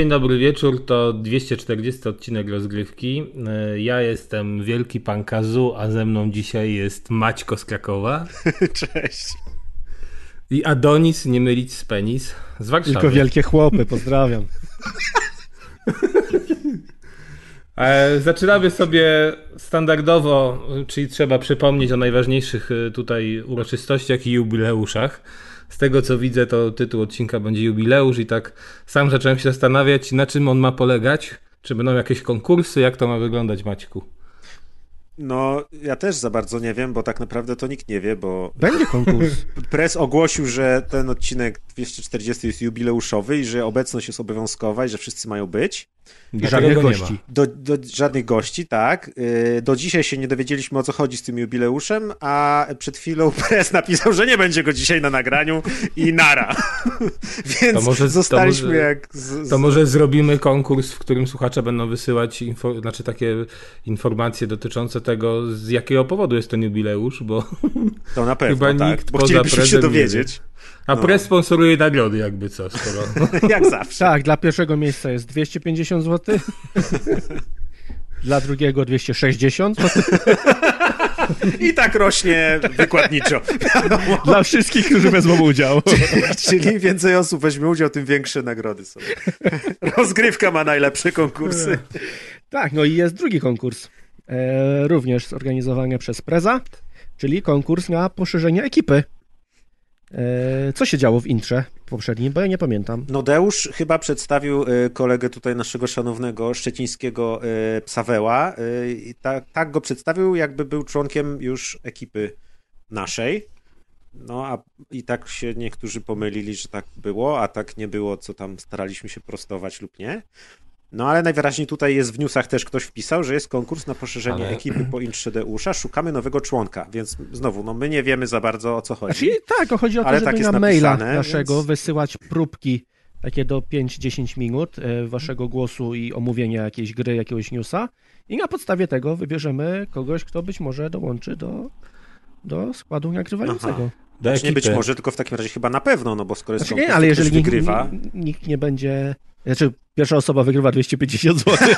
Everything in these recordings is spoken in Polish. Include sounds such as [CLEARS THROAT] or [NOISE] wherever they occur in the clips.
Dzień dobry wieczór, to 240 odcinek rozgrywki. E, ja jestem Wielki Pan Kazu, a ze mną dzisiaj jest Maćko z Krakowa. [LAUGHS] Cześć. I Adonis, nie mylić z penis, z Warszawy. Tylko wielkie chłopy, pozdrawiam. E, zaczynamy sobie standardowo, czyli trzeba przypomnieć o najważniejszych e, tutaj uroczystościach i jubileuszach z tego co widzę, to tytuł odcinka będzie jubileusz i tak sam zacząłem się zastanawiać, na czym on ma polegać. Czy będą jakieś konkursy, jak to ma wyglądać, Maćku? No, ja też za bardzo nie wiem, bo tak naprawdę to nikt nie wie, bo. Będzie konkurs. [LAUGHS] Press ogłosił, że ten odcinek 240 jest jubileuszowy i że obecność jest obowiązkowa i że wszyscy mają być. Żadnych gości. Do, do, żadnych gości, tak. Y, do dzisiaj się nie dowiedzieliśmy o co chodzi z tym jubileuszem, a przed chwilą [LAUGHS] press napisał, że nie będzie go dzisiaj na nagraniu i nara. [LAUGHS] Więc to może, zostaliśmy to może, jak. Z, z... To może zrobimy konkurs, w którym słuchacze będą wysyłać info, znaczy takie informacje dotyczące tego, z jakiego powodu jest ten jubileusz, bo. [LAUGHS] To na pewno. Chyba tak, nikt bo chcielibyśmy się dowiedzieć. A no. press sponsoruje nagrody, jakby co. Skoro... [LAUGHS] Jak zawsze. Tak, dla pierwszego miejsca jest 250 zł. [LAUGHS] dla drugiego 260 I tak rośnie wykładniczo. Dla wszystkich, którzy wezmą udział. Czyli więcej osób weźmie udział, tym większe nagrody są. Rozgrywka ma najlepsze konkursy. Tak, no i jest drugi konkurs. E, również zorganizowany przez Preza, czyli konkurs na poszerzenie ekipy. E, co się działo w intrze poprzednim, bo ja nie pamiętam. No Deusz chyba przedstawił e, kolegę tutaj naszego szanownego szczecińskiego Psaweła tak, tak go przedstawił, jakby był członkiem już ekipy naszej. No a i tak się niektórzy pomylili, że tak było, a tak nie było, co tam staraliśmy się prostować lub nie. No ale najwyraźniej tutaj jest w newsach też ktoś wpisał, że jest konkurs na poszerzenie ale... ekipy po Deusza. Szukamy nowego członka, więc znowu, no my nie wiemy za bardzo o co chodzi. Znaczy, tak, chodzi o to, ale żeby tak na maila naszego więc... wysyłać próbki takie do 5-10 minut e, waszego głosu i omówienia jakiejś gry, jakiegoś newsa i na podstawie tego wybierzemy kogoś, kto być może dołączy do, do składu nagrywającego. Aha. Do znaczy, nie być może, tylko w takim razie chyba na pewno, no bo skoro jest znaczy, nie, ale jeżeli nikt, nikt nie będzie znaczy, pierwsza osoba wygrywa 250 zł. [LAUGHS]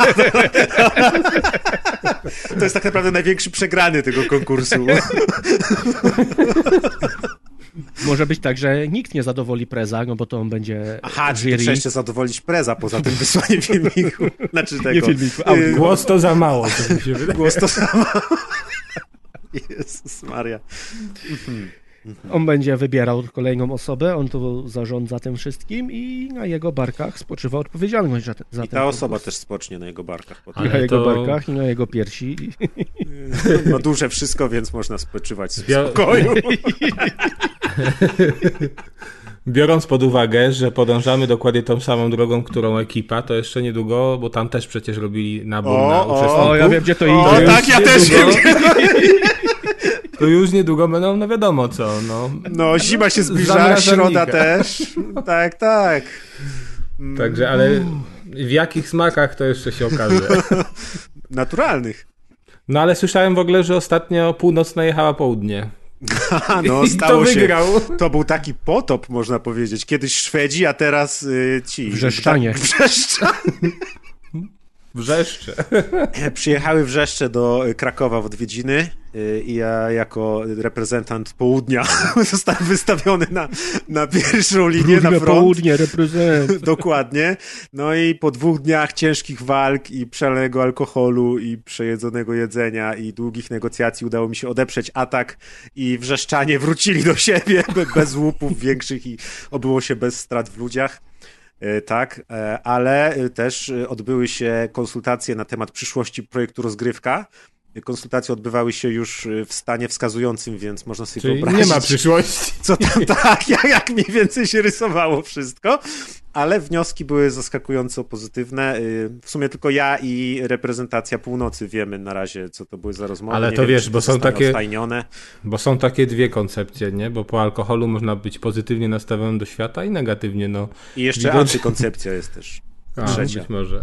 To jest tak naprawdę największy przegrany tego konkursu. [LAUGHS] Może być tak, że nikt nie zadowoli preza, no bo to on będzie. Aha, czy trzeba jeszcze zadowolić preza poza tym wysłaniem [LAUGHS] filmiku. Znaczy tego. Nie filmiku, audio. Głos to za mało. To mi się wydaje. Głos to za mało. Jezus Maria. Mhm. On będzie wybierał kolejną osobę, on tu zarządza tym wszystkim i na jego barkach spoczywa odpowiedzialność za, za I ta osoba też spocznie na jego barkach. Potem. Na jego barkach i na jego piersi. [LAUGHS] Ma duże wszystko, więc można spoczywać w spokoju. [LAUGHS] Biorąc pod uwagę, że podążamy dokładnie tą samą drogą, którą ekipa, to jeszcze niedługo, bo tam też przecież robili nabór o, na uczestników. O, ja wiem, gdzie to idzie. O, tak, ja też wiem. To [LAUGHS] już niedługo będą, no wiadomo co, no. No, zima się zbliża, środa też. Tak, tak. Także, ale w jakich smakach to jeszcze się okaże. [LAUGHS] Naturalnych. No ale słyszałem w ogóle, że ostatnio północ najechała południe. [LAUGHS] no, stało to wygrał. Się. To był taki potop, można powiedzieć. Kiedyś Szwedzi, a teraz y, ci. Wrzeszczanie. [LAUGHS] Wrzeszczanie. Wrzeszcze. [LAUGHS] Przyjechały wrzeszcze do Krakowa w odwiedziny y, i ja jako reprezentant południa [LAUGHS] zostałem wystawiony na, na pierwszą linię, Brudne na front. południe, reprezent. [LAUGHS] Dokładnie. No i po dwóch dniach ciężkich walk i przelanego alkoholu i przejedzonego jedzenia i długich negocjacji udało mi się odeprzeć atak i wrzeszczanie wrócili do siebie bez łupów większych i obyło się bez strat w ludziach. E, tak, e, ale też odbyły się konsultacje na temat przyszłości projektu Rozgrywka. Konsultacje odbywały się już w stanie wskazującym, więc można sobie Czyli wyobrazić. Nie ma przyszłości. [LAUGHS] Co tam tak, jak, jak mniej więcej się rysowało wszystko ale wnioski były zaskakująco pozytywne. Y, w sumie tylko ja i reprezentacja północy wiemy na razie, co to były za rozmowy. Ale nie to wiem, wiesz, bo są takie. Ostajnione. Bo są takie dwie koncepcje, nie? Bo po alkoholu można być pozytywnie nastawionym do świata i negatywnie, no. I jeszcze Widać... antykoncepcja jest też. A, Trzecia. być może.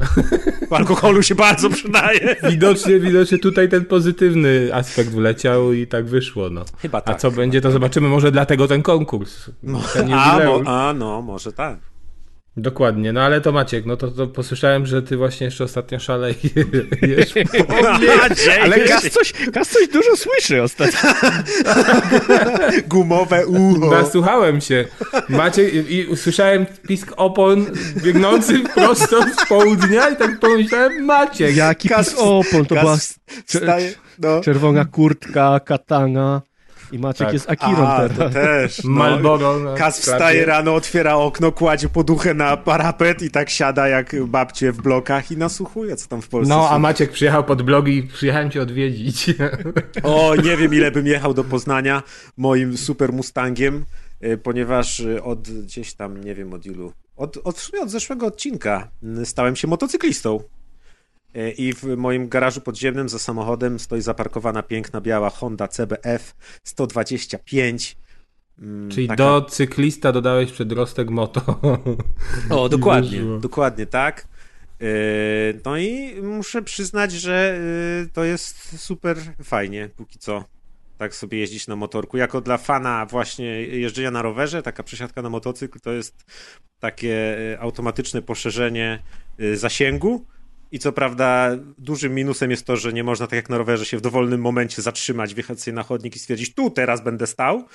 Po alkoholu się bardzo przydaje. [LAUGHS] Widocznie, widocznie tutaj ten pozytywny aspekt wleciał i tak wyszło. No. Chyba tak. A co będzie, to zobaczymy. Może dlatego ten konkurs. Ten a, mo, a, no, może tak. Dokładnie, no ale to Maciek, no to, to posłyszałem, że ty właśnie jeszcze ostatnio szalejesz. [LAUGHS] ale Kas coś, Kas coś dużo słyszy ostatnio. [LAUGHS] Gumowe ucho. Nasłuchałem się. Maciek i usłyszałem pisk opon biegnący prosto z południa i tak pomyślałem, Maciek. Jaki Kas, pisk opon, to Kas była no. czerwona kurtka, katana. I Maciek tak. jest Akirą A, teraz. To też. No. Malboro. No, Kas wstaje rano, otwiera okno, kładzie poduchę na parapet i tak siada jak babcie w blokach i nasłuchuje, co tam w Polsce No, a Maciek przyjechał pod blogi i przyjechałem cię odwiedzić. O, nie wiem ile bym jechał do Poznania moim super Mustangiem, y, ponieważ y, od gdzieś tam, nie wiem od ilu, od, od, od zeszłego odcinka y, stałem się motocyklistą. E, I w moim garażu podziemnym za samochodem stoi zaparkowana piękna biała Honda CBF 125. Mm, Czyli taka... do cyklista dodałeś przedrostek moto. O, [LAUGHS] dokładnie, dokładnie tak. E, no i muszę przyznać, że e, to jest super fajnie, póki co. Tak sobie jeździć na motorku. Jako dla fana właśnie jeżdżenia na rowerze, taka przesiadka na motocykl to jest takie automatyczne poszerzenie zasięgu i co prawda dużym minusem jest to, że nie można tak jak na rowerze się w dowolnym momencie zatrzymać, wjechać sobie na chodnik i stwierdzić, tu teraz będę stał,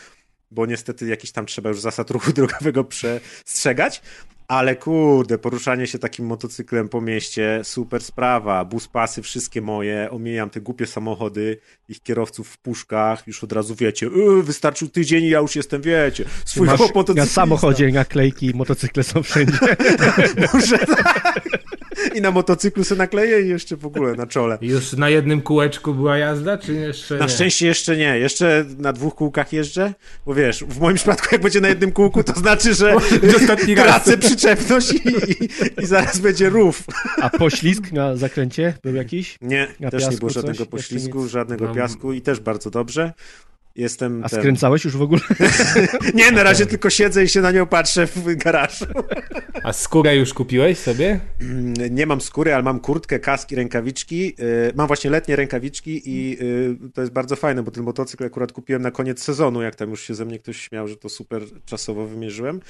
bo niestety jakiś tam trzeba już zasad ruchu [LAUGHS] drogowego przestrzegać, ale kurde, poruszanie się takim motocyklem po mieście, super sprawa, bus pasy wszystkie moje, omijam te głupie samochody, ich kierowców w puszkach, już od razu wiecie, yy, wystarczył tydzień i ja już jestem, wiecie, swój Masz Na samochodzie naklejki, motocykle są wszędzie. [LAUGHS] Może tak. I na motocyklu se nakleję i jeszcze w ogóle na czole. Już na jednym kółeczku była jazda, czy jeszcze Na nie? szczęście jeszcze nie. Jeszcze na dwóch kółkach jeżdżę, bo wiesz, w moim przypadku jak będzie na jednym kółku, to znaczy, że [LAUGHS] tracę przyczepność i, i, i, zaraz będzie rów. A poślizg na zakręcie był jakiś? Nie, na też nie było żadnego poślizgu, żadnego no. piasku i też bardzo dobrze. Jestem A ten... skręcałeś już w ogóle? [LAUGHS] nie, na razie tylko siedzę i się na nią patrzę w garażu. A skórę już kupiłeś sobie? Mm, nie mam skóry, ale mam kurtkę, kaski, rękawiczki. Y, mam właśnie letnie rękawiczki i y, to jest bardzo fajne, bo ten motocykl akurat kupiłem na koniec sezonu, jak tam już się ze mnie ktoś śmiał, że to super czasowo wymierzyłem.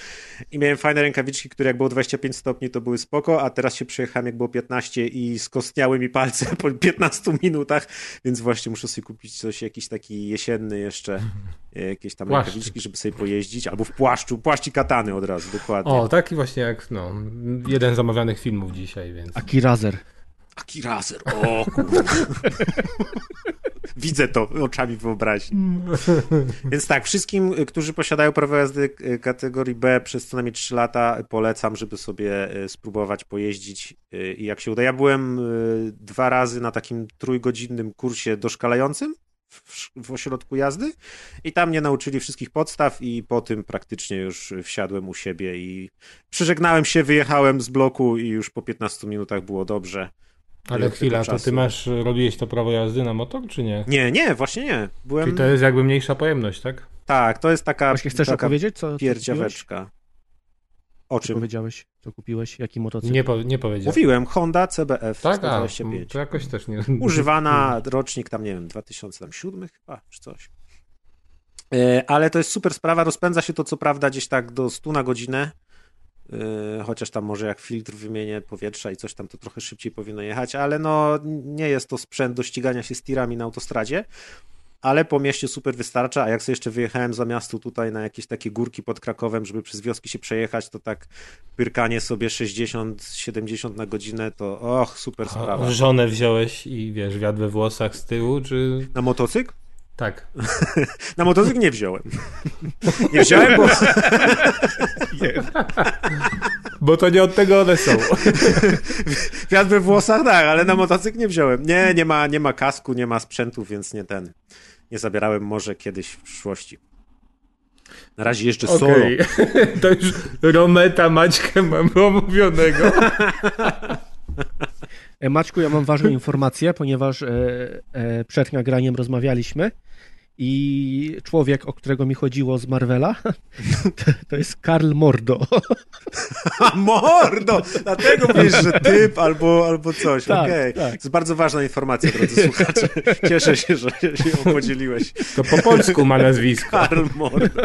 I miałem fajne rękawiczki, które jak było 25 stopni, to były spoko, a teraz się przejechałem, jak było 15 i skostniały mi palce [LAUGHS] po 15 minutach, więc właśnie muszę sobie kupić coś, jakiś taki jesienny jeszcze e, jakieś tam Płaszcz. rękawiczki, żeby sobie pojeździć, albo w płaszczu, płaszcz i katany od razu, dokładnie. O, taki właśnie jak, no, jeden z omawianych filmów dzisiaj, więc... Aki Razer. Aki Razer, o kurde. [LAUGHS] Widzę to oczami wyobraźni. [LAUGHS] Więc tak, wszystkim, którzy posiadają prawo jazdy kategorii B przez co najmniej 3 lata, polecam, żeby sobie e, spróbować pojeździć e, i jak się uda. Ja byłem dwa razy na takim trójgodzinnym kursie doszkalającym w, w ośrodku jazdy i tam mnie nauczyli wszystkich podstaw i po tym praktycznie już wsiadłem u siebie i przeżegnałem się, wyjechałem z bloku i już po 15 minutach było dobrze. Ale chwila, to ty masz, robiłeś to prawo jazdy na motor, czy nie? Nie, nie, właśnie nie. Byłem... Czyli to jest jakby mniejsza pojemność, tak? Tak, to jest taka Właśnie chcesz taka opowiedzieć, co pierdziaweczka. O czym? powiedziałeś? Co kupiłeś? Jaki motocykl? Nie, po, nie powiedziałem. Mówiłem, Honda CBF tak? 125. A, to jakoś też nie... [LAUGHS] Używana, rocznik tam, nie wiem, 2007 chyba, czy coś. E, ale to jest super sprawa, rozpędza się to co prawda gdzieś tak do 100 na godzinę, e, chociaż tam może jak filtr wymienię powietrza i coś tam, to trochę szybciej powinno jechać, ale no nie jest to sprzęt do ścigania się z tirami na autostradzie ale po mieście super wystarcza, a jak sobie jeszcze wyjechałem za miasto tutaj na jakieś takie górki pod Krakowem, żeby przez wioski się przejechać, to tak pyrkanie sobie 60-70 na godzinę, to och, super sprawa. Żonę wziąłeś i wiesz, wiatr we włosach z tyłu, czy... Na motocykl? Tak. [LAUGHS] na motocykl nie wziąłem. nie wziąłem, bo... [LAUGHS] Bo to nie od tego one są. [LAUGHS] Wiatr we włosach, tak, ale na motocykl nie wziąłem. Nie, nie ma, nie ma kasku, nie ma sprzętu, więc nie ten nie zabierałem może kiedyś w przyszłości. Na razie jeszcze okay. solo. [LAUGHS] to już Rometa Maćkę mam omówionego. E, Maćku, ja mam ważną informację, ponieważ e, e, przed nagraniem rozmawialiśmy I człowiek, o którego mi chodziło z Marvela, [LAUGHS] to jest Karl Mordo. [LAUGHS] Mordo! Dlatego wiesz, że typ albo, albo coś. Tak, Okej. Okay. Tak. To jest bardzo ważna informacja, drodzy słuchacze. Cieszę się, że się ją podzieliłeś. To po polsku ma nazwisko. Karl Mordo.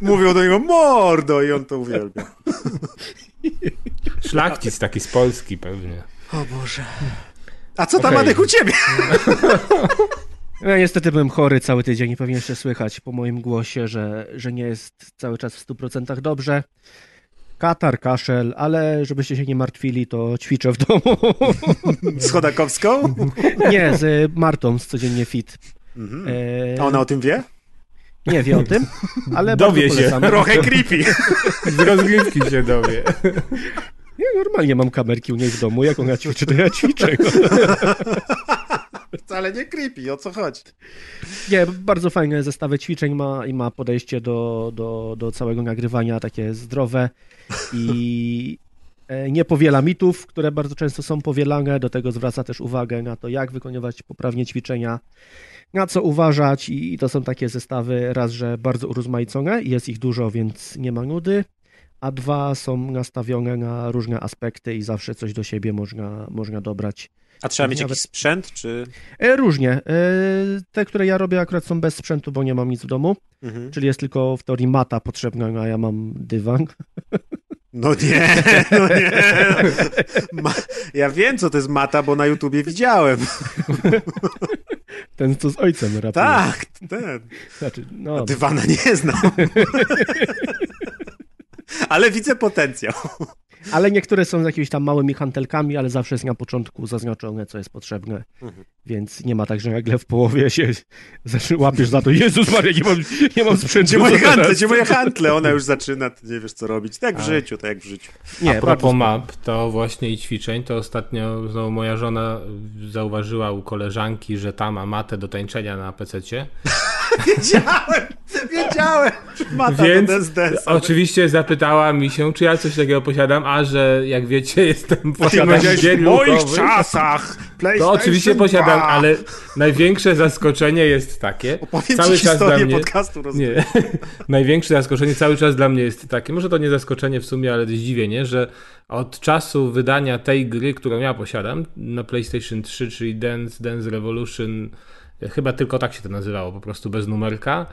Mówią do niego Mordo i on to uwielbia. Szlachcic taki z Polski pewnie. O Boże. A co tam, okay. Adek, u ciebie? [LAUGHS] Ja niestety byłem chory cały tydzień i pewnie jeszcze słychać po moim głosie, że, że nie jest cały czas w 100% dobrze. Katar, kaszel, ale żebyście się nie martwili, to ćwiczę w domu. [LAUGHS] Z Chodakowską? Nie, z Martą z Codziennie Fit. Mhm. A ona o tym wie? Nie wie o tym, ale [LAUGHS] dowie się. Trochę creepy. Z rozgrywki się dowie. Ja normalnie mam kamerki u niej w domu, jak ona ćwiczy, to ja ćwiczę. [LAUGHS] Wcale nie creepy, o co chodzi? Nie, bardzo fajne zestawy ćwiczeń ma i ma podejście do, do, do całego nagrywania takie zdrowe i [LAUGHS] e, nie powiela mitów, które bardzo często są powielane, do tego zwraca też uwagę na to, jak wykonywać poprawnie ćwiczenia, na co uważać i to są takie zestawy raz, że bardzo urozmaicone, jest ich dużo, więc nie ma nudy, a dwa są nastawione na różne aspekty i zawsze coś do siebie można, można dobrać. A trzeba mieć jakiś sprzęt, czy... E, różnie. E, te, które ja robię akurat są bez sprzętu, bo nie mam nic w domu, mhm. czyli jest tylko w teorii mata potrzebna, a ja mam dywan. No nie, no nie. Ma... Ja wiem, co to jest mata, bo na YouTubie widziałem. Ten, co z ojcem rapuje. Tak, ten. Znaczy, no... Dywana nie znam. Ale widzę potencjał. Ale niektóre są z jakimiś tam małymi hantelkami, ale zawsze jest na początku zaznaczone, co jest potrzebne. Mhm. Więc nie ma tak, że nagle w połowie się [LAUGHS] łapiesz za to, Jezus Maria, nie mam, nie mam sprzętu. Gdzie moje hantle, gdzie moje hantle? Ona już [LAUGHS] zaczyna, ty nie wiesz co robić. Tak w życiu, tak jak w życiu. Nie, A propos map, to właśnie i ćwiczeń, to ostatnio znowu moja żona zauważyła u koleżanki, że ta ma matę do tańczenia na PC-cie. [LAUGHS] wiedziałem, wiedziałem. Mata Więc oczywiście zapytała mi się, czy ja coś takiego posiadam, a że jak wiecie, jestem posiadam gier W moich czasach. To oczywiście posiadam, ale największe zaskoczenie jest takie. Opowiem cały czas dla mnie podcastu nie, [LAUGHS] Największe zaskoczenie cały czas dla mnie jest takie, może to nie zaskoczenie w sumie, ale zdziwienie, że od czasu wydania tej gry, którą ja posiadam na PlayStation 3, czyli Dance, Dance Revolution chyba tylko tak się to nazywało, po prostu bez numerka,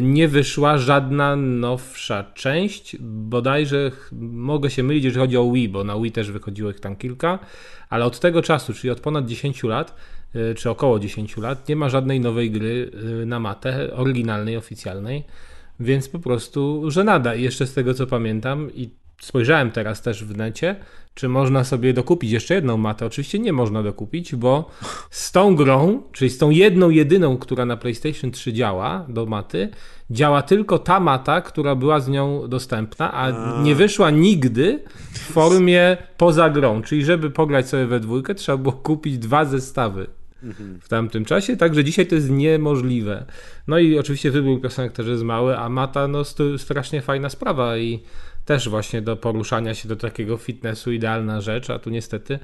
nie wyszła żadna nowsza część. Bodajże mogę się mylić, jeżeli chodzi o Wii, bo na Wii też wychodziło ich tam kilka, ale od tego czasu, czyli od ponad 10 lat, y, czy około 10 lat, nie ma żadnej nowej gry y, na matę, oryginalnej, oficjalnej. Więc po prostu żenada. I jeszcze z tego co pamiętam, i spojrzałem teraz też w necie, czy można sobie dokupić jeszcze jedną matę. Oczywiście nie można dokupić, bo z tą grą, czyli z tą jedną, jedyną, która na PlayStation 3 działa do maty, działa tylko ta mata, która była z nią dostępna, a, a. nie wyszła nigdy w formie poza grą. Czyli żeby pograć sobie we dwójkę, trzeba było kupić dwa zestawy mhm. w tamtym czasie, także dzisiaj to jest niemożliwe. No i oczywiście wybór piosenek też jest mały, a mata no strasznie fajna sprawa i też właśnie do poruszania się do takiego fitnessu idealna rzecz, a tu niestety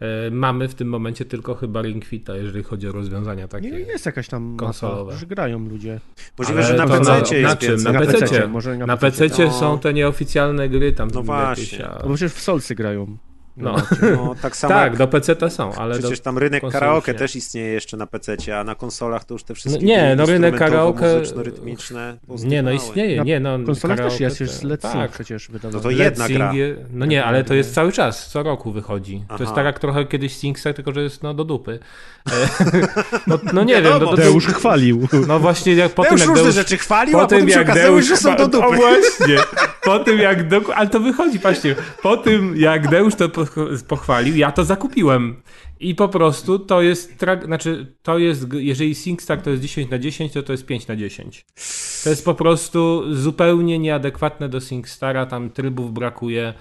e, mamy w tym momencie tylko chyba Ring Fita, jeżeli chodzi o rozwiązania takie Nie, jest jakaś tam konsolowe. Masa, że grają ludzie. Możliwe, że na PC jest na czym? Na, na PC. Może na, na PC, PC są te nieoficjalne gry tam. No właśnie. Jakieś, a... No przecież w Solsy grają. No, no tak samo. tak, do PC to są, ale. Przecież tam rynek karaoke nie. też istnieje jeszcze na PC, a na konsolach to już te wszystkie. No, nie, no rynek karaoke. rytmiczne Nie, no istnieje. Nie, no, konsolach też jest, jest Let's tak. przecież wydane. No to jedna gra. No nie, ale to jest cały czas, co roku wychodzi. Aha. To jest tak jak trochę kiedyś SingStar, tylko że jest no, do dupy. No, no nie wiem. No, Deusz chwalił. No właśnie, jak po tym jak Deusz rzeczy chwalił, a potem się okazało, że są do [LAUGHS] dupy. O właśnie. Po tym jak. Ale to wychodzi, patrzcie. Po tym jak Deusz to pochwalił, ja to zakupiłem. I po prostu to jest, znaczy to jest, jeżeli SingStar to jest 10 na 10, to to jest 5 na 10. To jest po prostu zupełnie nieadekwatne do SingStara, tam trybów brakuje,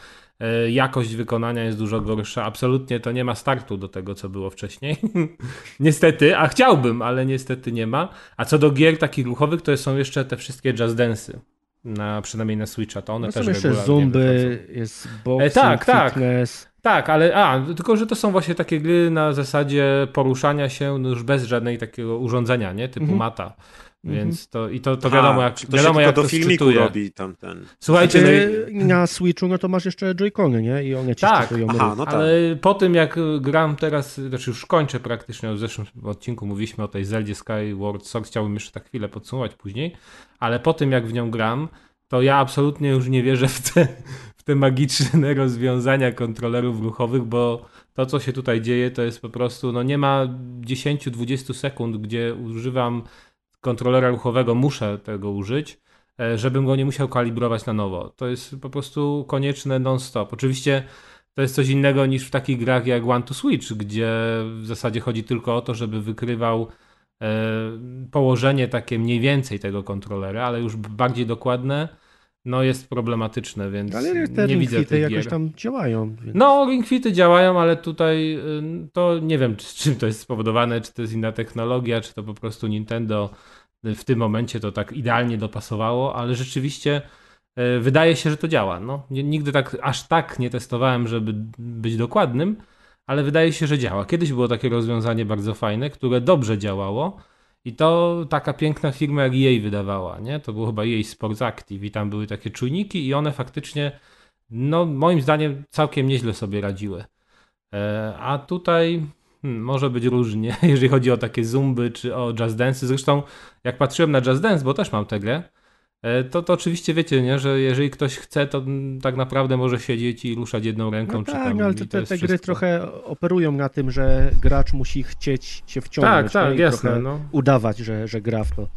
jakość wykonania jest dużo gorsza. Absolutnie to nie ma startu do tego, co było wcześniej. [LAUGHS] niestety, a chciałbym, ale niestety nie ma. A co do gier takich ruchowych, to są jeszcze te wszystkie jazz dance'y na, przynajmniej na Switcha, to one no też są jeszcze zumby, jest boxing, e, tak, tak. fitness. Tak, ale a, tylko że to są właśnie takie gry na zasadzie poruszania się no już bez żadnej takiego urządzenia, nie? Typu mhm. mata. Mhm. Więc to i to, to wiadomo, jak, to wiadomo, jak do to filmiku szczytuje. robi tamten. Słuchajcie, znaczy, no i... na Switchu no to masz jeszcze Joy-Cony, nie? I one ci tak, aha, no tak. ale po tym jak gram teraz, znaczy już kończę praktycznie, w zeszłym odcinku mówiliśmy o tej Zeldzie Skyward Sword, chciałbym jeszcze tak chwilę podsumować później, ale po tym jak w nią gram, to ja absolutnie już nie wierzę w te, w te magiczne rozwiązania kontrolerów ruchowych, bo to, co się tutaj dzieje, to jest po prostu, no nie ma 10-20 sekund, gdzie używam kontrolera ruchowego, muszę tego użyć, e, żebym go nie musiał kalibrować na nowo. To jest po prostu konieczne non-stop. Oczywiście to jest coś innego niż w takich grach jak One to Switch, gdzie w zasadzie chodzi tylko o to, żeby wykrywał e, położenie takie mniej więcej tego kontrolera, ale już bardziej dokładne no jest problematyczne, więc ale te nie widzę tych jakoś gier. tam działają. Więc... No, ringfity działają, ale tutaj y, to nie wiem, czy, czym to jest spowodowane, czy to jest inna technologia, czy to po prostu Nintendo w tym momencie to tak idealnie dopasowało, ale rzeczywiście y, wydaje się, że to działa. No, nigdy tak aż tak nie testowałem, żeby być dokładnym, ale wydaje się, że działa. Kiedyś było takie rozwiązanie bardzo fajne, które dobrze działało, i to taka piękna firma jak jej wydawała, nie? To było chyba jej Sports Active i tam były takie czujniki i one faktycznie, no moim zdaniem całkiem nieźle sobie radziły. E, a tutaj hmm, może być różnie, [LAUGHS] jeżeli chodzi o takie zumby czy o jazz dance. Zresztą jak patrzyłem na jazz dance, bo też mam tę grę, to, to oczywiście wiecie, nie, że jeżeli ktoś chce, to tak naprawdę może siedzieć i ruszać jedną ręką. No czy tak, tam, ale te, te gry trochę operują na tym, że gracz musi chcieć się wciągnąć. Tak, tak, jasne. No. Udawać, że, że gra w to.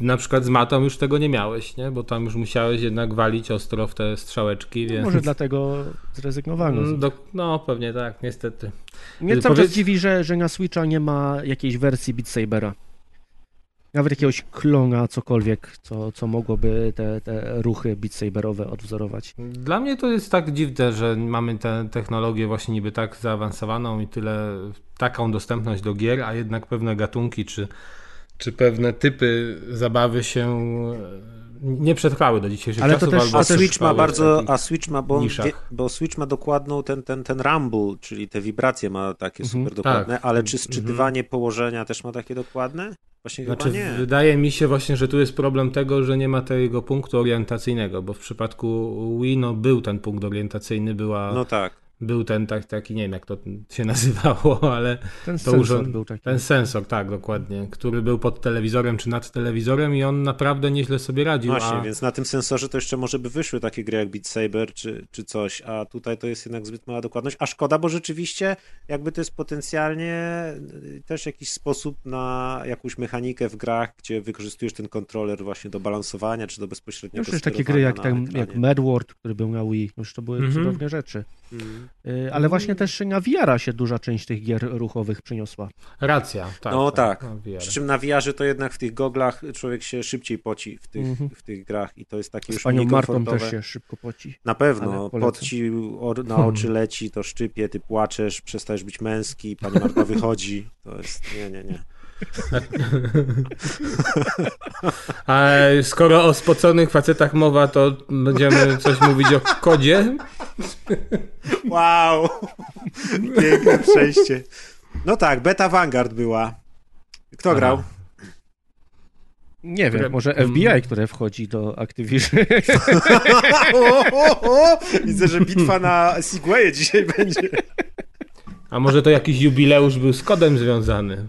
Na przykład z matą już tego nie miałeś, nie? bo tam już musiałeś jednak walić ostro w te strzałeczki. No, więc... może dlatego zrezygnowano. Mm, do... No pewnie tak, niestety. Mnie cały czas dziwi, że, że na Switcha nie ma jakiejś wersji Beat Sabera. Nawet jakiegoś klona, cokolwiek, co, co mogłoby te, te ruchy Beat Saberowe odwzorować. Dla mnie to jest tak dziwne, że mamy tę technologię właśnie niby tak zaawansowaną i tyle, taką dostępność do gier, a jednak pewne gatunki czy, czy pewne typy zabawy się nie przetrwały do dzisiejszych Ale czasów. To też, a Switch ma bardzo, a Switch ma, bo, bo Switch ma dokładną ten, ten, ten rumble, czyli te wibracje ma takie mhm, super dokładne, tak. ale czy sczytywanie mhm. położenia też ma takie dokładne? Właśnie znaczy, nie. Wydaje mi się właśnie, że tu jest problem tego, że nie ma tego punktu orientacyjnego, bo w przypadku Wii no, był ten punkt orientacyjny, była no tak był ten tak, taki, nie wiem jak to się nazywało, [LAUGHS] ale ten to sensor był taki. Ten sensor, tak, dokładnie, który był pod telewizorem czy nad telewizorem i on naprawdę nieźle sobie radził. Właśnie, a... więc na tym sensorze to jeszcze może by wyszły takie gry jak Beat Saber czy, czy coś, a tutaj to jest jednak zbyt mała dokładność, a szkoda, bo rzeczywiście jakby to jest potencjalnie y, też jakiś sposób na jakąś mechanikę w grach, gdzie wykorzystujesz ten kontroler właśnie do balansowania czy do bezpośredniego Już takie gry jak, ten, jak Medward, który był na Wii, już to były mm -hmm. cudowne rzeczy. Mm. Ale właśnie też na VR się duża część tych gier ruchowych przyniosła. Racja, tak. No tak. tak. Przy czym na VR to jednak w tych goglach człowiek się szybciej poci w tych, mm -hmm. w tych grach i to jest takie Z już panią Martą też się szybko poci. Na pewno. Pot ci na oczy leci, to szczypie, ty płaczesz, przestajesz być męski, pani Marta wychodzi. To jest... Nie, nie, nie. A skoro o spoconych facetach mowa, to będziemy coś mówić o kodzie? Wow! Piękne przejście. No tak, Beta Vanguard była. Kto Aha. grał? Nie wiem, może FBI, które wchodzi do Activision. [LAUGHS] Widzę, że bitwa na Segwaye dzisiaj będzie. A może to jakiś jubileusz był z kodem związany?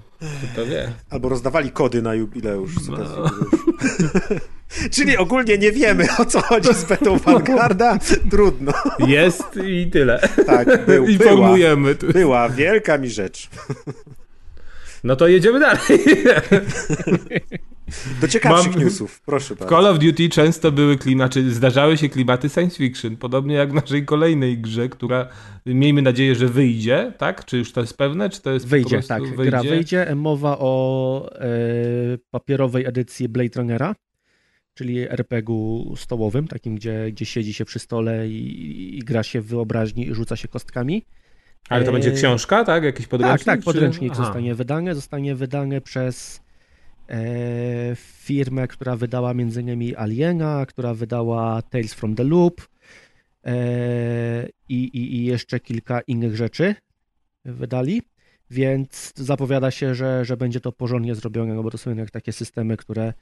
Kto wie. Albo rozdawali kody na jubileusz. No. [LAUGHS] Czyli ogólnie nie wiemy, o co chodzi z betą Vanguarda. Trudno. Jest i tyle. Tak, był, Informujemy. Była, była wielka mi rzecz. No to jedziemy dalej. [LAUGHS] Do ciekawszych Mam... newsów, proszę bardzo. W Call of Duty często były klimaty, zdarzały się klimaty science fiction, podobnie jak w naszej kolejnej grze, która miejmy nadzieję, że wyjdzie, tak? Czy już to jest pewne, czy to jest Wyjdzie, tak, wyjdzie? gra wyjdzie. Mowa o e, papierowej edycji Blade Runnera, czyli RPG-u stołowym, takim, gdzie, gdzie siedzi się przy stole i, i gra się w wyobraźni i rzuca się kostkami. Ale to będzie e, książka, tak? Jakiś podręcznik? Tak, tak, podręcznik czy... zostanie wydany. Zostanie wydany przez e, firmę, która wydała m.in. Aliena, która wydała Tales from the Loop, i, i, i jeszcze kilka innych rzeczy wydali, więc zapowiada się, że, że będzie to porządnie zrobione, no bo to są jednak takie systemy, które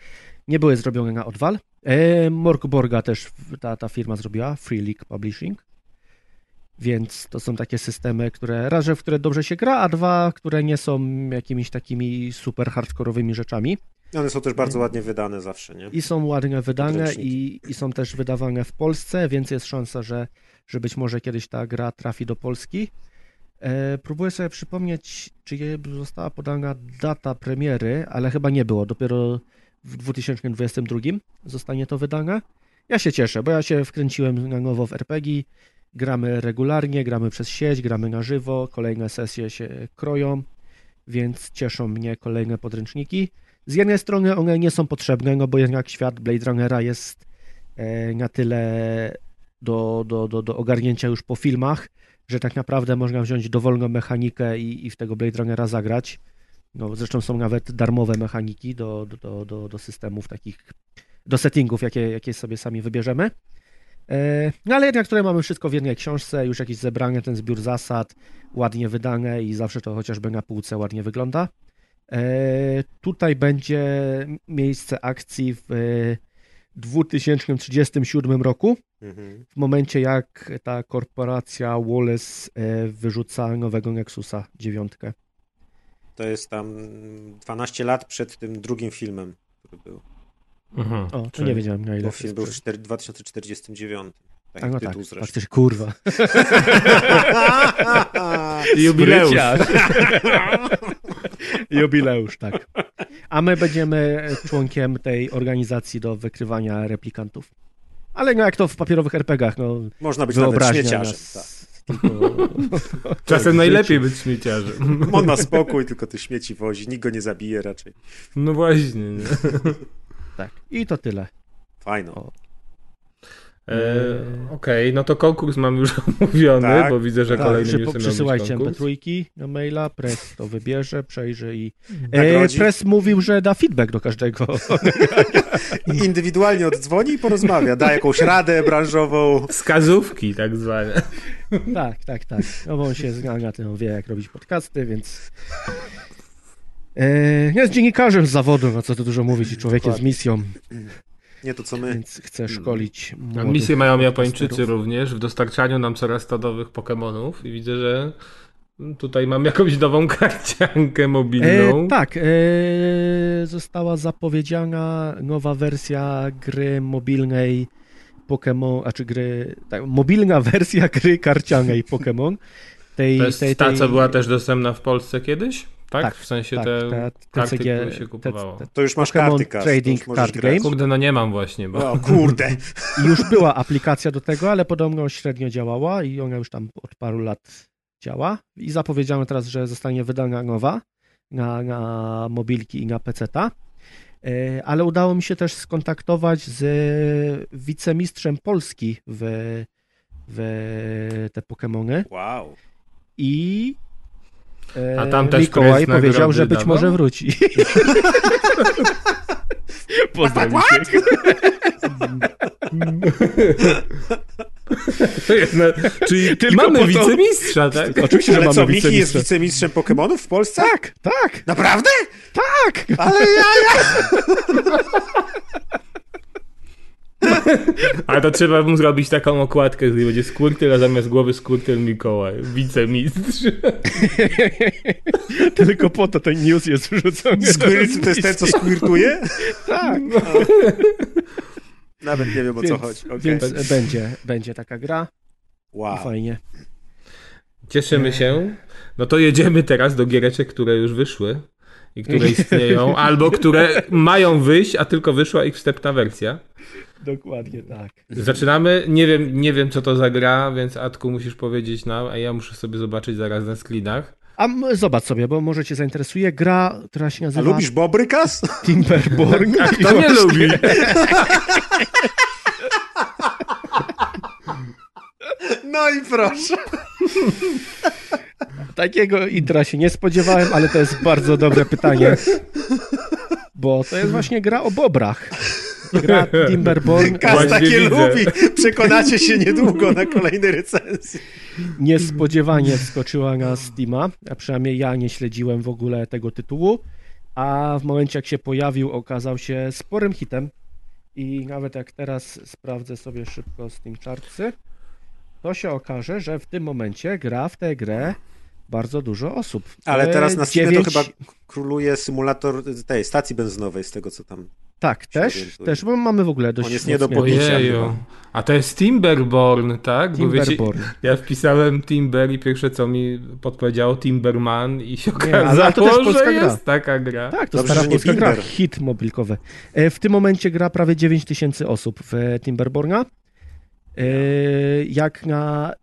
nie były zrobione na odwal. E, Morkborga też ta, ta firma zrobiła, Free League Publishing, więc to są takie systemy, które raz, w które dobrze się gra, a dwa, które nie są jakimiś takimi super hardkorowymi rzeczami. One są też bardzo ładnie wydane zawsze, nie? I są ładnie wydane i, i są też wydawane w Polsce, więc jest szansa, że, że być może kiedyś ta gra trafi do Polski. E, próbuję sobie przypomnieć, czy została podana data premiery, ale chyba nie było. Dopiero w 2022 zostanie to wydane. Ja się cieszę, bo ja się wkręciłem na nowo w RPG. Gramy regularnie, gramy przez sieć, gramy na żywo, kolejne sesje się kroją, więc cieszą mnie kolejne podręczniki. Z jednej strony one nie są potrzebne, no bo jednak świat Blade Runnera jest e, na tyle do, do, do, do ogarnięcia już po filmach, że tak naprawdę można wziąć dowolną mechanikę i, i w tego Blade Runnera zagrać. No, zresztą są nawet darmowe mechaniki do, do, do, do systemów takich, do settingów, jakie, jakie sobie sami wybierzemy. E, no ale jednak tutaj mamy wszystko w jednej książce, już jakieś zebranie, ten zbiór zasad, ładnie wydane i zawsze to chociażby na półce ładnie wygląda. E, tutaj będzie miejsce akcji w 2037 roku, mhm. w momencie jak ta korporacja Wallace e, wyrzuca nowego Nexusa 9. To jest tam 12 lat przed tym drugim filmem, który był. Mhm. O, to nie wiedziałem na ile. Film był w 2049. Tak, A no tak, faktycznie, kurwa. [LAUGHS] Jubileusz. [LAUGHS] Jubileusz, tak. A my będziemy członkiem tej organizacji do wykrywania replikantów. Ale no jak to w papierowych RPGach, no Można być nawet śmieciarzem. Tak. Tylko... [LAUGHS] Czasem najlepiej być śmieciarzem. On ma spokój, tylko te śmieci wozi, nikt go nie zabije raczej. No właśnie. Nie? Tak, i to tyle. Fajno. E, Okej, okay, no to konkurs mam już [LAUGHS] omówiony, tak, bo widzę, że tak. kolejny newsy Przysyłajcie MP3 na maila, Press to wybierze, przejrzy i... E, Press mówił, że da feedback do każdego. [LAUGHS] Indywidualnie oddzwoni i porozmawia, da jakąś radę branżową. Wskazówki tak zwane. Tak, tak, tak. No bo on się zna na tym, wie jak robić podcasty, więc... E, jest dziennikarzem z zawodu, no co tu dużo mówić, i człowiekiem z misją. Nie to co my. Więc chcę szkolić. A misję mają Japończycy również w dostarczaniu nam coraz to nowych Pokémonów i widzę, że tutaj mam jakąś nową [LAUGHS] karciankę mobilną. E, tak, e, została zapowiedziana nowa wersja gry mobilnej Pokémon, a czy gry, tak, mobilna wersja gry karcianej Pokémon. Tej, to jest tej, tej, ta, co była też dostępna w Polsce kiedyś? Tak? tak? w sensie tak, te, te karty, które się kupowało. Te, to już masz karty card, Trading Card Game. Kurde, no nie mam właśnie. Bo... O kurde. [LAUGHS] Już była aplikacja do tego, ale podobno średnio działała i ona już tam od paru lat działa. I zapowiedziano teraz, że zostanie wydana nowa na, na mobilki i na PC-ta. E, ale udało mi się też skontaktować z wicemistrzem Polski w, w te Pokémony. Wow. I a tam też Mikołaj powiedział, że być może wróci. [LAUGHS] Pozdrawiam cię. Na, czyli Tylko mamy wicemistrza, [LAUGHS] tak? Oczywiście, że Ale mamy co, Miki jest wicemistrzem Pokémonów w Polsce? Tak, tak. Naprawdę? Tak! Ale ja, ja... [LAUGHS] [LAUGHS] Ale to trzeba mu zrobić taką okładkę, gdzie będzie Squirtle, a zamiast głowy Squirtle Mikołaj. Wicemistrz. [LAUGHS] Tylko po to ten news jest wrzucony. Squirtle to jest ten, co squirtuje? [LAUGHS] Tak. No. Nawet nie wiem, o więc, co chodzi. Okay. Więc będzie, będzie taka gra. Wow. Fajnie. Cieszymy się. No to jedziemy teraz do giereczek, które już wyszły i które istnieją, albo które mają wyjść, a tylko wyszła ich wstępna wersja. Dokładnie tak. Zaczynamy. Nie wiem, nie wiem, co to za gra, więc Atku musisz powiedzieć nam, a ja muszę sobie zobaczyć zaraz na screenach. A zobacz sobie, bo może cię zainteresuje. Gra, która się nazywa... A lubisz Bobrykas? Timberborn. [LAUGHS] A kto nie lubi? No i proszę. Takiego intra się nie spodziewałem, ale to jest bardzo dobre pytanie. Bo to jest właśnie gra o bobrach. Gra Timberborn... Kas takie widzę. lubi, przekonacie się niedługo na kolejnej recenzji. Niespodziewanie wskoczyła na Steama, a przynajmniej ja nie śledziłem w ogóle tego tytułu, a w momencie jak się pojawił okazał się sporym hitem i nawet jak teraz sprawdzę sobie szybko Steam Chartsy, to się okaże, że w tym momencie gra w tę grę bardzo dużo osób. Ale teraz na Steamie 9... to chyba króluje symulator tej stacji benzynowej, z tego co tam. Tak, też, też, bo mamy w ogóle dość. On jest nie do podniesienia. A to jest Timberborn, tak? Timberborn. Wiecie, ja wpisałem Timber i pierwsze co mi podpowiedziało Timberman i się okazało, nie, ale to też polska że gra. jest taka gra. Tak, to Dobrze, stara polska gra, hit mobilkowy. E, w tym momencie gra prawie 9000 osób w Timberborna. E, jak na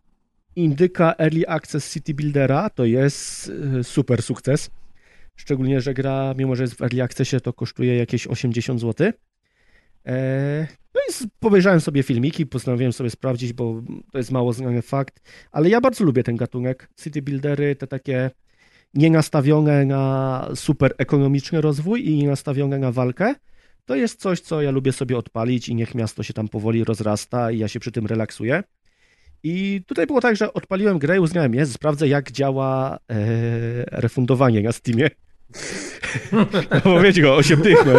indyka Early Access City Buildera to jest e, super sukces. Szczególnie, że gra, mimo że jest w Early Accessie, to kosztuje jakieś 80 zł. E, no i pobejrzałem sobie filmiki, postanowiłem sobie sprawdzić, bo to jest mało znany fakt, ale ja bardzo lubię ten gatunek. City Buildery, te takie nie nastawione na super ekonomiczny rozwój i nie nastawione na walkę, to jest coś, co ja lubię sobie odpalić i niech miasto się tam powoli rozrasta i ja się przy tym relaksuję. I tutaj było tak, że odpaliłem grę i uznałem, jest, sprawdzę jak działa e, refundowanie na Steamie. No bo wiecie go, 8 dych, no.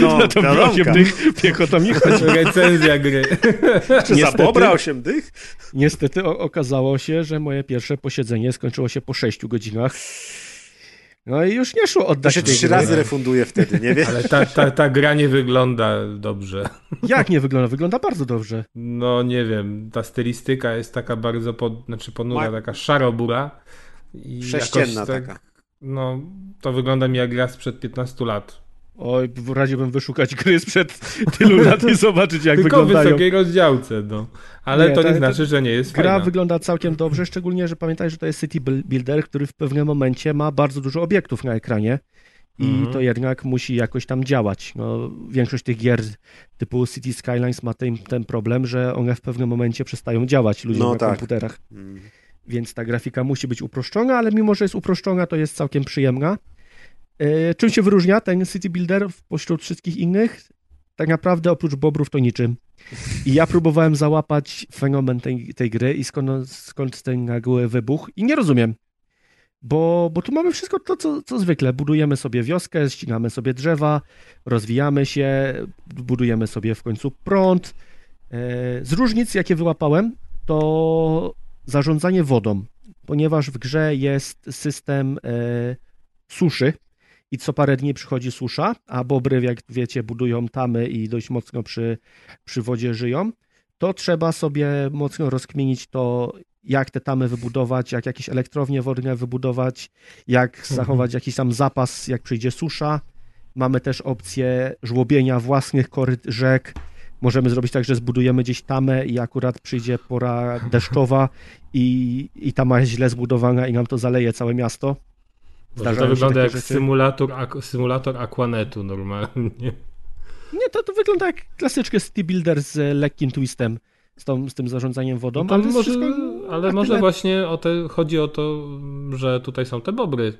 no, [LAUGHS] no to było 8 dych, piechotą nie chodzi. Recenzja gry. Czy niestety, za pobra 8 dych? Niestety okazało się, że moje pierwsze posiedzenie skończyło się po 6 godzinach. No i już nie szło oddać To się trzy razy refunduje wtedy, nie wiem. Ale ta, ta, ta gra nie wygląda dobrze. Jak nie wygląda? Wygląda bardzo dobrze. No nie wiem, ta stylistyka jest taka bardzo, pod, znaczy ponura, Ma... taka szarobura. I Sześcienna tak, taka. No, to wygląda mi jak gra sprzed 15 lat. Oj, w razie bym wyszukać gry sprzed tylu lat i zobaczyć, jak Tylko wyglądają. Tylko w wysokiej rozdziałce, no. Ale nie, to nie znaczy, że nie jest Gra fajna. wygląda całkiem dobrze, szczególnie, że pamiętaj, że to jest City Builder, który w pewnym momencie ma bardzo dużo obiektów na ekranie i -hmm. to jednak musi jakoś tam działać. No, większość tych gier typu City Skylines ma ten, ten problem, że one w pewnym momencie przestają działać ludziom no, na tak. komputerach. Mm. Więc ta grafika musi być uproszczona, ale mimo, że jest uproszczona, to jest całkiem przyjemna. E, czym się wyróżnia ten City Builder pośród wszystkich innych? Tak naprawdę oprócz bobrów to niczym. I ja próbowałem załapać fenomen tej, tej gry i skąd, skąd ten nagły wybuch i nie rozumiem. Bo, bo tu mamy wszystko to, co, co zwykle. Budujemy sobie wioskę, ścinamy sobie drzewa, rozwijamy się, budujemy sobie w końcu prąd. E, z różnic, jakie wyłapałem, to zarządzanie wodą, ponieważ w grze jest system e, suszy, i co parę dni przychodzi susza, a bobry, jak wiecie, budują tamy i dość mocno przy, przy wodzie żyją, to trzeba sobie mocno rozkminić to, jak te tamy wybudować, jak jakieś elektrownie wodne wybudować, jak mhm. zachować jakiś tam zapas, jak przyjdzie susza. Mamy też opcję żłobienia własnych koryt rzek. Możemy zrobić tak, że zbudujemy gdzieś tamę i akurat przyjdzie pora deszczowa i, i tama jest źle zbudowana i nam to zaleje całe miasto. To wygląda jak symulator, ak symulator Aquanetu normalnie. Nie, to, to wygląda jak klasyczny City Builder z lekkim twistem, z, tą, z tym zarządzaniem wodą. No ale może, ale może właśnie o te, chodzi o to, że tutaj są te bobry,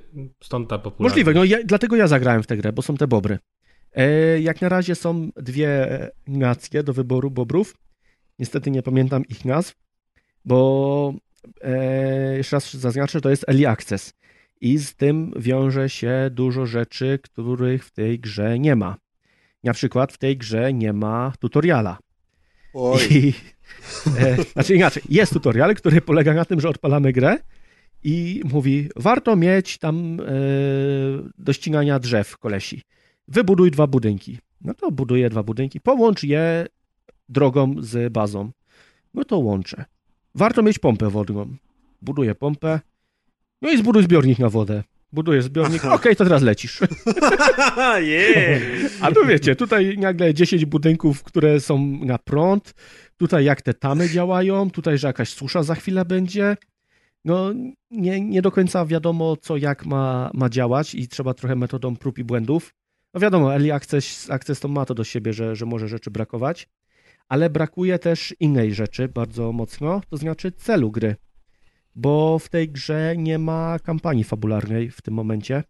stąd ta popularność. Możliwe, no ja, dlatego ja zagrałem w tę grę, bo są te bobry. E, jak na razie są dwie nacje do wyboru bobrów. Niestety nie pamiętam ich nazw, bo e, jeszcze raz zaznaczę, to jest Early Access i z tym wiąże się dużo rzeczy, których w tej grze nie ma. Na przykład w tej grze nie ma tutoriala. Oj. I, e, znaczy inaczej, jest tutorial, który polega na tym, że odpalamy grę i mówi, warto mieć tam e, do ścinania drzew kolesi. Wybuduj dwa budynki. No to buduję dwa budynki, połącz je drogą z bazą. No to łączę. Warto mieć pompę wodną. Buduję pompę, no i zbuduj zbiornik na wodę. Budujesz zbiornik, okej, okay, to teraz lecisz. [LAUGHS] yeah. A tu wiecie, tutaj nagle 10 budynków, które są na prąd, tutaj jak te tamy działają, tutaj, że jakaś susza za chwilę będzie. No, nie, nie do końca wiadomo, co jak ma, ma działać i trzeba trochę metodą prób i błędów. No wiadomo, Early Access, Access to ma to do siebie, że, że może rzeczy brakować, ale brakuje też innej rzeczy bardzo mocno, to znaczy celu gry bo w tej grze nie ma kampanii fabularnej w tym momencie.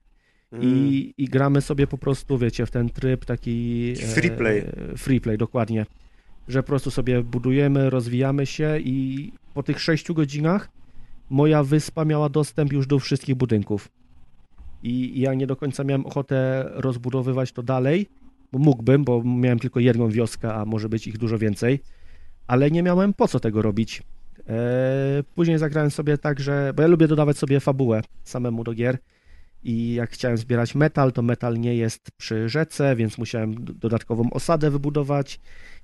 I, I gramy sobie po prostu, wiecie, w ten tryb taki... Free play. E, free play, dokładnie. Że po prostu sobie budujemy, rozwijamy się i po tych 6 godzinach moja wyspa miała dostęp już do wszystkich budynków. I ja nie do końca miałem ochotę rozbudowywać to dalej, bo mógłbym, bo miałem tylko jedną wioskę, a może być ich dużo więcej, ale nie miałem po co tego robić. E, później zagrałem sobie tak, że. Bo ja lubię dodawać sobie fabułę samemu do gier. I jak chciałem zbierać metal, to metal nie jest przy rzece, więc musiałem dodatkową osadę wybudować.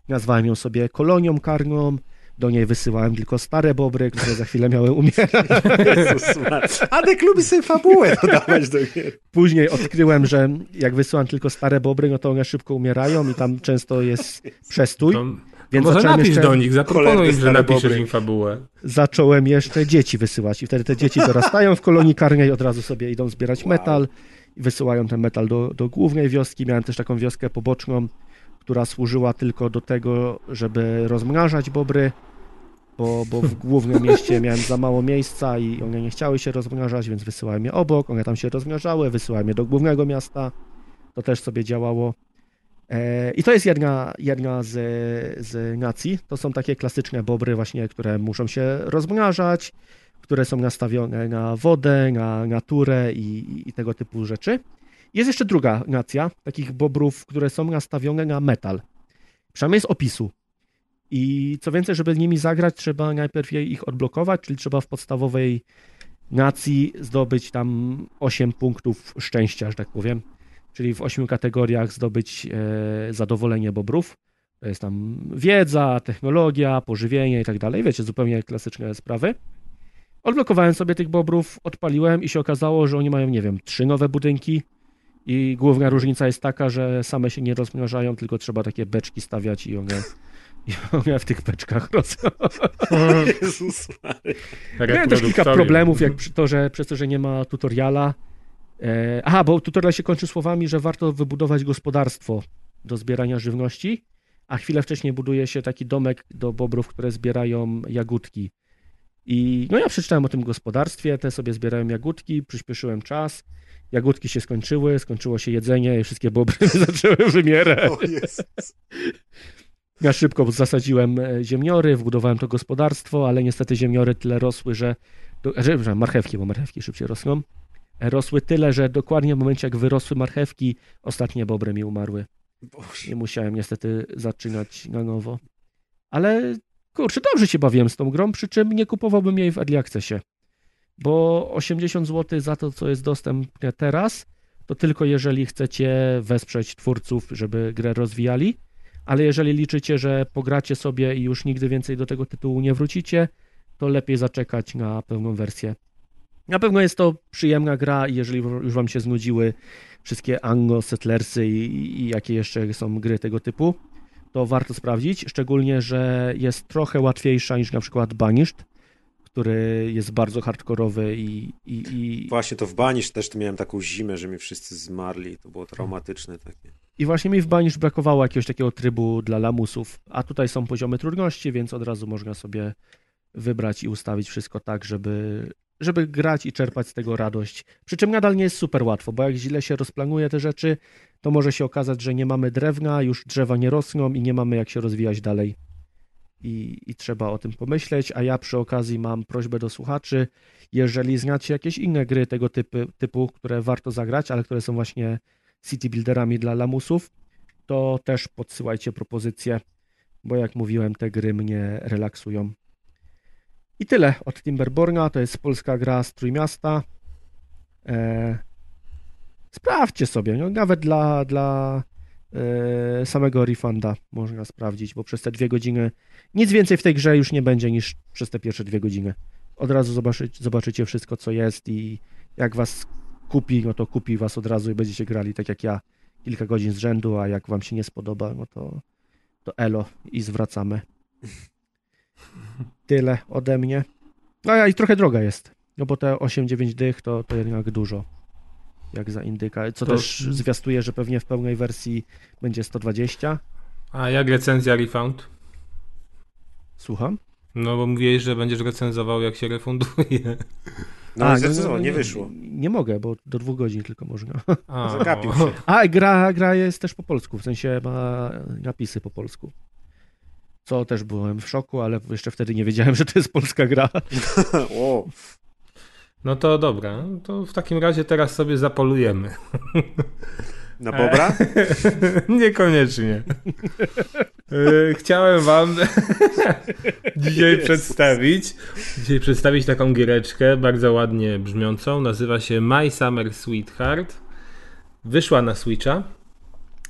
Nazwałem ją sobie kolonią karną. Do niej wysyłałem tylko stare bobry, które za chwilę miały umierać. [LAUGHS] Adek lubi sobie fabułę dodawać do gier. Później odkryłem, że jak wysyłam tylko stare bobry, no to one szybko umierają i tam często jest przestój. To, więc może napisz jeszcze... do nich, zaproponuj im, że napiszesz bobry. im fabułę. Zacząłem jeszcze dzieci wysyłać i wtedy te dzieci [LAUGHS] dorastają w kolonii karnej, od razu sobie idą zbierać wow. metal i wysyłają ten metal do, do głównej wioski. Miałem też taką wioskę poboczną, która służyła tylko do tego, żeby rozmnażać bobry, bo, bo w głównym mieście miałem za mało miejsca i one nie chciały się rozmnażać, więc wysyłałem je obok, one tam się rozmnażały, wysyłałem je do głównego miasta. To też sobie działało. E, I to jest jedna, jedna z, z nacji. To są takie klasyczne bobry właśnie, które muszą się rozmnażać, które są nastawione na wodę, na naturę i, i tego typu rzeczy. Jest jeszcze druga nacja takich bobrów, które są nastawione na metal. Przynajmniej z opisu. I co więcej, żeby nimi zagrać, trzeba najpierw ich odblokować, czyli trzeba w podstawowej nacji zdobyć tam 8 punktów szczęścia, że tak powiem. Czyli w 8 kategoriach zdobyć e, zadowolenie bobrów. To jest tam wiedza, technologia, pożywienie i tak dalej. Wiecie, zupełnie klasyczne sprawy. Odblokowałem sobie tych bobrów, odpaliłem i się okazało, że oni mają, nie wiem, trzy nowe budynki, i główna różnica jest taka, że same się nie rozmnażają, tylko trzeba takie beczki stawiać i one, i one [LAUGHS] w tych beczkach. [LAUGHS] Jezus Miałem też kilka problemów, jak to, że przez to, że nie ma tutoriala. E, aha, bo tutorial się kończy słowami, że warto wybudować gospodarstwo do zbierania żywności, a chwilę wcześniej buduje się taki domek do bobrów, które zbierają jagódki. I no ja przeczytałem o tym gospodarstwie, te sobie zbierają jagódki, przyspieszyłem czas jagódki się skończyły, skończyło się jedzenie i wszystkie bobry [LAUGHS] zaczęły wymierać. Ja szybko zasadziłem e, ziemniory, wbudowałem to gospodarstwo, ale niestety ziemniory tyle rosły, że, że marchewki, bo marchewki szybciej rosną, e, rosły tyle, że dokładnie w momencie jak wyrosły marchewki, ostatnie bobry mi umarły. Boże. I musiałem niestety zaczynać na nowo. Ale kurczę, dobrze się bawiłem z tą grą, przy czym nie kupowałbym jej w Early Accessie bo 80 zł za to, co jest dostępne teraz, to tylko jeżeli chcecie wesprzeć twórców, żeby grę rozwijali, ale jeżeli liczycie, że pogracie sobie i już nigdy więcej do tego tytułu nie wrócicie, to lepiej zaczekać na pełną wersję. Na pewno jest to przyjemna gra i jeżeli już wam się znudziły wszystkie Anglo Settlersy i, i jakie jeszcze są gry tego typu, to warto sprawdzić, szczególnie, że jest trochę łatwiejsza niż na przykład Banished, który jest bardzo hardkorowy i, i, i... Właśnie to w Banisz też miałem taką zimę, że mi wszyscy zmarli. To było traumatyczne takie. I właśnie mi w Banisz brakowało jakiegoś takiego trybu dla lamusów, a tutaj są poziomy trudności, więc od razu można sobie wybrać i ustawić wszystko tak, żeby, żeby grać i czerpać z tego radość. Przy czym nadal nie jest super łatwo, bo jak źle się rozplanuje te rzeczy, to może się okazać, że nie mamy drewna, już drzewa nie rosną i nie mamy jak się rozwijać dalej i, i trzeba o tym pomyśleć. A ja przy okazji mam prośbę do słuchaczy, jeżeli znacie jakieś inne gry tego typu, typu które warto zagrać, ale które są właśnie city builderami dla lamusów, to też podsyłajcie propozycje, bo jak mówiłem, te gry mnie relaksują. I tyle od Timberborna. To jest polska gra z Trójmiasta. Eee, sprawdźcie sobie, no, nawet dla, dla E, samego refunda można sprawdzić, bo przez te dwie godziny nic więcej w tej grze już nie będzie niż przez te pierwsze dwie godziny. Od razu zobaczycie, zobaczycie wszystko, co jest i jak was kupi, no to kupi was od razu i będziecie grali tak jak ja kilka godzin z rzędu, a jak wam się nie spodoba, no to, to elo i zwracamy. [LAUGHS] Tyle ode mnie. No ja i trochę droga jest, no bo te 8-9 dych to, to jednak dużo jak za indyka, co to... też zwiastuje, że pewnie w pełnej wersji będzie 120. A jak recenzja refund? Słucham? No bo mówiłeś, że będziesz recenzował jak się refunduje. [LAUGHS] No, A, no, no, nie wyszło. Nie, nie, mogę, bo do dwóch godzin tylko można. [LAUGHS] A, Zagapił się. A, gra, gra jest też po polsku, w sensie ma napisy po polsku. Co też byłem w szoku, ale jeszcze wtedy nie wiedziałem, [LAUGHS] że to jest polska gra. [LAUGHS] wow. No to dobra, to w takim razie teraz sobie zapolujemy. Na Bobra? [LAUGHS] Niekoniecznie. E, chciałem wam [LAUGHS] dzisiaj przedstawić dzisiaj przedstawić taką giereczkę bardzo ładnie brzmiącą. Nazywa się My Summer Sweetheart. Wyszła na Switcha.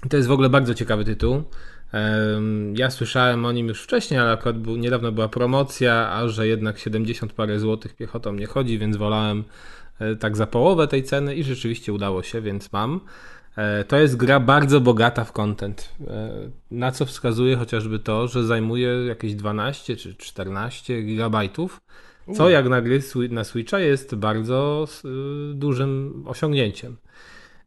To jest w ogóle bardzo ciekawy tytuł. Ja słyszałem o nim już wcześniej, ale akurat był, niedawno była promocja, a że jednak 70 parę złotych piechotą nie chodzi, więc wolałem e, tak za połowę tej ceny i rzeczywiście udało się, więc mam. E, to jest gra bardzo bogata w content, e, na co wskazuje chociażby to, że zajmuje jakieś 12 czy 14 gigabajtów, co jak na gry na Switcha jest bardzo dużym osiągnięciem.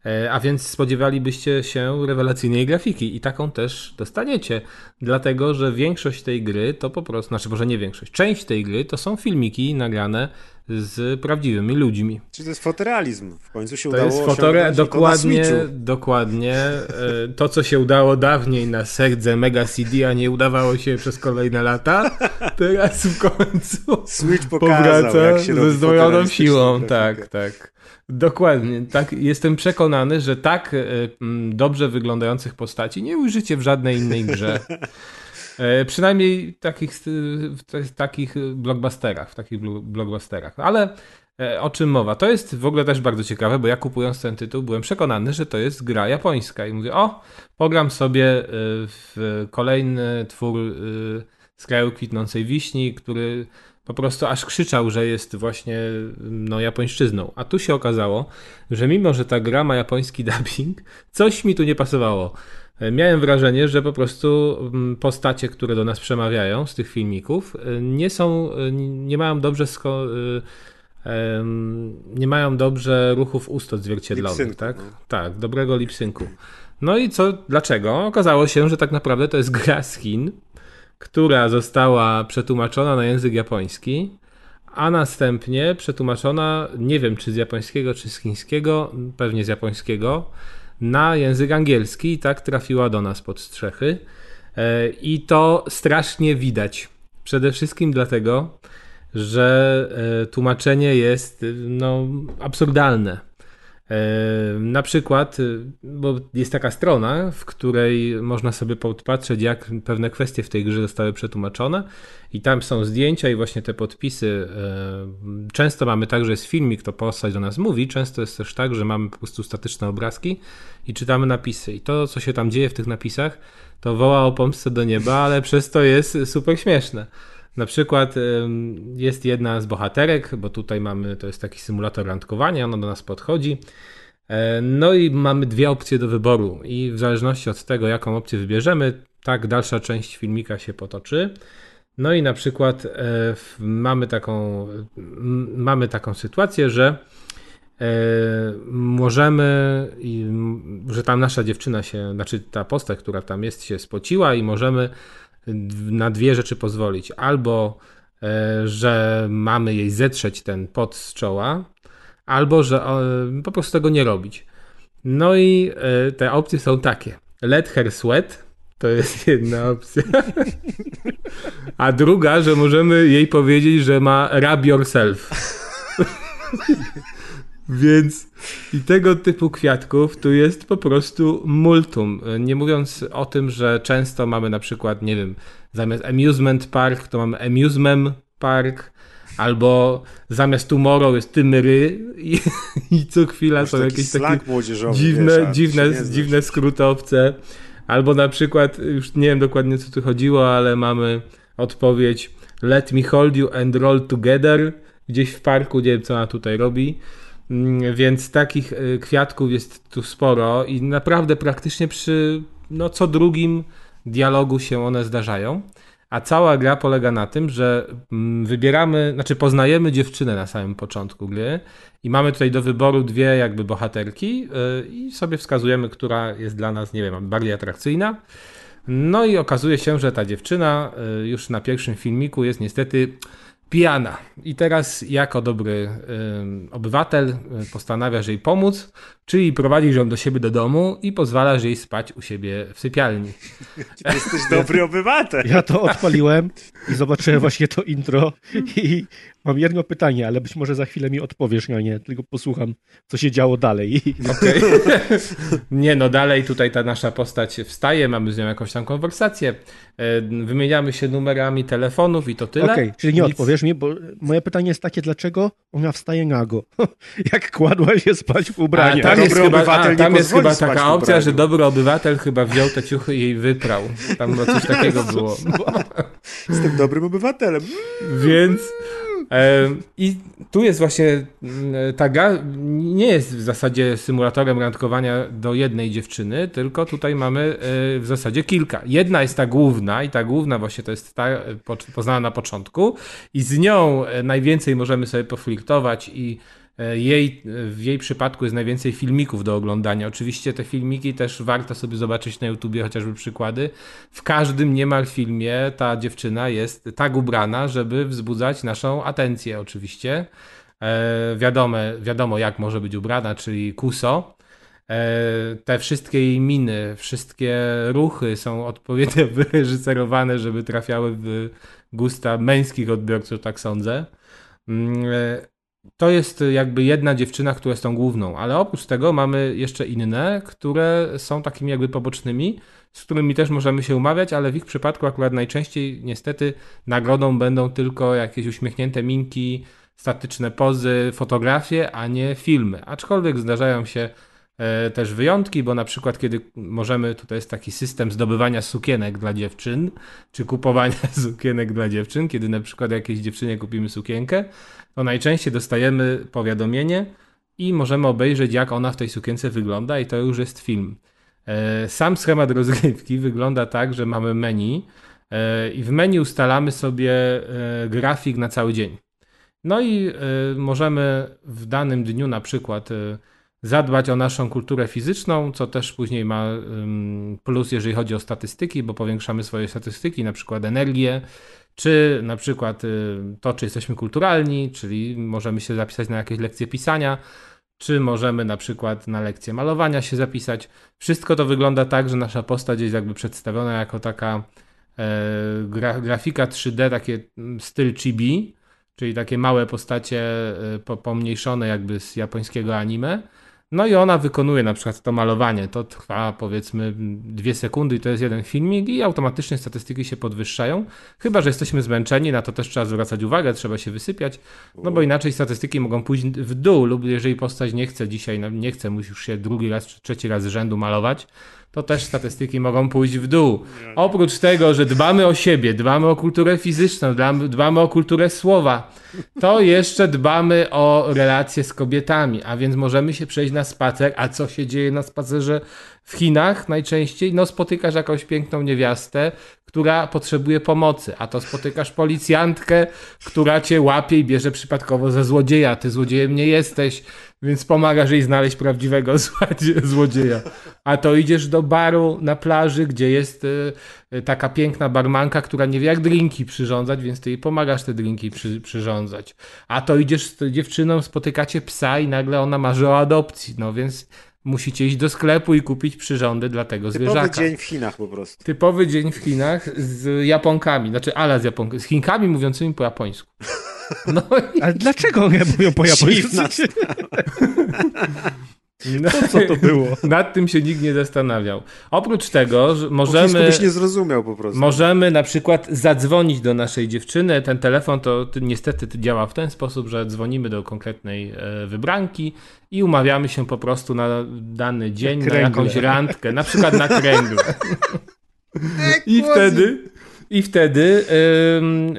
E, a więc spodziewalibyście się rewelacyjnej grafiki i taką też dostaniecie, dlatego że większość tej gry to po prostu, znaczy może nie większość, część tej gry to są filmiki nagrane z prawdziwymi ludźmi. Czyli to jest fotorealizm. W końcu się to udało jest fotore... dokładnie, dokładnie. E, to, co się udało dawniej na serdze Mega CD, a nie udawało się przez kolejne lata, [LAUGHS] teraz w końcu Switch pokazał, powraca ze zdwojoną siłą. Tak, tak. Dokładnie. Tak, jestem przekonany, że tak e, dobrze wyglądających postaci nie ujrzycie w żadnej innej grze. [LAUGHS] E, przynajmniej takich, w takich blockbusterach, w takich blockbusterach. Ale e, o czym mowa? To jest w ogóle też bardzo ciekawe, bo ja kupując ten tytuł byłem przekonany, że to jest gra japońska i mówię, o, pogram sobie w kolejny twór z kraju kwitnącej wiśni, który po prostu aż krzyczał, że jest właśnie no, japońszczyzną. A tu się okazało, że mimo, że ta gra ma japoński [LAUGHS] dubbing, coś mi tu nie pasowało. E, miałem wrażenie, że po prostu mm, postacie, które do nas przemawiają z tych filmików, e, nie są, e, nie mają dobrze sko- nie mają dobrze ruchów ust odzwierciedlowych, tak? No. Tak, dobrego lipsynku. No i co, dlaczego? Okazało się, że tak naprawdę to jest gra z Chin, która została przetłumaczona na język japoński, a następnie przetłumaczona, nie wiem czy z japońskiego, czy z chińskiego, pewnie z japońskiego, na język angielski i tak trafiła do nas pod strzechy. E, I to strasznie widać. Przede wszystkim dlatego, że e, tłumaczenie jest no, absurdalne. Na przykład, y, bo jest taka strona, w której można sobie podpatrzeć, jak pewne kwestie w tej grze zostały przetłumaczone, i tam są zdjęcia i właśnie te podpisy. Często mamy tak, że jest filmik, to postać do nas mówi, często jest też tak, że mamy po prostu statyczne obrazki i czytamy napisy. I to, co się tam dzieje w tych napisach, to woła o pomstę do nieba, ale [LAUGHS] przez to jest super śmieszne. Na przykład jest jedna z bohaterek, bo tutaj mamy, to jest taki symulator randkowania, ona do nas podchodzi. E, no i mamy dwie opcje do wyboru i w zależności od tego, jaką opcję wybierzemy, tak dalsza część filmika się potoczy. No i na przykład e, mamy taką, mamy taką sytuację, że e, możemy, że tam nasza dziewczyna się, znaczy ta postać, która tam jest, się spociła i możemy na dwie rzeczy pozwolić. Albo, e, że mamy jej zetrzeć ten pot z czoła, albo, że po prostu tego nie robić. No i e, te opcje są takie. Let her sweat, to jest [LAUGHS] jedna opcja. A druga, że możemy jej powiedzieć, że ma rub yourself. [LAUGHS] Więc i tego typu kwiatków tu jest po prostu multum. Nie mówiąc o tym, że często mamy na przykład, nie wiem, zamiast amusement park, to mamy amusement park, albo zamiast tomorrow jest tymry i, i co chwila Masz są jakieś takie dziwne, wiesz, dziwne, dziwne skrótowce. Albo na przykład, już nie wiem dokładnie co tu chodziło, ale mamy odpowiedź Let me hold you and roll together. Gdzieś w parku, nie wiem co ona tutaj robi. Mm, więc takich y, kwiatków jest tu sporo i naprawdę praktycznie przy no, co drugim dialogu się one zdarzają. A cała gra polega na tym, że mm, wybieramy, znaczy poznajemy dziewczynę na samym początku gry i mamy tutaj do wyboru dwie jakby bohaterki y, i sobie wskazujemy, która jest dla nas, nie wiem, bardziej atrakcyjna. No i okazuje się, że ta dziewczyna y, już na pierwszym filmiku jest niestety pijana. I teraz jako dobry y, obywatel postanawiasz jej pomóc, czyli prowadzisz ją do siebie do domu i pozwalasz jej spać u siebie w sypialni. [LAUGHS] Ty jesteś dobry obywatel. Ja to odpaliłem i zobaczyłem właśnie to intro i mam jedno pytanie, ale być może za chwilę mi odpowiesz, ja nie, tylko posłucham, co się działo dalej. [LAUGHS] Okay. nie, no dalej tutaj ta nasza postać wstaje, mamy z nią jakąś tam konwersację, e, wymieniamy się numerami telefonów i to tyle. Okej, okay, czyli nie Nic... odpowiesz mi, bo moje pytanie jest takie, dlaczego ona wstaje nago? [LAUGHS] Jak kładła się spać w ubraniu. tam jest chyba, a, tam jest chyba taka opcja, że dobry obywatel chyba wziął te ciuchy i jej wyprał. Tam coś takiego [LAUGHS] było. Jestem dobrym obywatelem. Więc i tu jest właśnie mm, ta gra, nie jest w zasadzie symulatorem randkowania do jednej dziewczyny, tylko tutaj mamy e, w zasadzie kilka. Jedna jest ta główna i ta główna właśnie to jest ta e, poznana na początku i z nią e, najwięcej możemy sobie poflirtować i E, jej, w jej przypadku jest najwięcej filmików do oglądania. Oczywiście te filmiki też warto sobie zobaczyć na YouTubie, chociażby przykłady. W każdym niemal filmie ta dziewczyna jest tak ubrana, żeby wzbudzać naszą atencję oczywiście. E, wiadomo, wiadomo jak może być ubrana, czyli kuso. E, te wszystkie jej miny, wszystkie ruchy są odpowiednio [LAUGHS] wyreżyserowane, żeby trafiały w gusta męskich odbiorców, tak sądzę. Mm, e, to jest jakby jedna dziewczyna, która jest tą główną, ale oprócz tego mamy jeszcze inne, które są takimi jakby pobocznymi, z którymi też możemy się umawiać, ale w ich przypadku akurat najczęściej niestety nagrodą będą tylko jakieś uśmiechnięte minki, statyczne pozy, fotografie, a nie filmy. Aczkolwiek zdarzają się też wyjątki, bo na przykład kiedy możemy, tutaj jest taki system zdobywania sukienek dla dziewczyn, czy kupowania [LAUGHS] sukienek dla dziewczyn, kiedy na przykład jakiejś dziewczynie kupimy sukienkę, to najczęściej dostajemy powiadomienie i możemy obejrzeć jak ona w tej sukience wygląda i to już jest film. E, sam schemat rozgrywki wygląda tak, że mamy menu e, i w menu ustalamy sobie grafik na cały dzień. No i możemy w danym dniu na przykład zadbać o naszą kulturę fizyczną, co też później ma plus, jeżeli chodzi o statystyki, bo powiększamy swoje statystyki, na przykład energię, czy na przykład y, to, czy jesteśmy kulturalni, czyli możemy się zapisać na jakieś lekcje pisania, czy możemy na przykład na lekcję malowania się zapisać. Wszystko to wygląda tak, że nasza postać jest jakby przedstawiona jako taka e, gra, grafika 3D, takie mm, styl chibi, czyli takie małe postacie e, pomniejszone jakby z japońskiego anime no i ona wykonuje na przykład to malowanie. To trwa powiedzmy dwie sekundy i to jest jeden filmik i automatycznie statystyki się podwyższają. Chyba, że jesteśmy zmęczeni, na to też trzeba zwracać uwagę, trzeba się wysypiać, no bo inaczej statystyki mogą pójść w dół lub jeżeli postać nie chce dzisiaj, nie chce, musi już się drugi raz czy trzeci raz z rzędu malować, to też statystyki mogą pójść w dół. Oprócz tego, że dbamy o siebie, dbamy o kulturę fizyczną, dbamy, o kulturę słowa, to jeszcze dbamy o relacje z kobietami, a więc możemy się przejść na spacer. A co się dzieje na spacerze w Chinach najczęściej? No spotykasz jakąś piękną niewiastę, która potrzebuje pomocy, a to spotykasz policjantkę, która cię łapie i bierze przypadkowo za złodzieja. Ty złodziejem nie jesteś, więc pomagasz jej znaleźć prawdziwego [LAUGHS] złodzieja. A to idziesz do baru na plaży, gdzie jest y, taka piękna barmanka, która nie wie jak drinki przyrządzać, więc ty jej pomagasz te drinki przy, przyrządzać. A to idziesz z dziewczyną, spotykacie psa i nagle ona marzy o adopcji, no więc musicie iść do sklepu i kupić przyrządy dla tego Typowy zwierzaka. Typowy dzień w Chinach po prostu. Typowy dzień w Chinach z Japonkami, znaczy ala z Japonkami, z Chinkami mówiącymi po japońsku. No i... Ale dlaczego one mówią po japońsku? [LAUGHS] No, co to było? Nad tym się nikt nie zastanawiał. Oprócz tego, że możemy. byś nie zrozumiał po prostu. Możemy na przykład zadzwonić do naszej dziewczyny. Ten telefon to niestety działa w ten sposób, że dzwonimy do konkretnej e, wybranki i umawiamy się po prostu na dany dzień, na, na jakąś randkę, na przykład na kręgle. [LAUGHS] I wtedy i wtedy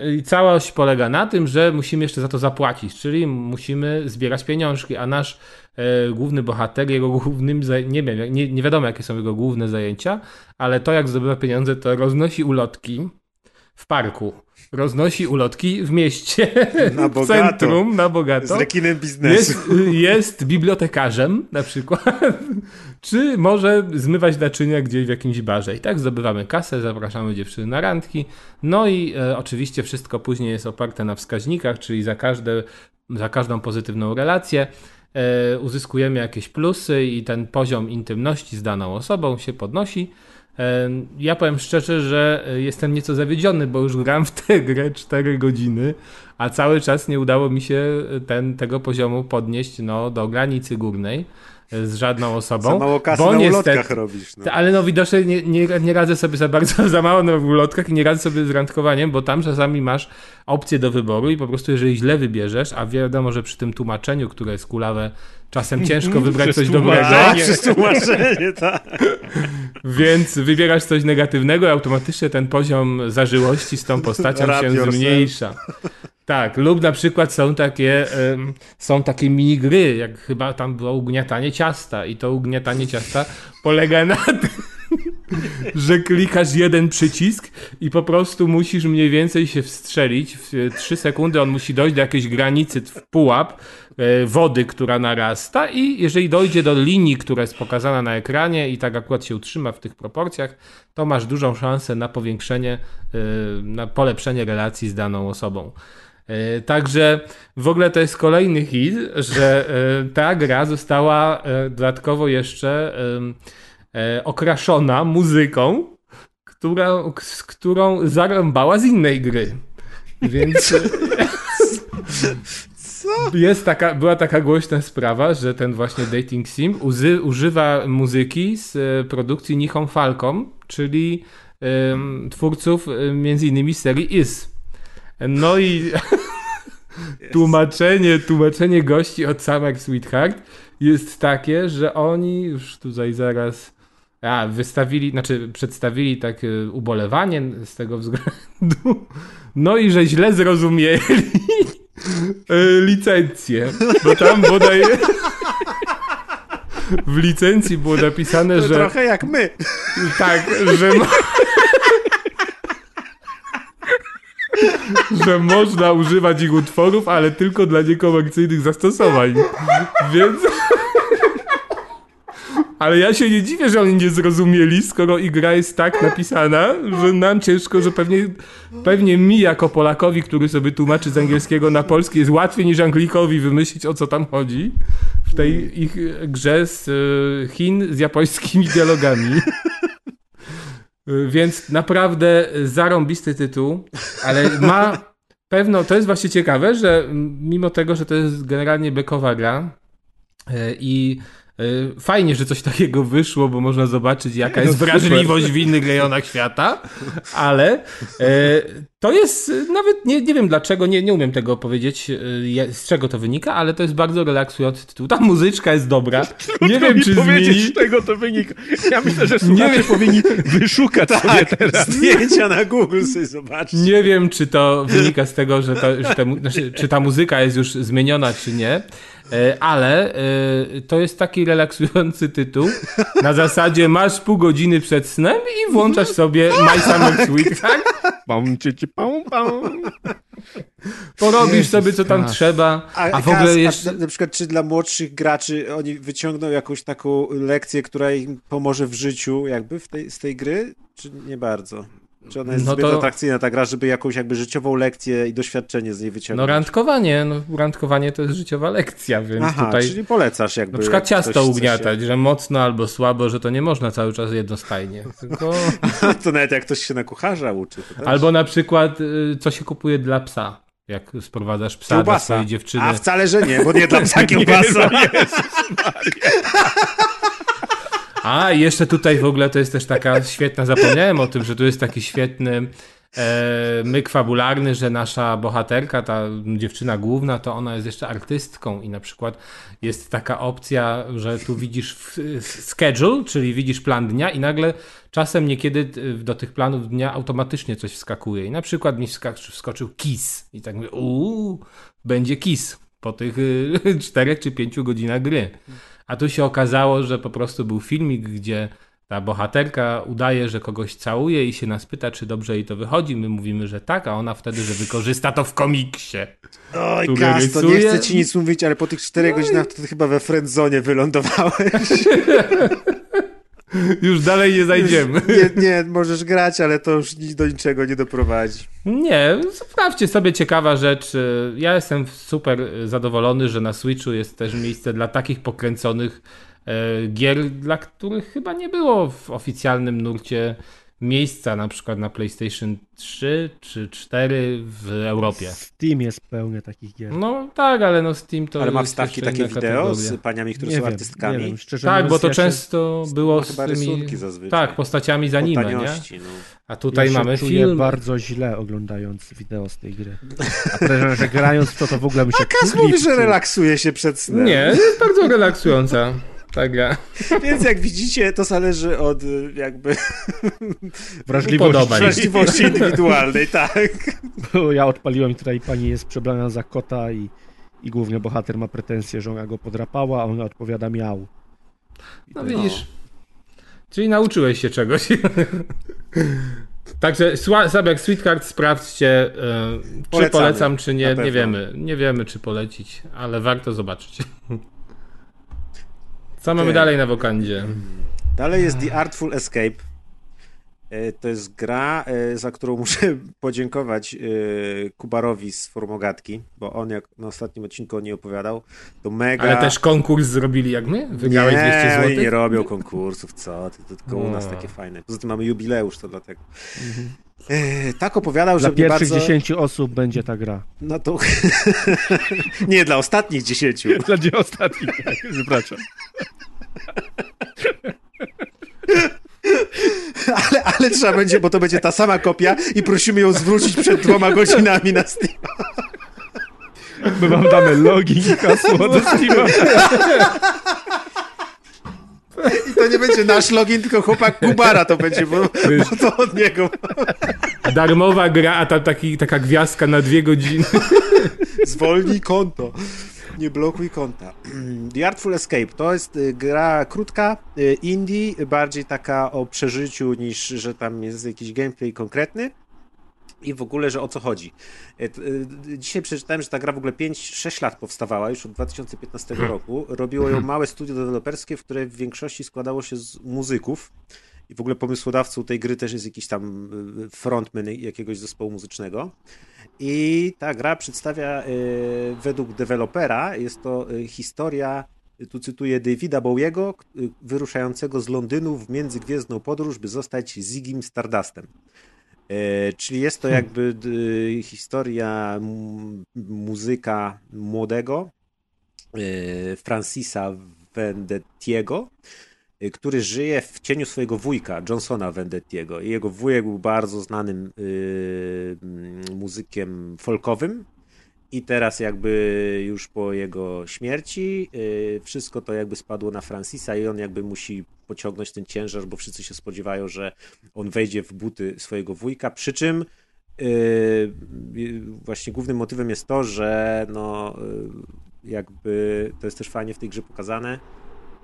yy, całość polega na tym, że musimy jeszcze za to zapłacić, czyli musimy zbierać pieniążki, a nasz yy, główny bohater, jego głównym, nie wiem, nie, nie wiadomo jakie są jego główne zajęcia, ale to jak zdobywa pieniądze, to roznosi ulotki w parku. Roznosi ulotki w mieście, na [LAUGHS] w centrum, na bogato. Z rekinem biznesu. Jest, jest bibliotekarzem na przykład, [LAUGHS] czy może zmywać naczynia gdzieś w jakimś barze. I tak zdobywamy kasę, zapraszamy dziewczyny na randki. No i e, oczywiście wszystko później jest oparte na wskaźnikach, czyli za, każde, za każdą pozytywną relację e, uzyskujemy jakieś plusy i ten poziom intymności z daną osobą się podnosi. Ja powiem szczerze, że e, jestem nieco zawiedziony, bo już gram w tę grę 4 godziny, a cały czas nie udało mi się ten, tego poziomu podnieść no, do granicy górnej z żadną osobą. Za mało kasy bo na niestety, ulotkach robisz. No. Ale no widocznie nie, nie, nie, radzę sobie za bardzo [LAUGHS] za mało na ulotkach i nie radzę sobie z randkowaniem, bo tam czasami masz opcję do wyboru i po prostu jeżeli źle wybierzesz, a wiadomo, że przy tym tłumaczeniu, które jest kulawe, czasem [LAUGHS] ciężko wybrać coś dobrego. Przez tłumaczenie, tak. [LAUGHS] Więc wybierasz coś negatywnego i automatycznie ten poziom zażyłości z tą postacią się zmniejsza. Tak, lub na przykład są takie, są takie minigry, jak chyba tam było ugniatanie ciasta i to ugniatanie ciasta polega na [LAUGHS] tym, że klikasz jeden przycisk i po prostu musisz mniej więcej się wstrzelić. W 3 sekundy on musi dojść do jakiejś granicy w pułap e, wody, która narasta i jeżeli dojdzie do linii, która jest pokazana na ekranie i tak akurat się utrzyma w tych proporcjach, to masz dużą szansę na powiększenie, e, na polepszenie relacji z daną osobą. E, także w ogóle to jest kolejny hit, że e, ta gra została e, dodatkowo jeszcze okraszona muzyką, która, z którą zarąbała z innej gry. Więc. [LAUGHS] Co? Jest taka, była taka głośna sprawa, że ten właśnie Dating Sim uzy, używa muzyki z produkcji Nihon Falcom, czyli um, twórców między innymi serii Is. No i tłumaczenie, tłumaczenie gości od Summer Sweetheart jest takie, że oni już tutaj zaraz a, wystawili, znaczy przedstawili takie ubolewanie z tego względu, no i że źle zrozumieli e, licencję, bo tam bodaj w licencji było napisane, to że... Trochę jak my. Tak, że... że można używać ich utworów, ale tylko dla niekomercyjnych zastosowań. Więc... Ale ja się nie dziwię, że oni nie zrozumieli, skoro i gra jest tak napisana, że nam ciężko, że pewnie, pewnie mi jako Polakowi, który sobie tłumaczy z angielskiego na polski, jest łatwiej niż Anglikowi wymyślić o co tam chodzi w tej ich grze z e, Chin z japońskimi dialogami. Więc naprawdę zarąbisty tytuł, ale ma pewno, to jest właśnie ciekawe, że mimo tego, że to jest generalnie bekowa gra e, i fajnie, że coś takiego wyszło, bo można zobaczyć, jaka jest [LAUGHS] no, wrażliwość w innych rejonach świata, ale e, to jest nawet, nie, nie wiem dlaczego, nie, nie umiem tego powiedzieć, e, z czego to wynika, ale to jest bardzo relaksujący tytuł. Ta muzyczka jest dobra. [LAUGHS] Trudno nie wiem, czy powiedzieć, zmieni... z czego to wynika. Ja myślę, że słuchacze powinni wyszukać tak, sobie teraz. Zdjęcia na Google sobie [LAUGHS] zobaczyć. Nie wiem, czy to wynika z tego, że, to, że te, znaczy, czy ta muzyka jest już zmieniona, czy nie. E, ale e, to jest taki relaksujący tytuł. Na zasadzie masz pół godziny przed snem i włączasz sobie My Summer Sweet, tak? Pam, ci, ci, pam, pam. Porobisz sobie, co tam trzeba. A, a w ogóle jeszcze... na, na przykład, czy dla młodszych graczy oni wyciągną jakąś taką lekcję, która im pomoże w życiu, jakby w tej, z tej gry, czy nie bardzo? Czy ona jest no zbyt to... atrakcyjna ta gra, żeby jakąś jakby życiową lekcję i doświadczenie z niej wyciągnąć? No randkowanie, no randkowanie to jest życiowa lekcja, więc Aha, tutaj... czyli polecasz jakby... Na przykład ciasto ugniatać, się... że mocno albo słabo, że to nie można cały czas jednostajnie, tylko... to nawet jak ktoś się na kucharza uczy. Albo na przykład, y, co się kupuje dla psa. Jak sprowadzasz psa kiełbasa. dla swojej dziewczyny. A wcale, że nie, bo nie dla psa kiełbasa. A, jeszcze tutaj w ogóle to jest też taka świetna, zapomniałem o tym, że tu jest taki świetny e, myk fabularny, że nasza bohaterka, ta dziewczyna główna, to ona jest jeszcze artystką i na przykład jest taka opcja, że tu widzisz schedule, czyli widzisz plan dnia i nagle czasem niekiedy do tych planów dnia automatycznie coś wskakuje i na przykład mi wskoczył kiss i tak mówię, uuu, będzie kiss po tych czterech czy pięciu godzinach gry. A tu się okazało, że po prostu był filmik, gdzie ta bohaterka udaje, że kogoś całuje i się nas pyta, czy dobrze jej to wychodzi. My mówimy, że tak, a ona wtedy, że wykorzysta to w komiksie. Oj, Gaz, to nie chcę ci nic mówić, ale po tych czterech no godzinach to ty chyba we friendzone wylądowałeś. [LAUGHS] [LAUGHS] Już dalej nie zajdziemy. Nie, nie, możesz grać, ale to już do niczego nie doprowadzi. Nie, sprawdźcie sobie ciekawa rzecz. Ja jestem super zadowolony, że na Switchu jest też miejsce dla takich pokręconych e, gier, dla których chyba nie było w oficjalnym nurcie miejsca na przykład na PlayStation 3 czy 4 w Europie. Steam jest pełny takich gier. No tak, ale no Steam to Ale ma wstawki takie wideo z paniami, które nie są wiem, artystkami? Nie wiem, szczerze tak, bo to często było z tymi tak, postaciami z anime, nie? No. A tutaj ja mamy film. bardzo źle oglądając wideo z tej gry. A że grając w to, to w ogóle mi się... A Kas mówi, że relaksuje się przed snem. Nie, jest bardzo relaksująca ta gra. [LAUGHS] Więc jak widzicie, to zależy od y, jakby [LAUGHS] wrażliwości, wrażliwości [LAUGHS] indywidualnej, tak. Bo ja odpaliłem tutaj, pani jest przebrana za kota i, i główny bohater ma pretensje, że ona go podrapała, a ona odpowiada miał. I no widzisz. Czyli nauczyłeś się czegoś. Także jak Sweet sprawdźcie, yy, czy polecam, czy nie. Nie wiemy. Nie wiemy, czy polecić, ale warto zobaczyć. Co mamy dalej na wokandzie? Dalej jest The Artful Escape. E, to jest gra, e, za którą [LAUGHS] muszę podziękować e, Kubarowi z Formogatki, bo on jak na ostatnim odcinku o niej opowiadał, to mega... Ale też konkurs zrobili jak my? Wygrałeś nie, 200 zł? Nie, nie robią konkursów, co? To, to tylko u nas takie fajne. Poza tym mamy jubileusz, to dlatego. Mhm. Tak opowiadał, że. Dla pierwszych bardzo... 10 osób będzie ta gra. No to. [LAUGHS] nie, dla ostatnich 10. [LAUGHS] dla ostatnich, tak, [LAUGHS] przepraszam. ale, ale trzeba będzie, bo to będzie ta sama kopia i prosimy ją zwrócić przed dwoma godzinami na Steam. My wam damy login i hasło do Steama. I to nie będzie nasz login, tylko chłopak Kubara to będzie, bo, bo to od niego. Darmowa gra, a tam taki, taka gwiazdka na dwie godziny. Zwolnij konto. Nie blokuj konta. The Artful Escape to jest y, gra krótka, y, indie, bardziej taka o przeżyciu niż, że tam jest jakiś gameplay konkretny i w ogóle, że o co chodzi. E, dzisiaj przeczytałem, że ta gra w ogóle 5-6 lat powstawała, już od 2015 hmm. roku. Robiło ją małe studio deweloperskie, w które w większości składało się z muzyków. I w ogóle pomysłodawcą tej gry też jest jakiś tam y, frontman jakiegoś zespołu muzycznego. I ta gra przedstawia według dewelopera, jest to historia, tu cytuję Davida Bowiego, wyruszającego z Londynu w międzygwiezdną podróż, by zostać Zigim Stardustem. Czyli jest to hmm. jakby historia muzyka młodego Francisa Vendettiego, Y, który żyje w cieniu swojego wujka, Johnsona Vendettiego. Jego wujek był bardzo znanym y, muzykiem folkowym. I teraz jakby już po jego śmierci y, wszystko to jakby spadło na Francisa i on jakby musi pociągnąć ten ciężar, bo wszyscy się spodziewają, że on wejdzie w buty swojego wujka, przy czym właśnie głównym motywem jest to, że no jakby to jest też fajnie w tej grze pokazane,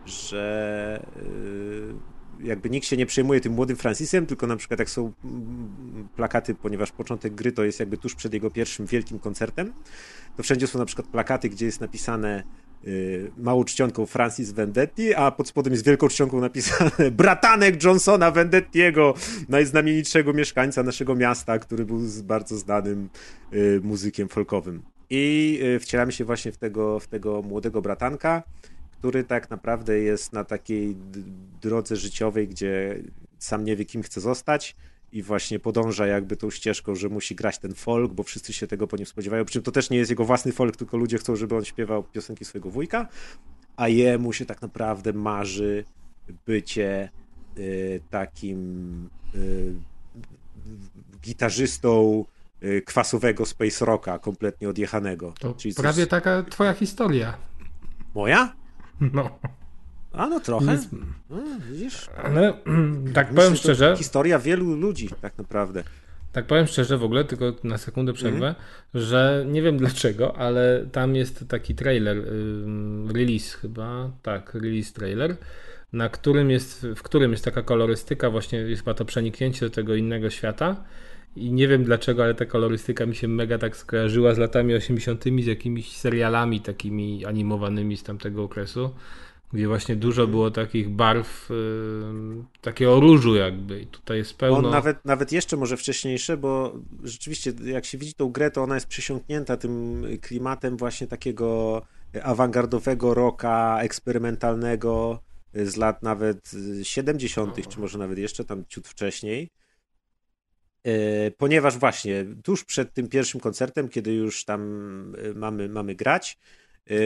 że y, jakby nikt się nie przejmuje tym młodym Francisem, tylko na przykład jak są mm, plakaty, ponieważ początek gry to jest jakby tuż przed jego pierwszym wielkim koncertem, to wszędzie są na przykład plakaty, gdzie jest napisane y, małą czcionką Francis Vendetti, a pod spodem jest wielką czcionką napisane [LAUGHS] bratanek Johnsona Vendettiego, najznamienitszego mieszkańca naszego miasta, który był bardzo znanym y, muzykiem folkowym. I wcielamy się właśnie w tego, w tego młodego bratanka, który tak naprawdę jest na takiej drodze życiowej, gdzie sam nie wie, kim chce zostać i właśnie podąża jakby tą ścieżką, że musi grać ten folk, bo wszyscy się tego po nim spodziewają. Przy czym to też nie jest jego własny folk, tylko ludzie chcą, żeby on śpiewał piosenki swojego wujka, a jemu się tak naprawdę marzy bycie y, takim y, gitarzystą y, kwasowego space rocka, kompletnie odjechanego. To Czyli prawie coś... taka twoja historia. Moja? [LAUGHS] No. A no trochę. No, widzisz? Ale tak Myślę, powiem szczerze. Historia wielu ludzi, tak naprawdę. Tak powiem szczerze w ogóle, tylko na sekundę przerwę, mm. że nie wiem dlaczego, ale tam jest taki trailer, release chyba, tak, release trailer, na którym jest, w którym jest taka kolorystyka, właśnie jest ma to przeniknięcie do tego innego świata. I nie wiem dlaczego, ale ta kolorystyka mi się mega tak skojarzyła z latami 80., z jakimiś serialami takimi animowanymi z tamtego okresu gdzie właśnie dużo było takich barw, yy, takiego różu jakby i tutaj jest pełno... On nawet, nawet jeszcze może wcześniejsze, bo rzeczywiście jak się widzi tą grę, to ona jest przysiągnięta tym klimatem właśnie takiego awangardowego rocka, eksperymentalnego z lat nawet 70., czy może nawet jeszcze tam ciut wcześniej. Yy, ponieważ właśnie tuż przed tym pierwszym koncertem, kiedy już tam yy, mamy, mamy grać,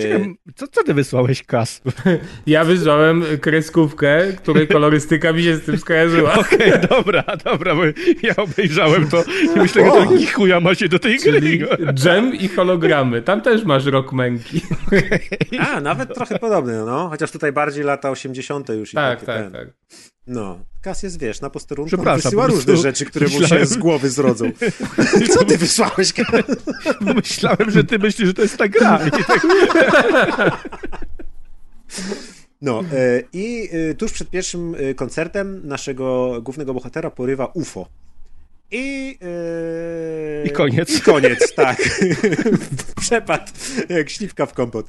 Czekam, co, co ty wysłałeś, Kas? [LAUGHS] Ja wysłałem kreskówkę, której kolorystyka mi się z tym skojarzyła. [LAUGHS] Okej, okay, dobra, dobra, bo ja obejrzałem to i myślę, że to chuja ma się do tej Czyli gry. Dżem i hologramy. Tam też masz rok męki. Okay. A, nawet trochę podobne, no. Chociaż tutaj bardziej lata 80. już. Tak, tak, ten. tak. No, Kas jest, wiesz, na posterunku wysyła różne rzeczy, które myślałem... mu się z głowy zrodzą. [LAUGHS] Co ty wysłałeś, [LAUGHS] Myślałem, że ty myślisz, że to jest ta gra. No e, i e, tuż przed pierwszym e, koncertem naszego głównego bohatera porywa UFO. I, I koniec. I koniec, tak. [LAUGHS] Przepad jak śliwka w kompot.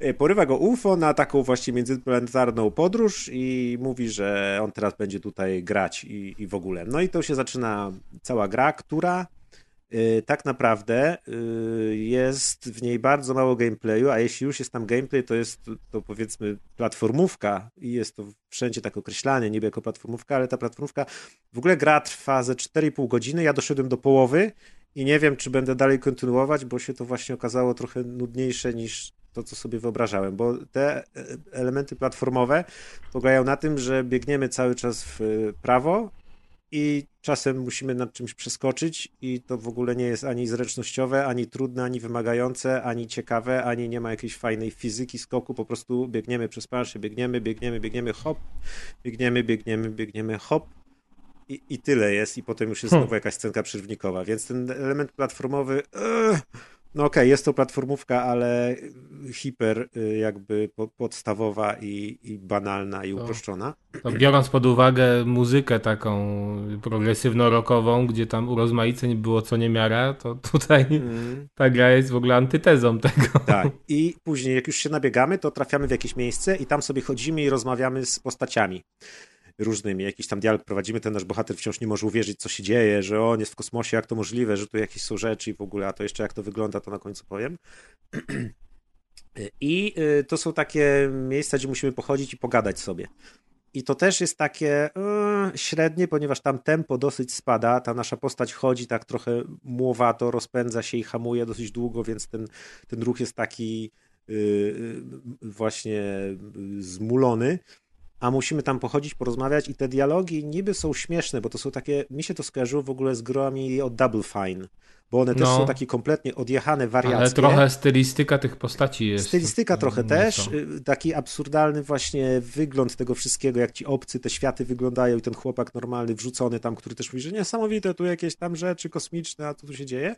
E, porywa go UFO na taką właśnie międzyplanetarną podróż i mówi, że on teraz będzie tutaj grać i, i w ogóle. No i to się zaczyna cała gra, która y, tak naprawdę y, jest w niej bardzo mało gameplayu, a jeśli już jest tam gameplay, to jest to powiedzmy platformówka i jest to wszędzie tak określane, niby jako platformówka, ale ta platformówka w ogóle gra trwa ze 4,5 godziny, ja doszedłem do połowy i nie wiem, czy będę dalej kontynuować, bo się to właśnie okazało trochę nudniejsze niż to, co sobie wyobrażałem, bo te e, elementy platformowe polegają na tym, że biegniemy cały czas w prawo i czasem musimy nad czymś przeskoczyć i to w ogóle nie jest ani zręcznościowe, ani trudne, ani wymagające, ani ciekawe, ani nie ma jakiejś fajnej fizyki skoku, po prostu biegniemy przez planszę, biegniemy, biegniemy, biegniemy, hop, biegniemy, biegniemy, biegniemy, hop i, i tyle jest i potem już jest hmm. znowu jakaś scenka przerwnikowa, więc ten element platformowy uh, no okej, okay, jest to platformówka, ale hiper y, jakby podstawowa i, i banalna i uproszczona. To, to biorąc pod uwagę muzykę taką progresywno-rockową, gdzie tam urozmaiceń było co niemiara, to tutaj mm. ta gra jest w ogóle antytezą tego. Tak. [LAUGHS] I później jak już się nabiegamy, to trafiamy w jakieś miejsce i tam sobie chodzimy i rozmawiamy z postaciami różnymi, jakiś tam dialog prowadzimy, ten nasz bohater wciąż nie może uwierzyć, co się dzieje, że on jest w kosmosie, jak to możliwe, że tu jakieś są rzeczy i w ogóle, a to jeszcze jak to wygląda, to na końcu powiem. [CLEARS THROAT] I y, to są takie miejsca, gdzie musimy pochodzić i pogadać sobie. I to też jest takie yy, średnie, ponieważ tam tempo dosyć spada. Ta nasza postać chodzi tak trochę młowato, rozpędza się i hamuje dosyć długo, więc ten, ten ruch jest taki yy, właśnie zmulony a musimy tam pochodzić, porozmawiać i te dialogi niby są śmieszne, bo to są takie, mi się to skojarzyło w ogóle z grami od Double Fine, bo one też no, są takie kompletnie odjechane wariacje. Ale trochę stylistyka tych postaci jest. Stylistyka trochę też, y, taki absurdalny właśnie wygląd tego wszystkiego, jak ci obcy te światy wyglądają i ten chłopak normalny wrzucony tam, który też mówi, że niesamowite, tu jakieś tam rzeczy kosmiczne, a co tu się dzieje.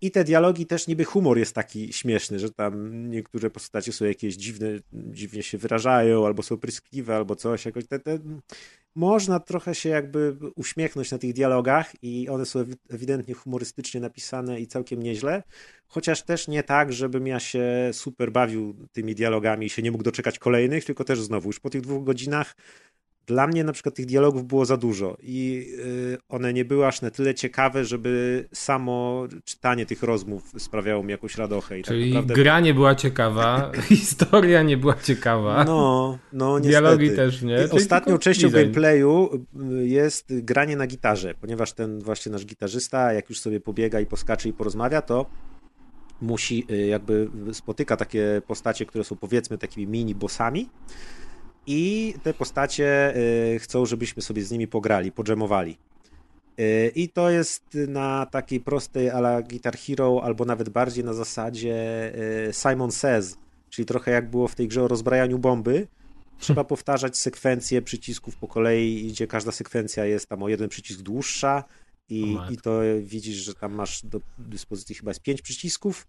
I te dialogi też niby humor jest taki śmieszny, że tam niektóre postacie są jakieś dziwne, dziwnie się wyrażają, albo są pryskliwe, albo coś. Jakoś te, te... Można trochę się jakby uśmiechnąć na tych dialogach i one są ewidentnie humorystycznie napisane i całkiem nieźle, chociaż też nie tak, żebym ja się super bawił tymi dialogami i się nie mógł doczekać kolejnych, tylko też znowu już po tych dwóch godzinach dla mnie na przykład tych dialogów było za dużo i y, one nie były aż na tyle ciekawe, żeby samo czytanie tych rozmów sprawiało mi jakąś radochę. I tak Czyli tak naprawdę... gra nie była ciekawa, [LAUGHS] historia nie była ciekawa. No, no niestety. Dialogi też nie. ostatnią częścią gameplayu y, jest granie na gitarze, ponieważ ten właśnie nasz gitarzysta, jak już sobie pobiega i poskacze i porozmawia, to musi y, jakby spotyka takie postacie, które są powiedzmy takimi mini bossami i te postacie y, chcą, żebyśmy sobie z nimi pograli, podżemowali. Y, I to jest na takiej prostej ala Guitar Hero, albo nawet bardziej na zasadzie y, Simon Says, czyli trochę jak było w tej grze o rozbrajaniu bomby. [LAUGHS] Trzeba hmm. powtarzać sekwencje przycisków po kolei, gdzie każda sekwencja jest tam o jeden przycisk dłuższa i, i to widzisz, że tam masz do dyspozycji chyba jest pięć przycisków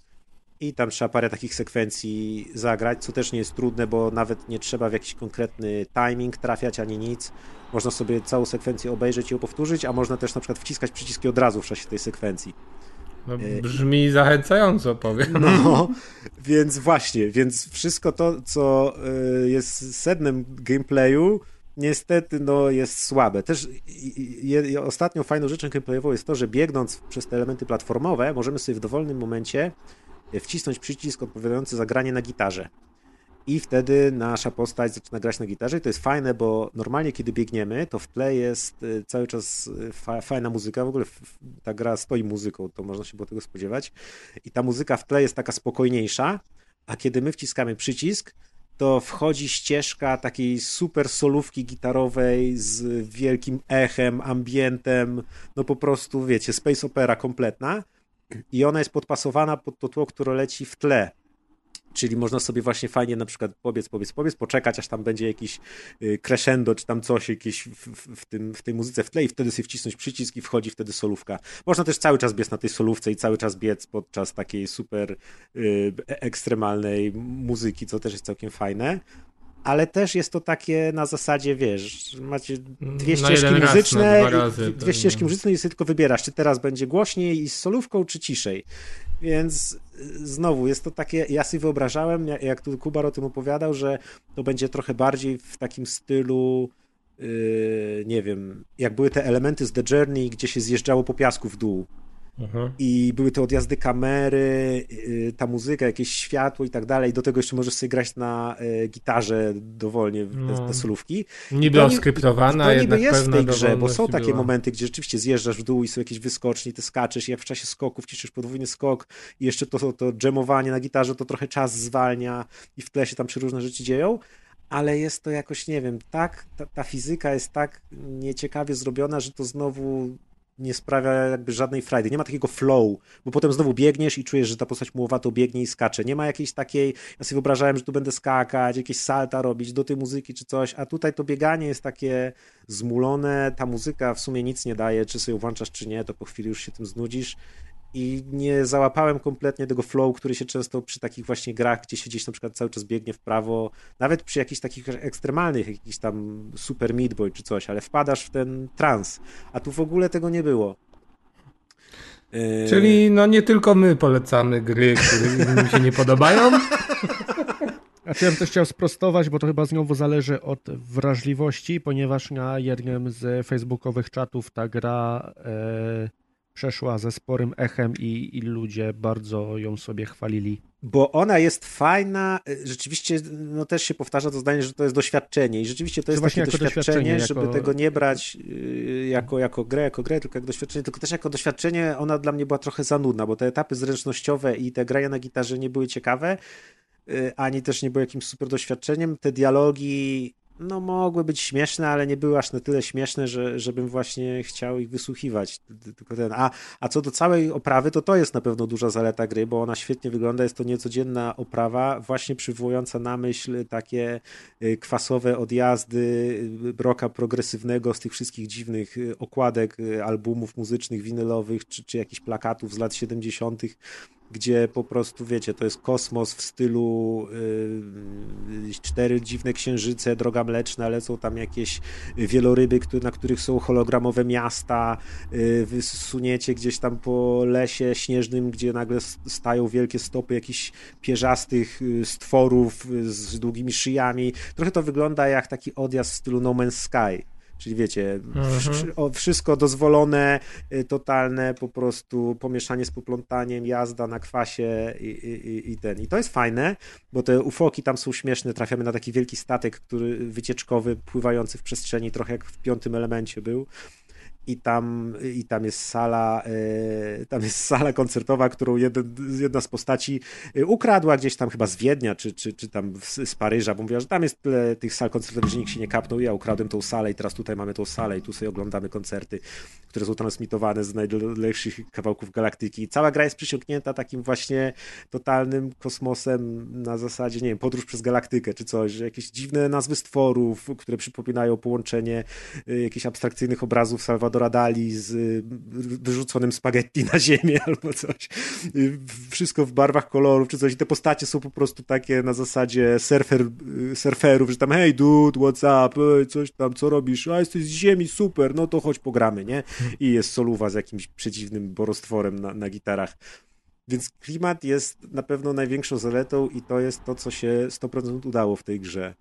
i tam trzeba parę takich sekwencji zagrać, co też nie jest trudne, bo nawet nie trzeba w jakiś konkretny timing trafiać ani nic. Można sobie całą sekwencję obejrzeć i ją powtórzyć, a można też na przykład wciskać przyciski od razu w czasie tej sekwencji. No, e, brzmi zachęcająco, powiem. No, [LAUGHS] więc właśnie, więc wszystko to, co e, jest sednem gameplayu, niestety no, jest słabe. Też je, je, ostatnią fajną rzeczą gameplayową jest to, że biegnąc przez te elementy platformowe, możemy sobie w dowolnym momencie wcisnąć przycisk odpowiadający za granie na gitarze. I wtedy nasza postać zaczyna grać na gitarze i to jest fajne, bo normalnie kiedy biegniemy, to w tle jest y, cały czas y, fa fajna muzyka, w ogóle ta gra stoi muzyką, to można się było tego spodziewać. I ta muzyka w tle jest taka spokojniejsza, a kiedy my wciskamy przycisk, to wchodzi ścieżka takiej super solówki gitarowej z wielkim echem, ambientem, no po prostu, wiecie, space opera kompletna i ona jest podpasowana pod to tło, które leci w tle. Czyli można sobie właśnie fajnie na przykład pobiec, pobiec, pobiec, poczekać, aż tam będzie jakiś y, crescendo, czy tam coś jakieś w, w, tym, w tej muzyce w tle i wtedy sobie wcisnąć przycisk i wchodzi wtedy solówka. Można też cały czas biec na tej solówce i cały czas biec podczas takiej super y, ekstremalnej muzyki, co też jest całkiem fajne ale też jest to takie na zasadzie, wiesz, macie dwie no ścieżki muzyczne, razy, dwie ścieżki muzyczne i sobie tylko wybierasz, czy teraz będzie głośniej i z solówką, czy ciszej. Więc y, znowu jest to takie, ja sobie wyobrażałem, jak tu Kubar o tym opowiadał, że to będzie trochę bardziej w takim stylu yy, nie wiem, jak były te elementy z The Journey, gdzie się zjeżdżało po piasku w dół Mhm. I były te odjazdy kamery, y, ta muzyka, jakieś światło i tak dalej. Do tego jeszcze możesz sobie grać na y, gitarze dowolnie te, no. te solówki. Niby oskryptowana, to niby jest w tej grze, bo są takie była. momenty, gdzie rzeczywiście zjeżdżasz w dół i są jakieś wyskoczni, ty skaczesz i jak w czasie skoków cieszysz podwójny skok i jeszcze to, to dżemowanie na gitarze to trochę czas zwalnia i w tle się tam różne rzeczy dzieją ale jest to jakoś, nie wiem, tak, ta, ta, fizyka jest tak nieciekawie zrobiona, że to znowu nie sprawia jakby żadnej frajdy. Nie ma takiego flow, bo potem znowu biegniesz i czujesz, że ta postać mułowato biegnie i skacze. Nie ma jakiejś takiej, ja sobie wyobrażałem, że tu będę skakać, jakieś salta robić do tej muzyki czy coś, a tutaj to bieganie jest takie zmulone, ta muzyka w sumie nic nie daje, czy sobie włączasz, czy nie, to po chwili już się tym znudzisz i nie załapałem kompletnie tego flow, który się często przy takich właśnie grach, gdzie się gdzieś na przykład cały czas biegnie w prawo, nawet przy jakichś takich ekstremalnych, jakiś tam super midboy czy coś, ale wpadasz w ten trans, a tu w ogóle tego nie było. E, Czyli no nie tylko my polecamy gry, które [LAUGHS] mi się nie podobają. A ja bym też chciał sprostować, bo to chyba znowu zależy od wrażliwości, ponieważ na jednym z facebookowych czatów ta gra e, przeszła ze sporym echem i, i ludzie bardzo ją sobie chwalili. Bo ona jest fajna, y, rzeczywiście no też się powtarza to zdanie, że to jest doświadczenie i rzeczywiście to jest takie doświadczenie, doświadczenie żeby jako... tego nie brać y, jako, jako grę, jako grę, tylko jako doświadczenie, tylko też jako doświadczenie ona dla mnie była trochę za nudna, bo te etapy zręcznościowe i te grania na gitarze nie były ciekawe, y, ani też nie były jakimś super doświadczeniem. Te dialogi no mogły być śmieszne, ale nie były aż na tyle śmieszne, że, żebym właśnie chciał ich wysłuchiwać. Tylko ten. A, a co do całej oprawy, to to jest na pewno duża zaleta gry, bo ona świetnie wygląda. Jest to niecodzienna oprawa, właśnie przywołująca na myśl takie y, kwasowe odjazdy y, roka progresywnego z tych wszystkich dziwnych y, okładek albumów muzycznych, winylowych, czy, czy jakichś plakatów z lat 70., gdzie po prostu, wiecie, to jest kosmos w stylu yy, cztery dziwne księżyce, droga mleczna, lecą tam jakieś wieloryby, który, na których są hologramowe miasta, yy, wysuniecie gdzieś tam po lesie śnieżnym, gdzie nagle stają wielkie stopy jakichś pierzastych y, stworów y, z długimi szyjami. Trochę to wygląda jak taki odjazd w stylu No Man's Sky Czyli wiecie, mhm. wszystko dozwolone, y, totalne po prostu pomieszanie z poplątaniem, jazda na kwasie i, i, i ten. I to jest fajne, bo te ufoki tam są śmieszne, trafiamy na taki wielki statek, który wycieczkowy, pływający w przestrzeni, trochę jak w piątym elemencie był i tam, i tam jest sala, e, tam jest sala koncertowa, którą jeden, jedna z postaci e, ukradła gdzieś tam chyba z Wiednia, czy, czy, czy tam z, Paryża, bo mówiła, że tam jest tyle tych sal koncertowych, że nikt się nie kapnął, ja ukradłem tą salę i teraz tutaj mamy tą salę i tu sobie oglądamy koncerty, które są transmitowane z najlepszych kawałków galaktyki. I cała gra jest przysiągnięta takim właśnie totalnym kosmosem na zasadzie, nie wiem, podróż przez galaktykę, czy coś, że jakieś dziwne nazwy stworów, które przypominają połączenie e, jakichś abstrakcyjnych obrazów Salvador Salvadora Dali z wyrzuconym spaghetti na ziemię [LAUGHS] albo coś. Wszystko w barwach kolorów czy coś. I te postacie są po prostu takie na zasadzie surfer, surferów, że tam hej dude, what's up, coś tam, co robisz? A jesteś z ziemi, super, no to chodź pogramy, nie? I jest soluwa z jakimś przeciwnym borostworem na, na gitarach. Więc klimat jest na pewno największą zaletą i to jest to, co się 100% udało w tej grze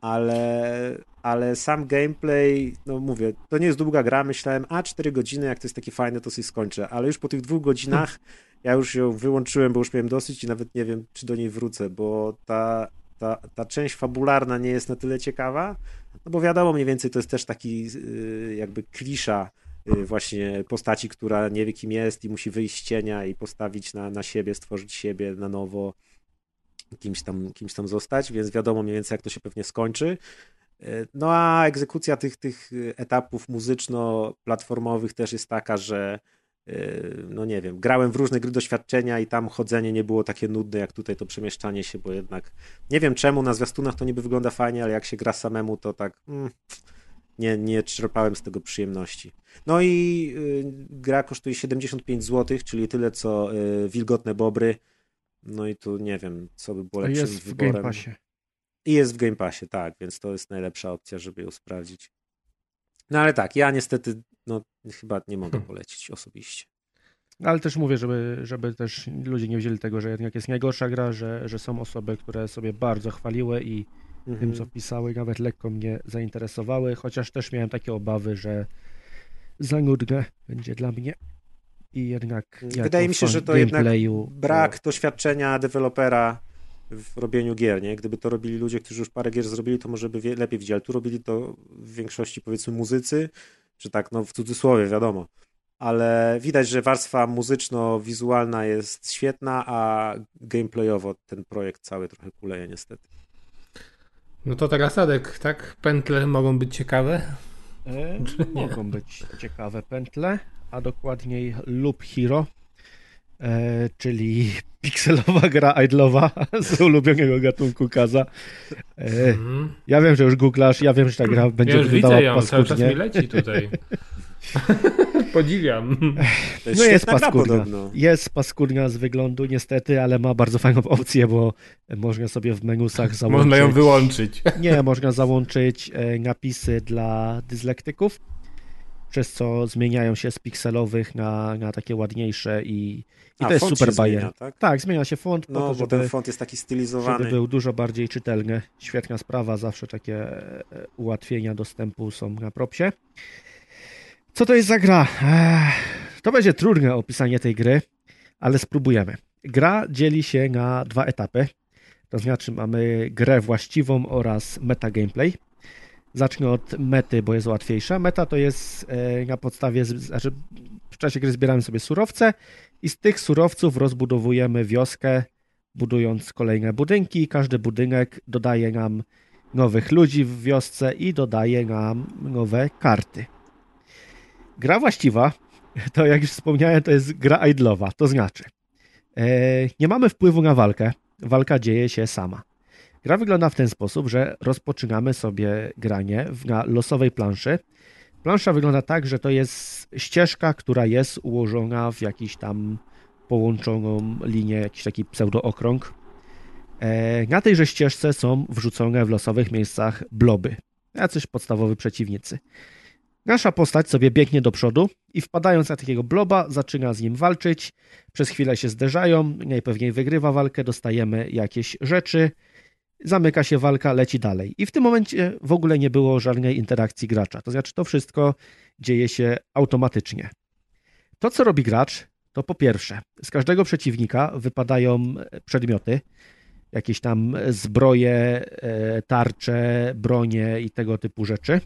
ale, ale sam gameplay, no mówię, to nie jest długa gra, myślałem, a 4 godziny, jak to jest takie fajne, to sobie skończę, ale już po tych dwóch godzinach [LAUGHS] ja już ją wyłączyłem, bo już miałem dosyć i nawet nie wiem, czy do niej wrócę, bo ta, ta, ta część fabularna nie jest na tyle ciekawa, no bo wiadomo, mniej więcej to jest też taki y, jakby klisza y, właśnie postaci, która nie wie kim jest i musi wyjść z cienia i postawić na, na siebie, stworzyć siebie na nowo kimś tam, kimś tam zostać, więc wiadomo mniej więcej jak to się pewnie skończy. E, no a egzekucja tych, tych etapów muzyczno-platformowych też jest taka, że e, no nie wiem, grałem w różne gry doświadczenia i tam chodzenie nie było takie nudne jak tutaj to przemieszczanie się, bo jednak nie wiem czemu na zwiastunach to niby wygląda fajnie, ale jak się gra samemu to tak mm, nie, nie czerpałem z tego przyjemności. No i y, gra kosztuje 75 zł, czyli tyle co y, Wilgotne Bobry, no i tu nie wiem, co by było lepszym jest wyborem. w Game Passie. I jest w Game Passie, tak, więc to jest najlepsza opcja, żeby ją sprawdzić. No ale tak, ja niestety no, chyba nie mogę hmm. polecić osobiście. Ale też mówię, żeby, żeby też ludzie nie wzięli tego, że jednak jest najgorsza gra, że, że są osoby, które sobie bardzo chwaliły i mhm. tym, co pisały, nawet lekko mnie zainteresowały, chociaż też miałem takie obawy, że za nudne będzie dla mnie i jednak... Wydaje mi się, że to jednak brak to... doświadczenia dewelopera w robieniu gier, nie? Gdyby to robili ludzie, którzy już parę gier zrobili, to może by lepiej widzieli. Ale tu robili to w większości powiedzmy muzycy, czy tak, no w cudzysłowie, wiadomo. Ale widać, że warstwa muzyczno-wizualna jest świetna, a gameplayowo ten projekt cały trochę kuleje niestety. No to teraz Adek, tak? Pętle mogą być ciekawe? E, mogą być ciekawe pętle a dokładniej Loop Hero, e, czyli pikselowa gra idlowa [LAUGHS] z ulubionego gatunku Kaza. E, mm. Ja wiem, że już googlasz, ja wiem, że ta gra będzie ja wyglądała widzę ją, paskudnie. cały czas mi leci tutaj. [LAUGHS] Podziwiam. No jest paskudna. Jest paskudna z wyglądu niestety, ale ma bardzo fajną opcję, bo można sobie w menusach załączyć... Można ją wyłączyć. Nie, można załączyć e, napisy dla dyslektyków przez co zmieniają się z pikselowych na, na takie ładniejsze i, i A, to jest super bajer. Tak? tak? zmienia się font. No, to, żeby, bo ten font jest taki stylizowany. Żeby był dużo bardziej czytelny. Świetna sprawa, zawsze takie e, ułatwienia dostępu są na propsie. Co to jest za gra? To będzie trudne opisanie tej gry, ale spróbujemy. Gra dzieli się na dwa etapy. To znaczy mamy grę właściwą oraz meta gameplay. Zacznę od mety, bo jest łatwiejsza. Meta to jest e, na podstawie, znaczy w czasie gry zbieramy sobie surowce i z tych surowców rozbudowujemy wioskę, budując kolejne budynki. Każdy budynek dodaje nam nowych ludzi w wiosce i dodaje nam nowe karty. Gra właściwa, [LAUGHS] to jak już wspomniałem, to jest gra idlowa, to znaczy e, nie mamy wpływu na walkę, walka dzieje się sama. Gra wygląda w ten sposób, że rozpoczynamy sobie granie na losowej planszy. Plansza wygląda tak, że to jest ścieżka, która jest ułożona w jakiś tam połączoną linię, jakiś taki pseudookrąg. E, na tejże ścieżce są wrzucone w losowych miejscach bloby, jacyś podstawowi przeciwnicy. Nasza postać sobie biegnie do przodu i wpadając na takiego bloba, zaczyna z nim walczyć. Przez chwilę się zderzają, najpewniej wygrywa walkę, dostajemy jakieś rzeczy, zamyka się walka, leci dalej. I w tym momencie w ogóle nie było żadnej interakcji gracza. To znaczy, to wszystko dzieje się automatycznie. To, co robi gracz, to po pierwsze, z każdego przeciwnika wypadają przedmioty, jakieś tam zbroje, e, tarcze, bronie i tego typu rzeczy.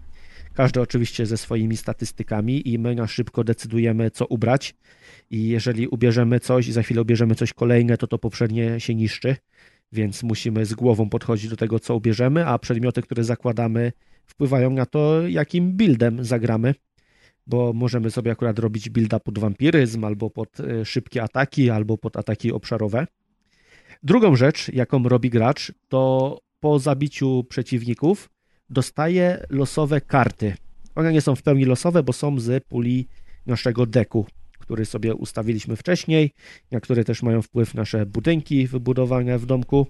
Każdy oczywiście ze swoimi statystykami i my na szybko decydujemy, co ubrać. I jeżeli ubierzemy coś i za chwilę ubierzemy coś kolejne, to to poprzednie się niszczy więc musimy z głową podchodzić do tego, co ubierzemy, a przedmioty, które zakładamy, wpływają na to, jakim buildem zagramy, bo możemy sobie akurat robić builda pod wampiryzm, albo pod e, szybkie ataki, albo pod ataki obszarowe. Drugą rzecz, jaką robi gracz, to po zabiciu przeciwników dostaje losowe karty. One nie są w pełni losowe, bo są z puli naszego deku, który sobie ustawiliśmy wcześniej, na które też mają wpływ nasze budynki wybudowane w domku.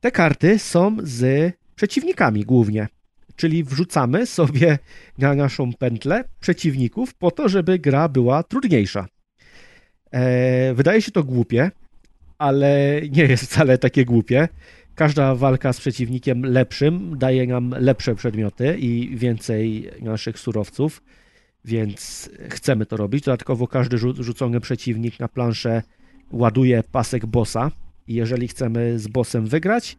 Te karty są z przeciwnikami głównie, czyli wrzucamy sobie na naszą pętlę przeciwników po to, żeby gra była trudniejsza. E, wydaje się to głupie, ale nie jest wcale takie głupie. Każda walka z przeciwnikiem lepszym daje nam lepsze przedmioty i więcej naszych surowców, więc chcemy to robić. Dodatkowo każdy rzucony przeciwnik na planszę ładuje pasek bossa i jeżeli chcemy z bossem wygrać,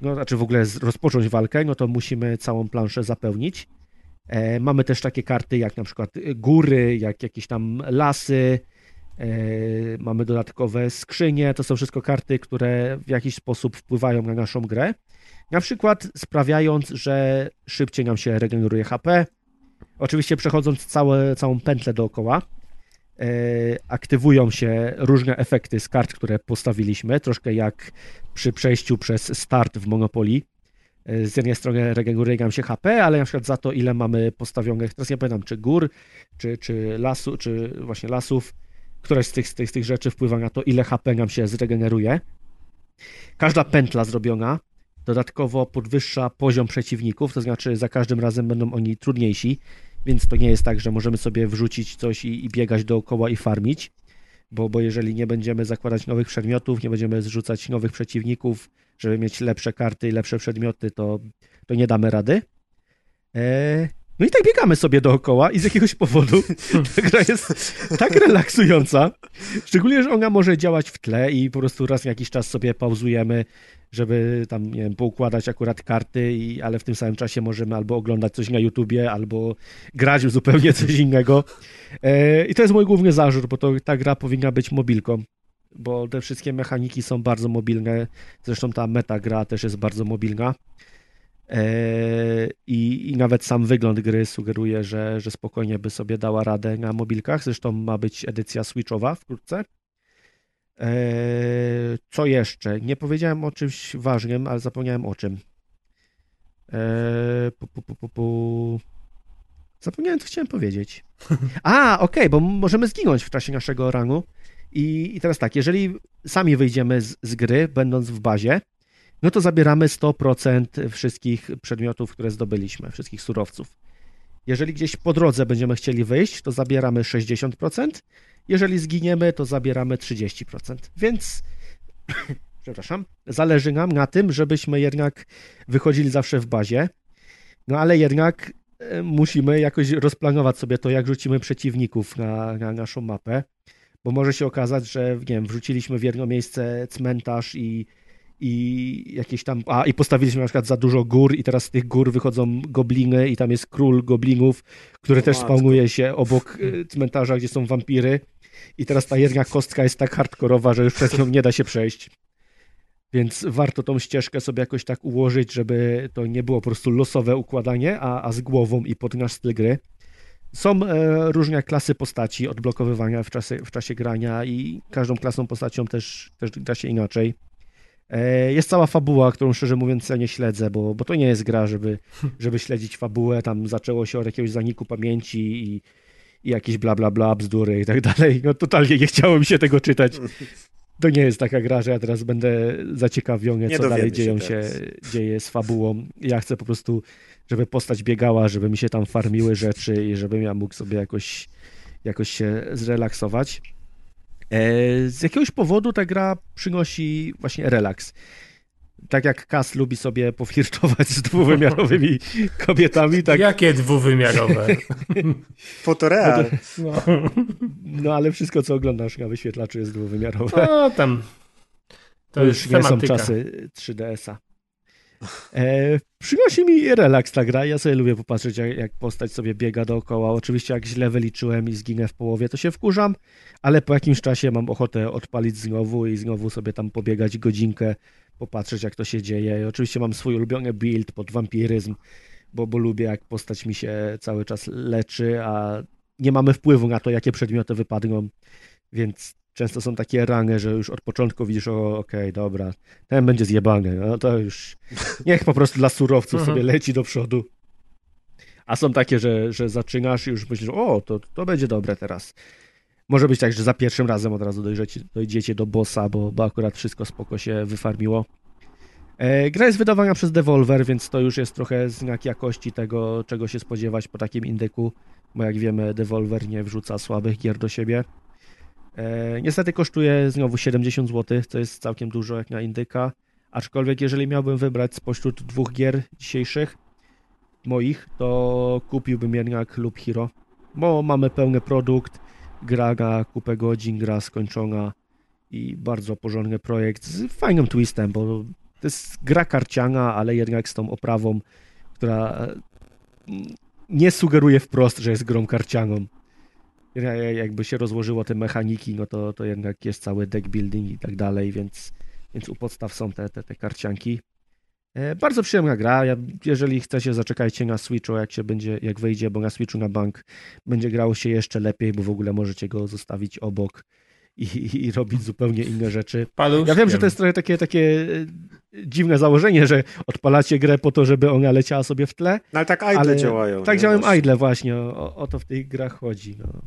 no znaczy w ogóle rozpocząć walkę, no to musimy całą planszę zapełnić. E, mamy też takie karty jak na przykład góry, jak jakieś tam lasy, e, mamy dodatkowe skrzynie, to są wszystko karty, które w jakiś sposób wpływają na naszą grę. Na przykład sprawiając, że szybciej nam się regeneruje HP, oczywiście przechodząc całe, całą pętlę dookoła, E, aktywują się różne efekty z kart, które postawiliśmy, troszkę jak przy przejściu przez start w Monopoly. E, z jednej strony regeneruje nam się HP, ale na przykład za to, ile mamy postawionych, teraz nie pamiętam, czy gór, czy, czy lasu, czy właśnie lasów, któraś z tych, z, tych, z tych rzeczy wpływa na to, ile HP nam się zregeneruje. Każda pętla zrobiona dodatkowo podwyższa poziom przeciwników, to znaczy za każdym razem będą oni trudniejsi. Więc to nie jest tak, że możemy sobie wrzucić coś i, i biegać dookoła i farmić, bo, bo jeżeli nie będziemy zakładać nowych przedmiotów, nie będziemy zrzucać nowych przeciwników, żeby mieć lepsze karty i lepsze przedmioty, to, to nie damy rady. Eee, no i tak biegamy sobie dookoła i z jakiegoś powodu [LAUGHS] ta gra jest tak relaksująca, szczególnie, że ona może działać w tle i po prostu raz na jakiś czas sobie pauzujemy, żeby tam, nie wiem, poukładać akurat karty, i, ale w tym samym czasie możemy albo oglądać coś na YouTubie, albo grać zupełnie coś [LAUGHS] innego. E, I to jest mój główny zarzut, bo to ta gra powinna być mobilką, bo te wszystkie mechaniki są bardzo mobilne. Zresztą ta meta gra też jest bardzo mobilna. E, I, I, nawet sam wygląd gry sugeruje, że, że spokojnie by sobie dała radę na mobilkach. Zresztą ma być edycja Switchowa wkrótce. Eee, co jeszcze? Nie powiedziałem o czymś ważnym, ale zapomniałem o czym. Eee, pu, pu, pu, Zapomniałem, co chciałem powiedzieć. A, okej, okay, bo możemy zginąć w czasie naszego rangu. I, I, teraz tak, jeżeli sami wyjdziemy z, z, gry, będąc w bazie, no to zabieramy 100% wszystkich przedmiotów, które zdobyliśmy, wszystkich surowców. Jeżeli gdzieś po drodze będziemy chcieli wyjść, to zabieramy 60%, jeżeli zginiemy, to zabieramy 30%. Więc, [COUGHS] przepraszam, zależy nam na tym, żebyśmy jednak wychodzili zawsze w bazie. No ale jednak e, musimy jakoś rozplanować sobie to, jak rzucimy przeciwników na, na naszą mapę, bo może się okazać, że nie wiem, wrzuciliśmy w jedno miejsce cmentarz i i jakieś tam, a i postawiliśmy na przykład za dużo gór i teraz z tych gór wychodzą gobliny i tam jest król goblinów, który o też spawnuje się obok e, cmentarza, gdzie są wampiry i teraz ta jedna kostka jest tak hardkorowa, że już przez nią nie da się przejść. Więc warto tą ścieżkę sobie jakoś tak ułożyć, żeby to nie było po prostu losowe układanie, a, a z głową i pod nasz styl gry. Są e, różne klasy postaci odblokowywania w czasie, w czasie grania i każdą klasą postacią też, też gra się inaczej. E, jest cała fabuła, którą szczerze mówiąc ja nie śledzę, bo, bo to nie jest gra, żeby, żeby śledzić fabułę. Tam zaczęło się od jakiegoś zaniku pamięci i, i jakieś bla bla bla, bzdury i tak [LAUGHS] dalej. No totalnie nie chciało mi się tego czytać. To nie jest taka gra, że ja teraz będę zaciekawiony, nie co dalej dzieją się, się dzieje z fabułą. Ja chcę po prostu, żeby postać biegała, żeby mi się tam farmiły rzeczy i żebym ja mógł sobie jakoś, jakoś się zrelaksować. E, z jakiegoś powodu ta gra przynosi właśnie relaks. Tak jak Kas lubi sobie powirczować z dwuwymiarowymi [LAUGHS] kobietami, tak... Jakie dwuwymiarowe? [LAUGHS] Fotoreal. No. no ale wszystko, co oglądasz na wyświetlaczu jest dwuwymiarowe. No tam... To, to już nie są czasy 3DS-a. E, przynosi mi relaks ta gra. Ja sobie lubię popatrzeć, jak, jak, postać sobie biega dookoła. Oczywiście, jak źle wyliczyłem i zginę w połowie, to się wkurzam, ale po jakimś czasie mam ochotę odpalić znowu i znowu sobie tam pobiegać godzinkę, popatrzeć, jak to się dzieje. I oczywiście mam swój ulubiony build pod wampiryzm, bo, bo lubię, jak postać mi się cały czas leczy, a nie mamy wpływu na to, jakie przedmioty wypadną, więc często są takie rany, że już od początku widzisz, o okej, okay, dobra, ten będzie zjebany, no to już niech po prostu dla surowców mhm. sobie leci do przodu. A są takie, że, że zaczynasz i już myślisz, o, to, to będzie dobre teraz. Może być tak, że za pierwszym razem od razu dojdziecie, dojdziecie do bossa, bo, bo akurat wszystko spoko się wyfarmiło. E, gra jest wydawana przez Devolver, więc to już jest trochę znak jakości tego, czego się spodziewać po takim indyku, bo jak wiemy, Devolver nie wrzuca słabych gier do siebie. E, niestety kosztuje znowu 70 zł, to jest całkiem dużo jak na indyka, aczkolwiek jeżeli miałbym wybrać spośród dwóch gier dzisiejszych, moich, to kupiłbym jednak Loop Hero, bo mamy pełny produkt, gra na kupę godzin, gra skończona i bardzo porządny projekt z fajnym twistem, bo to jest gra karciana, ale jednak z tą oprawą, która e, nie sugeruje wprost, że jest grą karcianą. Jakby się rozłożyło te mechaniki, no to, to jednak jest cały deck building i tak dalej, więc, więc u podstaw są te, te, te karcianki. E, bardzo przyjemna gra. Jeżeli chcecie, zaczekajcie na Switchu, jak się będzie, jak wyjdzie, bo na Switchu na bank będzie grało się jeszcze lepiej, bo w ogóle możecie go zostawić obok i, i, i robić zupełnie inne rzeczy. Paluszkiem. Ja wiem, że to jest trochę takie, takie e, dziwne założenie, że odpalacie grę po to, żeby ona leciała sobie w tle. No ale tak idle ale działają. Tak działają idle właśnie, o, o, to w tych grach chodzi. No.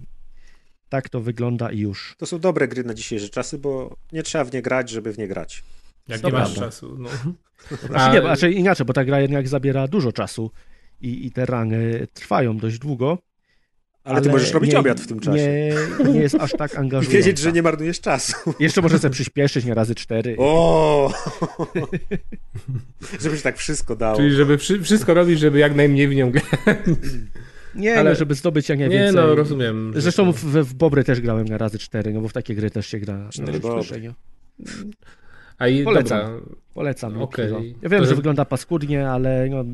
Tak to wygląda i już. To są dobre gry na dzisiejsze czasy, bo nie trzeba w nie grać, żeby w nie grać. Jak nie masz czasu. No. [LAUGHS] Znaczy, nie, znaczy inaczej, bo ta gra jednak zabiera dużo czasu i, i te rany trwają dość długo. Ale, ale ty możesz robić nie, obiad w tym czasie. Nie, nie jest aż tak [LAUGHS] angażująca. I wiedzieć, że nie marnujesz czasu. Jeszcze może sobie przyspieszyć na razy cztery. O! [LAUGHS] żeby się tak wszystko dało. Czyli żeby wszystko robić, żeby jak najmniej w nią grać. Nie, ale... no, żeby zdobyć jak najwięcej. Nie, no, rozumiem. Zresztą w, w Bobry też grałem na razy cztery, no bo w takie gry też się gra. Cztery no, a i, Polecam. Dobra. Polecam. Okay. Ja wiem, to, że wygląda paskudnie, ale no,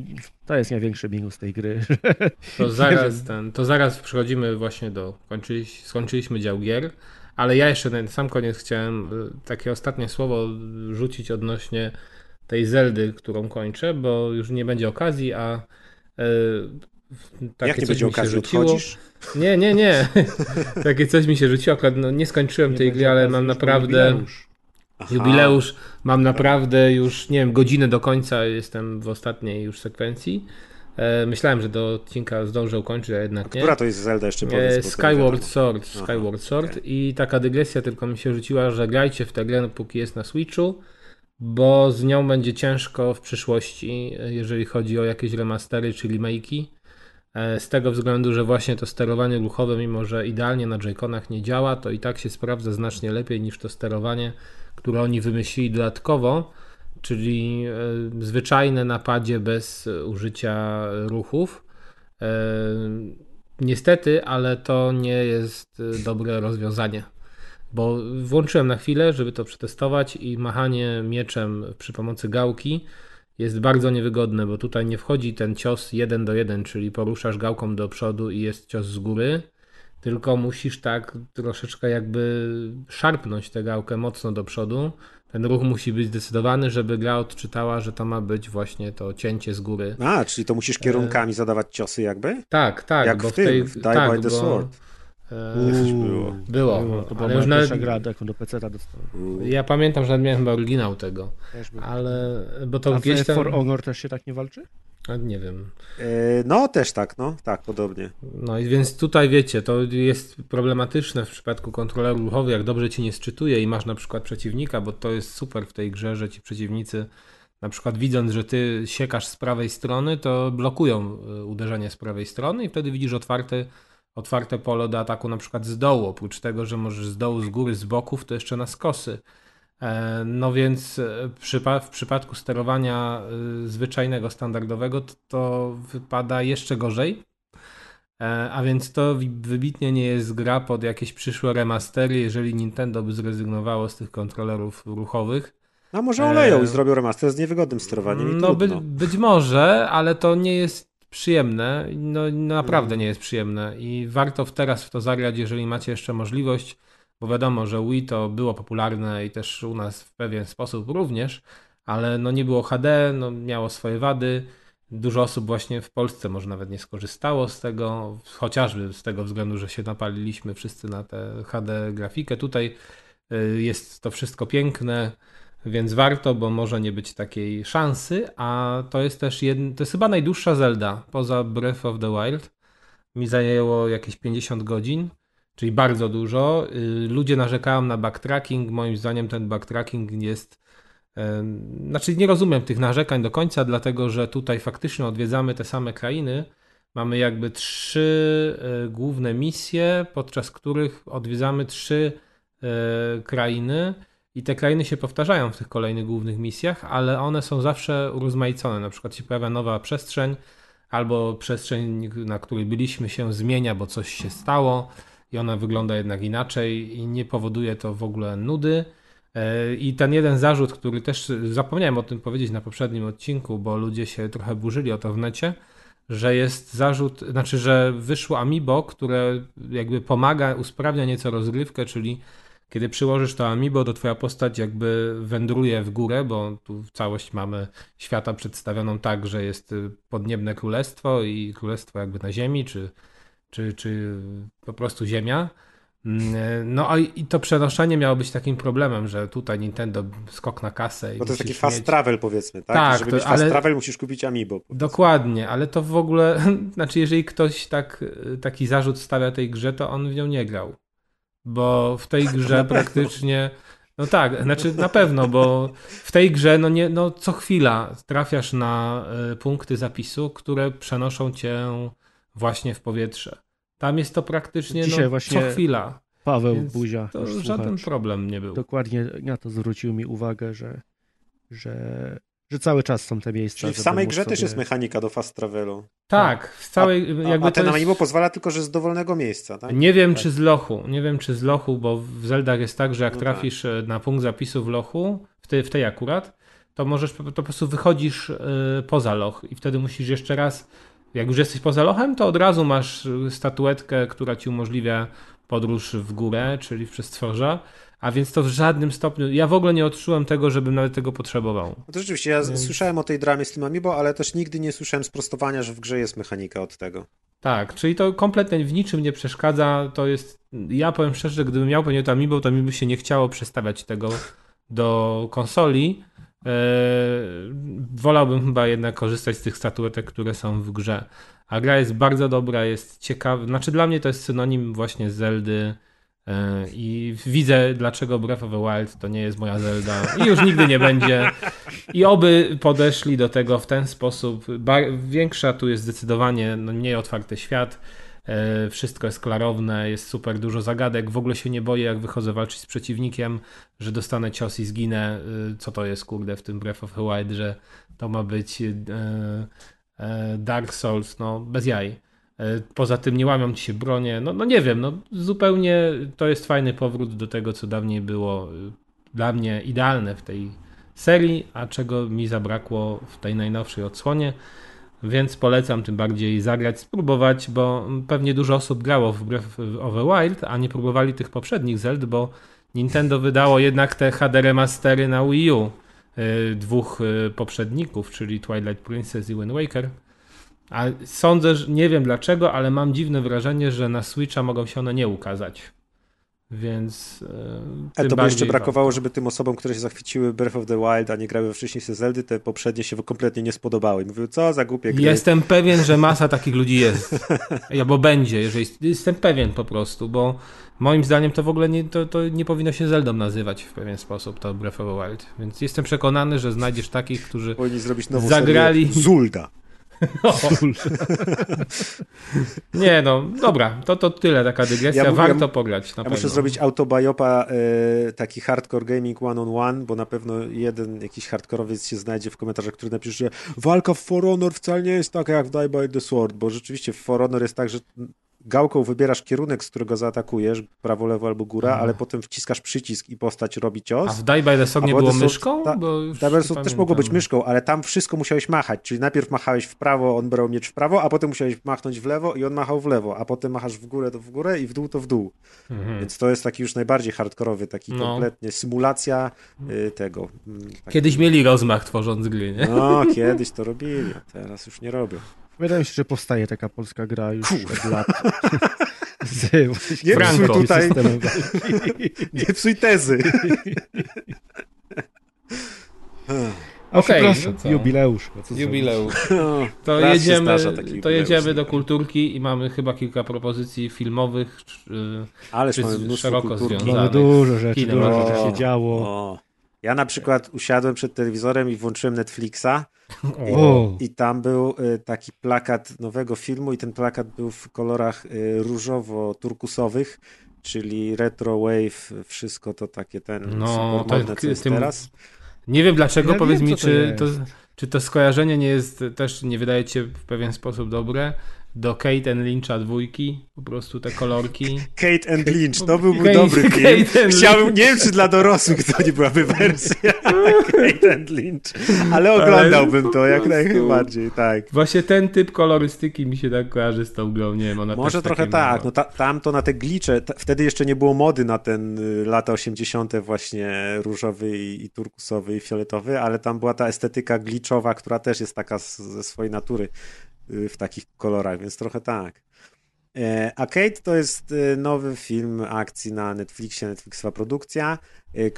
to jest największy minus tej gry. [LAUGHS] To zaraz, ten, to zaraz przechodzimy właśnie do. Kończyliśmy, skończyliśmy dział gier, ale ja jeszcze na sam koniec chciałem y, takie ostatnie słowo rzucić odnośnie tej Zeldy, którą kończę, bo już nie będzie okazji, a yy, takie Jak nie będzie okazji, rzuciło. Odchodzisz? Nie, nie, nie. [LAUGHS] takie coś mi się rzuciło, akurat no, nie skończyłem nie tej gry, ale mam naprawdę... Aha. Jubileusz mam naprawdę już, nie wiem, godzinę do końca jestem w ostatniej już sekwencji. E, myślałem, że do odcinka zdążę ukończyć, a jednak nie. Która to jest Zelda jeszcze powiedz? E, Skyward Sword, Skyward Sword okay. i taka dygresja tylko mi się rzuciła, że grajcie w tę grę póki jest na Switchu, bo z nią będzie ciężko w przyszłości, jeżeli chodzi o jakieś remastery czy remake'i. E, z tego względu, że właśnie to sterowanie ruchowe, mimo że idealnie na Joy-Conach nie działa, to i tak się sprawdza znacznie lepiej niż to sterowanie które oni wymyślili dodatkowo, czyli e, zwyczajne napadzie bez użycia ruchów. E, niestety, ale to nie jest dobre rozwiązanie. Bo włączyłem na chwilę, żeby to przetestować i machanie mieczem przy pomocy gałki jest bardzo niewygodne, bo tutaj nie wchodzi ten cios jeden do jeden, czyli poruszasz gałką do przodu i jest cios z góry, tylko musisz tak troszeczkę jakby szarpnąć tę gałkę mocno do przodu. Ten ruch musi być zdecydowany, żeby gra odczytała, że to ma być właśnie to cięcie z góry. A, czyli to musisz kierunkami zadawać ciosy jakby? Tak, tak. Jak bo w, tym, w tej, w Die tak, by the bo... Sword. Uuu, było. Było. było. To była ale już na... pierwsza gra, jaką do PC dostałem. Ja pamiętam, że miałem chyba oryginał tego. Ale, bo to A gdzieś tam... For Honor też się tak nie walczy? A nie wiem. E, no, też tak, no, tak, podobnie. No i więc tutaj wiecie, to jest problematyczne w przypadku kontrolerów ruchowych, jak dobrze ci nie sczytuje i masz na przykład przeciwnika, bo to jest super w tej grze, że ci przeciwnicy na przykład widząc, że ty siekasz z prawej strony, to blokują e, uderzenie z prawej strony i wtedy widzisz otwarte, otwarte pole do ataku na przykład z dołu. Oprócz tego, że możesz z dołu, z góry, z boków, to jeszcze na skosy. E, no więc e, w przypadku sterowania e, zwyczajnego, standardowego to, to wypada jeszcze gorzej. A więc to wybitnie nie jest gra pod jakieś przyszłe remastery, jeżeli Nintendo by zrezygnowało z tych kontrolerów ruchowych. A może oleją i zrobią remaster z niewygodnym sterowaniem i No by, być może, ale to nie jest przyjemne. No naprawdę nie jest przyjemne i warto teraz w to zagrać, jeżeli macie jeszcze możliwość bo wiadomo, że Wii to było popularne i też u nas w pewien sposób również, ale no nie było HD, no miało swoje wady. Dużo osób właśnie w Polsce może nawet nie skorzystało z tego, chociażby z tego względu, że się napaliliśmy wszyscy na tę HD grafikę. Tutaj y, jest to wszystko piękne, więc warto, bo może nie być takiej szansy, a to jest też jedna, to jest chyba najdłuższa Zelda poza Breath of the Wild. Mi zajęło jakieś 50 godzin, czyli bardzo dużo. Y, ludzie narzekają na backtracking, moim zdaniem ten backtracking jest znaczy nie rozumiem tych narzekań do końca, dlatego że tutaj faktycznie odwiedzamy te same krainy. Mamy jakby trzy e, główne misje, podczas których odwiedzamy trzy e, krainy i te krainy się powtarzają w tych kolejnych głównych misjach, ale one są zawsze urozmaicone. Na przykład się pojawia nowa przestrzeń, albo przestrzeń, na której byliśmy, się zmienia, bo coś się stało i ona wygląda jednak inaczej i nie powoduje to w ogóle nudy. E, I ten jeden zarzut, który też zapomniałem o tym powiedzieć na poprzednim odcinku, bo ludzie się trochę burzyli o to w necie, że jest zarzut, znaczy, że wyszło Amiibo, które jakby pomaga, usprawnia nieco rozgrywkę, czyli kiedy przyłożysz to Amiibo, to twoja postać jakby wędruje w górę, bo tu całość mamy świata przedstawioną tak, że jest podniebne królestwo i królestwo jakby na ziemi, czy, czy, czy po prostu ziemia. Mm, no i to przenoszenie miało być takim problemem, że tutaj Nintendo skok na kasę. Bo to jest taki fast mieć... travel powiedzmy, tak? tak Żeby to, mieć fast ale... travel musisz kupić Amiibo. Powiedzmy. Dokładnie, ale to w ogóle, [LAUGHS] znaczy jeżeli ktoś tak, taki zarzut stawia tej grze, to on w nią nie grał. Bo w tej grze praktycznie... No tak, znaczy na pewno, bo w tej grze no nie, no co chwila trafiasz na e, punkty zapisu, które przenoszą cię właśnie w powietrze. Tam jest to praktycznie Dzisiaj no, właśnie co chwila. Paweł Więc Buzia. To żaden problem nie był. Dokładnie na to zwrócił mi uwagę, że, że, że cały czas są te miejsca. Czyli w samej grze sobie... też jest mechanika do fast travelu. Tak, w całej. A, jakby a ten jest... pozwala tylko, że z dowolnego miejsca, tak? Nie wiem, tak. czy z lochu. Nie wiem, czy z lochu, bo w Zeldach jest tak, że jak no trafisz tak. na punkt zapisu w lochu, w tej, w tej akurat, to możesz to po prostu wychodzisz yy, poza loch i wtedy musisz jeszcze raz jak już jesteś poza lochem, to od razu masz statuetkę, która ci umożliwia podróż w górę, czyli w przestworza. A więc to w żadnym stopniu. Ja w ogóle nie odczułem tego, żebym nawet tego potrzebował. No to rzeczywiście, ja więc... słyszałem o tej dramie z tym Amiibo, ale też nigdy nie słyszałem sprostowania, że w grze jest mechanika od tego. Tak, czyli to kompletnie w niczym nie przeszkadza. To jest. Ja powiem szczerze, że gdybym miał pewnie to Amiibo, to mi by się nie chciało przestawiać tego do konsoli, E, wolałbym chyba jednak korzystać z tych statuetek, które są w grze. A gra jest bardzo dobra, jest ciekawa. Znaczy dla mnie to jest synonim właśnie Zeldy i widzę dlaczego Breath of the Wild to nie jest moja Zelda i już nigdy nie będzie. I oby podeszli do tego w ten sposób. Większa tu jest zdecydowanie no, mniej otwarty świat E, wszystko jest klarowne, jest super dużo zagadek. W ogóle się nie boję, jak wychodzę walczyć z przeciwnikiem, że dostanę cios i zginę. E, co to jest, kurde, w tym Breath of the Wild, że to ma być e, Dark Souls, no bez jaj. Poza tym nie łamią ci się bronie. No, no nie wiem, no zupełnie to jest fajny powrót do tego, co dawniej było dla mnie idealne w tej serii, a czego mi zabrakło w tej najnowszej odsłonie. Więc polecam tym bardziej zagrać, spróbować, bo pewnie dużo osób grało w Breath of the Wild, a nie próbowali tych poprzednich Zeld, bo Nintendo wydało jednak te HD remastery na Wii U y, dwóch y, poprzedników, czyli Twilight Princess i Wind Waker. A sądzę, że nie wiem dlaczego, ale mam dziwne wrażenie, że na Switcha mogą się one nie ukazać. Więc. E, to by jeszcze brakowało, żeby tym osobom, które się zachwyciły Breath of the Wild, a nie grały wcześniej w Zeldy, te poprzednie się kompletnie nie spodobały. Mówiły, co za głupie gry. Jestem pewien, że masa takich ludzi jest. Albo będzie, jeżeli. Jestem pewien po prostu, bo moim zdaniem to w ogóle nie, to, to nie powinno się Zeldą nazywać w pewien sposób, to Breath of the Wild. Więc jestem przekonany, że znajdziesz takich, którzy. Powinni zrobić nową zagrali. Zulda. [LAUGHS] Nie no, dobra, to, to tyle taka dygresja, ja warto ja, pograć na ja pewno. muszę zrobić autobiopa y, taki hardcore gaming one on one, bo na pewno jeden jakiś hardkorowiec się znajdzie w komentarzach, który napisze, że walka w For Honor wcale nie jest taka jak w Die by the Sword, bo rzeczywiście w For Honor jest tak, że gałką wybierasz kierunek, z którego zaatakujesz, prawo, lewo albo góra, mhm. ale potem wciskasz przycisk i postać robi cios. A w Die by the Sword nie było myszką? Ta, bo Die by the Sword też mogło być myszką, ale tam wszystko musiałeś machać, czyli najpierw machałeś w prawo, on brał miecz w prawo, a potem musiałeś machnąć w lewo i on machał w lewo, a potem machasz w górę to w górę i w dół to w dół. Mhm. Więc to jest taki już najbardziej hardkorowy, taki no. kompletnie symulacja y, tego. Mm. Kiedyś mieli rozmach tworząc gry, nie? No, kiedyś to robili, teraz już nie robią. Wydaje mi się, że powstaje taka polska gra już od lat. [LAUGHS] Z nie psuj tutaj, [LAUGHS] nie psuj tezy. [LAUGHS] Okej, okay, no jubileusz. Jubileusz. To jedziemy, to jedziemy do kulturki i mamy chyba kilka propozycji filmowych, Ależ czy mamy szeroko związanych. Mamy dużo rzeczy, dużo rzeczy się działo. O. Ja na przykład usiadłem przed telewizorem i włączyłem Netflixa i, i, tam był y, taki plakat nowego filmu i ten plakat był w kolorach y, różowo-turkusowych, czyli retro wave, wszystko to takie ten no, modne, co jest tym... teraz. Nie wiem dlaczego, ja powiedz wiem, mi, czy to, czy to skojarzenie nie jest też, nie wydaje ci się w pewien sposób dobre, do Kate and Lyncha dwójki, po prostu te kolorki. Kate and Lynch, to byłby Kate, dobry film. Chciałbym, nie wiem czy dla dorosłych to nie byłaby wersja [LAUGHS] Kate and Lynch, ale oglądałbym to jak najbardziej, tak. Właśnie ten typ kolorystyki mi się tak kojarzy z tą grą, nie wiem, ona Może trochę tak, no ta, tam to na te glicze, ta, wtedy jeszcze nie było mody na ten y, lata 80. właśnie różowy i, i turkusowy i fioletowy, ale tam była ta estetyka gliczowa, która też jest taka z, ze swojej natury w takich kolorach, więc trochę tak. E, Arcade to jest y, nowy film akcji na Netflixie, Netflixowa produkcja, y,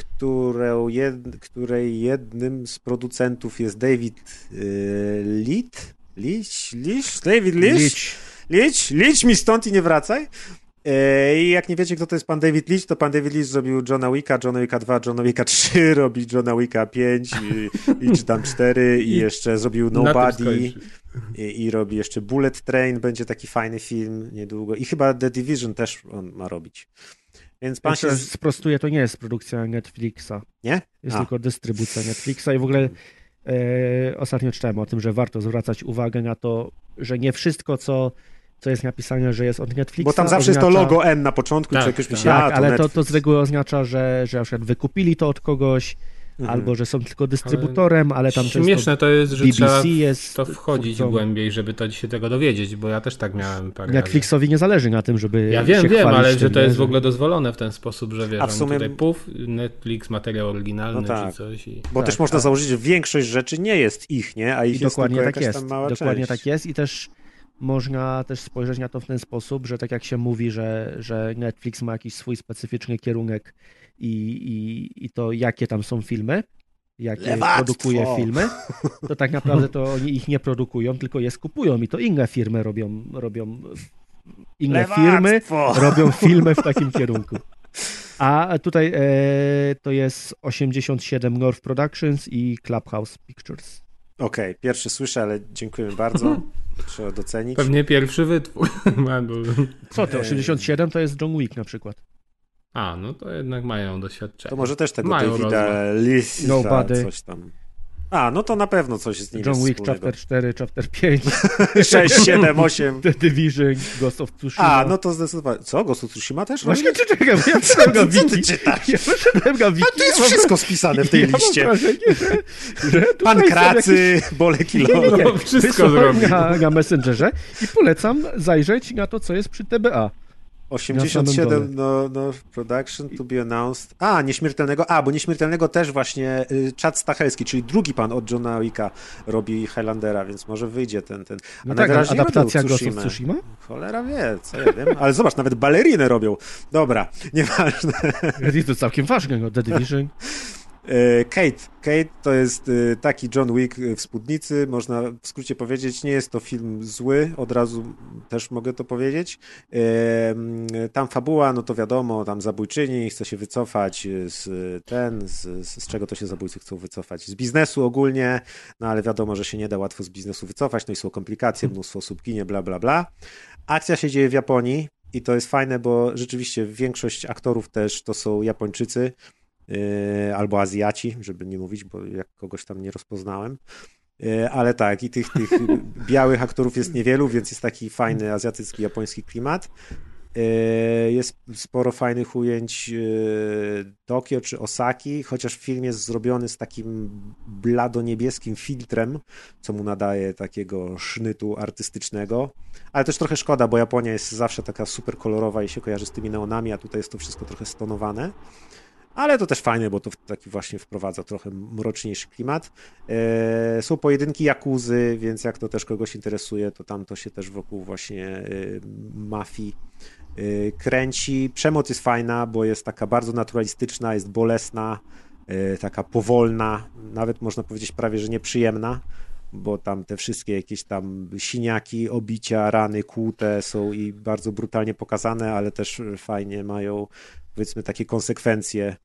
której jednym z producentów jest David Leach, Leach, David Leach, Leach, Leach mi stąd i nie wracaj. E, I jak nie wiecie, kto to jest pan David Leach, to pan David Leach zrobił Johna Wicka, Johna Wicka 2, Johna Wicka 3, [LAUGHS] robi Johna Wicka 5 i, i czy tam 4 i, jeszcze zrobił Nobody i, i, robi jeszcze Bullet Train, będzie taki fajny film niedługo i chyba The Division też on ma robić. Więc pan się... Sprostuję, to nie jest produkcja Netflixa. Nie? Jest A. tylko dystrybucja Netflixa i w ogóle e, ostatnio czytałem o tym, że warto zwracać uwagę na to, że nie wszystko, co co jest napisane, że jest od Netflixa. Bo tam zawsze oznacza... jest to logo N na początku, tak, czy jakoś tak, ale to, to z reguły oznacza, że, że na przykład wykupili to od kogoś, mhm. albo że są tylko dystrybutorem, ale, ale tam Śmieszne to jest, że BBC trzeba jest to wchodzić twórcą... głębiej, żeby to się tego dowiedzieć, bo ja też tak miałem parę Netflixowi nie zależy na tym, żeby Ja wiem, wiem, ale tym, że to jest w ogóle dozwolone w ten sposób, że wiesz, A w sumie... tutaj puf, Netflix, materiał oryginalny no tak. czy coś. I... Bo tak, też można założyć, że większość rzeczy nie jest ich, nie? A ich I jest dokładnie tak jest. Dokładnie część. tak jest i też można też spojrzeć na to w ten sposób, że tak jak się mówi, że, że Netflix ma jakiś swój specyficzny kierunek i, i, i to jakie tam są filmy, jakie Lewactwo. produkuje filmy, to tak naprawdę to oni ich nie produkują, tylko je skupują i to inne firmy robią, robią inne Lewactwo. firmy robią filmy w takim kierunku. A tutaj e, to jest 87 North Productions i Clubhouse Pictures. Okej, okay, pierwszy słyszę, ale dziękujemy bardzo. [LAUGHS] Trzeba docenić. Pewnie pierwszy wytwór. [LAUGHS] Co to? 87 to jest John Wick na przykład. A, no to jednak mają doświadczenie. To może też tego mają Davida Lisa, coś tam. A, no to na pewno coś z nim John Wick Chapter 4, Chapter 5, 6, 7, 8. The Division, Ghost of Tsushima. A, no to zdecydowanie. Co, Ghost of Tsushima też? Właśnie, czy czekam, ja [LAUGHS] wszedłem na wiki. Ja wszedłem na wiki. A to jest wszystko spisane w tej liście. Ja mam wrażenie, że, że Pan Kracy, jakieś... Bolek i wszystko zrobił. Na, na Messengerze i polecam zajrzeć na to, co jest przy TBA. 87 no, no, production to be announced. A, nieśmiertelnego. A, bo nieśmiertelnego też właśnie y, Chad Stachelski, czyli drugi pan od Johna Wicka robi Highlandera, więc może wyjdzie ten. ten. A no tak, adaptacja Ghost of Tsushima? Cholera wie, co ja wiem. Ale zobacz, nawet balerinę robią. Dobra, nieważne. To całkiem ważne, no, The Division. [LAUGHS] E, Kate. Kate to jest e, taki John Wick w spódnicy, można w skrócie powiedzieć. Nie jest to film zły, od razu też mogę to powiedzieć. E, tam fabuła, no to wiadomo, tam zabójczyni chce się wycofać z ten, z, z czego to się zabójcy chcą wycofać? Z biznesu ogólnie, no ale wiadomo, że się nie da łatwo z biznesu wycofać, no i są komplikacje, mnóstwo osób ginie, bla, bla, bla. Akcja się dzieje w Japonii i to jest fajne, bo rzeczywiście większość aktorów też to są Japończycy, albo Azjaci, żeby nie mówić, bo jak kogoś tam nie rozpoznałem. Yy, ale tak, i tych, tych [LAUGHS] białych aktorów jest niewielu, więc jest taki fajny azjatycki, japoński klimat. Yy, jest sporo fajnych ujęć Tokio czy Osaki, chociaż film jest zrobiony z takim blado-niebieskim filtrem, co mu nadaje takiego sznytu artystycznego. Ale też trochę szkoda, bo Japonia jest zawsze taka super kolorowa i się kojarzy z tymi neonami, a tutaj jest to wszystko trochę stonowane. Ale to też fajne, bo to taki właśnie wprowadza trochę mroczniejszy klimat. E, są pojedynki Jakuzy, więc jak to też kogoś interesuje, to tam to się też wokół właśnie e, mafii e, kręci. Przemoc jest fajna, bo jest taka bardzo naturalistyczna, jest bolesna, taka powolna, nawet można powiedzieć prawie, że nieprzyjemna, bo tam te wszystkie jakieś tam siniaki, obicia, rany kłute są i bardzo brutalnie pokazane, ale też fajnie mają powiedzmy takie konsekwencje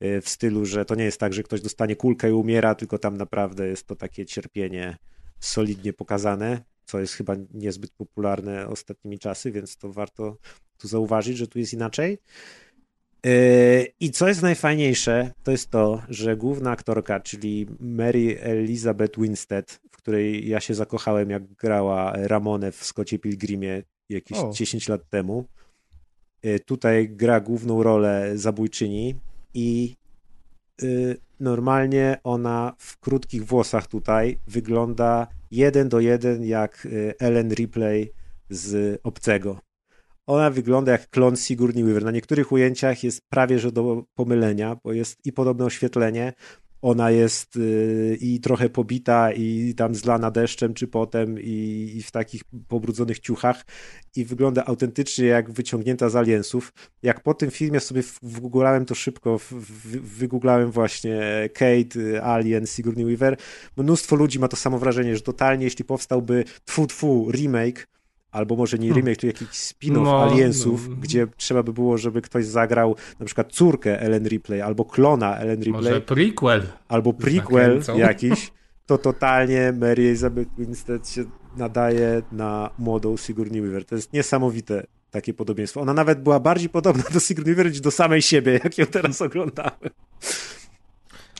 e, w stylu, że to nie jest tak, że ktoś dostanie kulkę i umiera, tylko tam naprawdę jest to takie cierpienie solidnie pokazane, co jest chyba niezbyt popularne ostatnimi czasy, więc to warto tu zauważyć, że tu jest inaczej. Yy, I co jest najfajniejsze, to jest to, że główna aktorka, czyli Mary Elizabeth Winstead, w której ja się zakochałem, jak grała Ramonę w Scottie Pilgrimie jakieś o. 10 lat temu, tutaj gra główną rolę zabójczyni i yy, normalnie ona w krótkich włosach tutaj wygląda jeden do jeden jak Ellen Ripley z Obcego. Ona wygląda jak klon Sigourney Weaver. Na niektórych ujęciach jest prawie że do pomylenia, bo jest i podobne oświetlenie, ona jest yy, i trochę pobita, i tam zlana deszczem czy potem, i, i, w takich pobrudzonych ciuchach, i wygląda autentycznie jak wyciągnięta z aliensów. Jak po tym filmie sobie wygooglałem to szybko, wygooglałem właśnie Kate, Alien, Sigourney Weaver, mnóstwo ludzi ma to samo wrażenie, że totalnie jeśli powstałby tfu tfu remake, albo może nie hmm. remake, czy jakiś spin-off no, Aliensów, no. gdzie trzeba by było, żeby ktoś zagrał na przykład córkę Ellen Ripley, albo klona Ellen Ripley. Może prequel. Albo prequel jakiś, [LAUGHS] to totalnie Mary Elizabeth Winstead się nadaje na młodą Sigourney Weaver. To jest niesamowite takie podobieństwo. Ona nawet była bardziej podobna do Sigourney Weaver niż do samej siebie, jak ją teraz oglądałem.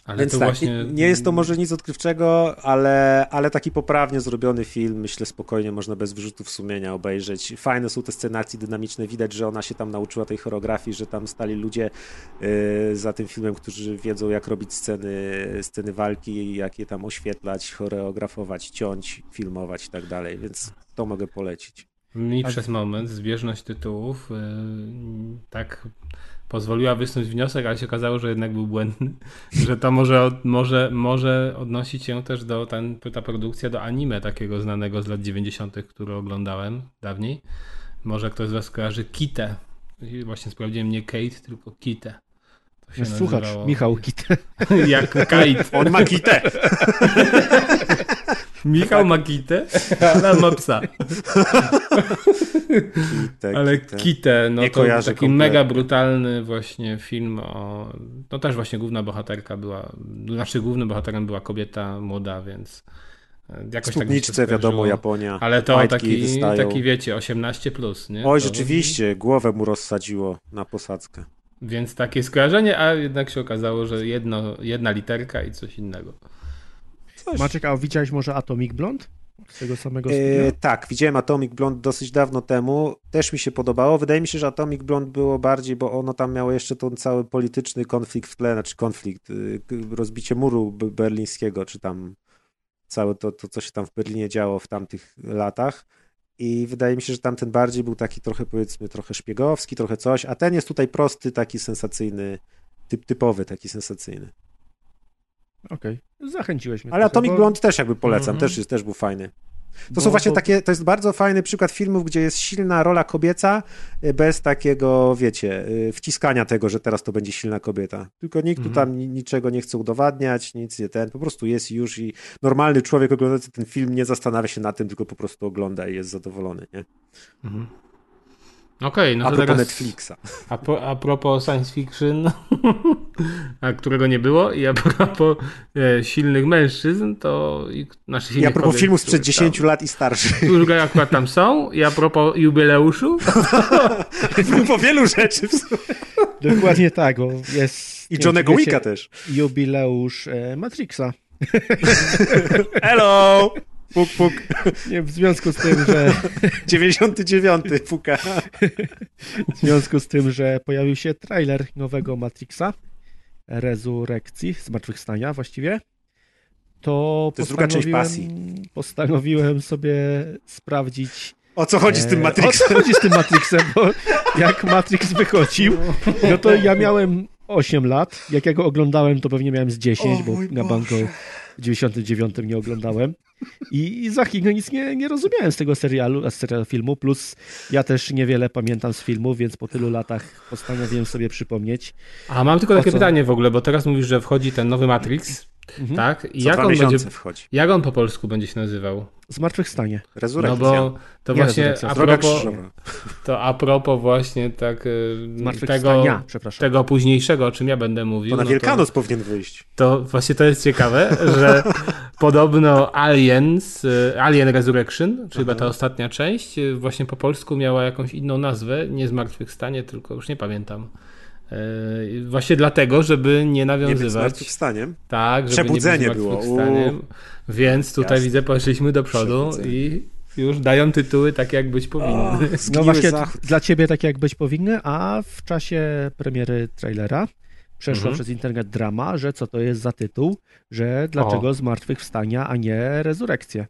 Ale Więc tak, właśnie... nie jest to może nic odkrywczego, ale, ale taki poprawnie zrobiony film, myślę spokojnie można bez wyrzutów sumienia obejrzeć. Fajne są te scenacje dynamiczne, widać, że ona się tam nauczyła tej choreografii, że tam stali ludzie yy, za tym filmem, którzy wiedzą jak robić sceny, sceny walki, jak je tam oświetlać, choreografować, ciąć, filmować i tak dalej, więc to mogę polecić. Mi przez moment zbieżność tytułów yy, tak pozwoliła wysnuć wniosek, ale się okazało, że jednak był błędny, [LAUGHS] że to może, może, może odnosić się też do, ten, ta produkcja do anime takiego znanego z lat 90., który oglądałem dawniej. Może ktoś z Was kojarzy Kitę. Właśnie sprawdziłem nie Kate, tylko Kitę. Słuchacz, nazywało... Michał Kitę. [LAUGHS] Jak Kate. On ma Kitę. [LAUGHS] Michał ma kitę, ale ma psa. Kitę, ale kitę, no Nie to taki kompletnie. mega brutalny właśnie film o... No też właśnie główna bohaterka była, znaczy głównym bohaterem była kobieta młoda, więc e, jakoś Spódniczce, tak wiadomo, Japonia. Ale to taki, taki, wiecie, 18 plus, nie? Oj, to... rzeczywiście, głowę mu rozsadziło na posadzkę. Więc takie skojarzenie, a jednak się okazało, że jedno, jedna literka i coś innego. Coś. Maciek, a widziałeś może Atomic Blonde? Z tego samego e, Tak, widziałem Atomic Blonde dosyć dawno temu. Też mi się podobało. Wydaje mi się, że Atomic Blonde było bardziej, bo ono tam miało jeszcze ten cały polityczny konflikt w tle, znaczy konflikt, y, rozbicie muru berlińskiego, czy tam całe to, to, co się tam w Berlinie działo w tamtych latach. I wydaje mi się, że tamten bardziej był taki trochę, powiedzmy, trochę szpiegowski, trochę coś, a ten jest tutaj prosty, taki sensacyjny, typ, typowy, taki sensacyjny. Okej, okay. zachęciłeś mnie. Ale Atomic bo... Blonde też jakby polecam, mm -hmm. też, jest, też był fajny. To bo, są właśnie bo... takie, to jest bardzo fajny przykład filmów, gdzie jest silna rola kobieca, y, bez takiego, wiecie, y, wciskania tego, że teraz to będzie silna kobieta. Tylko nikt tu mhm. tam niczego nie chce udowadniać, nic nie ten, po prostu jest już i normalny człowiek oglądający ten film nie zastanawia się na tym, tylko po prostu ogląda i jest zadowolony, nie? Mhm. Okej, okay, no a to propos teraz... Netflixa. A, po, a propos science fiction, [LAUGHS] a którego nie było, i a propos e, silnych mężczyzn, to i naszych silnych I a propos kobiet, filmów sprzed 10 tam, lat i starszych. Którzy akurat tam są, i a propos jubileuszu. [LAUGHS] po wielu rzeczy. Dokładnie tak, bo jest... I Johnego Wicka też. Jubileusz e, Matrixa. [LAUGHS] Hello! Puk, puk. Nie, w związku z tym, że... [LAUGHS] 99 puka. W związku z tym, że pojawił się trailer nowego Matrixa, Rezurekcji, Zmartwychwstania właściwie, to, to postanowiłem, postanowiłem sobie sprawdzić o co chodzi z tym Matrixem? O co chodzi z tym Matrixem, bo jak Matrix wychodził, no to ja miałem 8 lat. Jak ja go oglądałem, to pewnie miałem z 10, bo na banko w 99 nie oglądałem. I, i za chwilę nic nie, nie rozumiałem z tego serialu, z serialu filmu, plus ja też niewiele pamiętam z filmu, więc po tylu latach postanowiłem sobie przypomnieć. A mam tylko takie pytanie w ogóle, bo teraz mówisz, że wchodzi ten nowy Matrix, mhm. tak? I Co jak on będzie wchodzi. Jak on po polsku będzie się nazywał? Zmartwychwstanie. Rezurekcja. No bo to Nie właśnie a propos, to a propos właśnie tak y, tego, tego późniejszego, o czym ja będę mówił. To na no Wielkanoc to, powinien wyjść. To właśnie to jest ciekawe, że [LAUGHS] podobno Aliens, y, Alien Resurrection, czyli chyba ta ostatnia część, y, właśnie po polsku miała jakąś inną nazwę, nie Zmartwychwstanie, tylko już nie pamiętam. Właśnie dlatego, żeby nie nawiązywać. Nie być zmartwychwstaniem? Tak, żeby Przebudzenie nie być było. Więc tutaj Jasne. widzę, poszliśmy do przodu i już dają tytuły tak, jak być powinny. O, no właśnie zachód. dla ciebie tak, jak być powinny, a w czasie premiery trailera przeszła mhm. przez internet drama, że co to jest za tytuł, że dlaczego o. zmartwychwstania, a nie rezurekcja.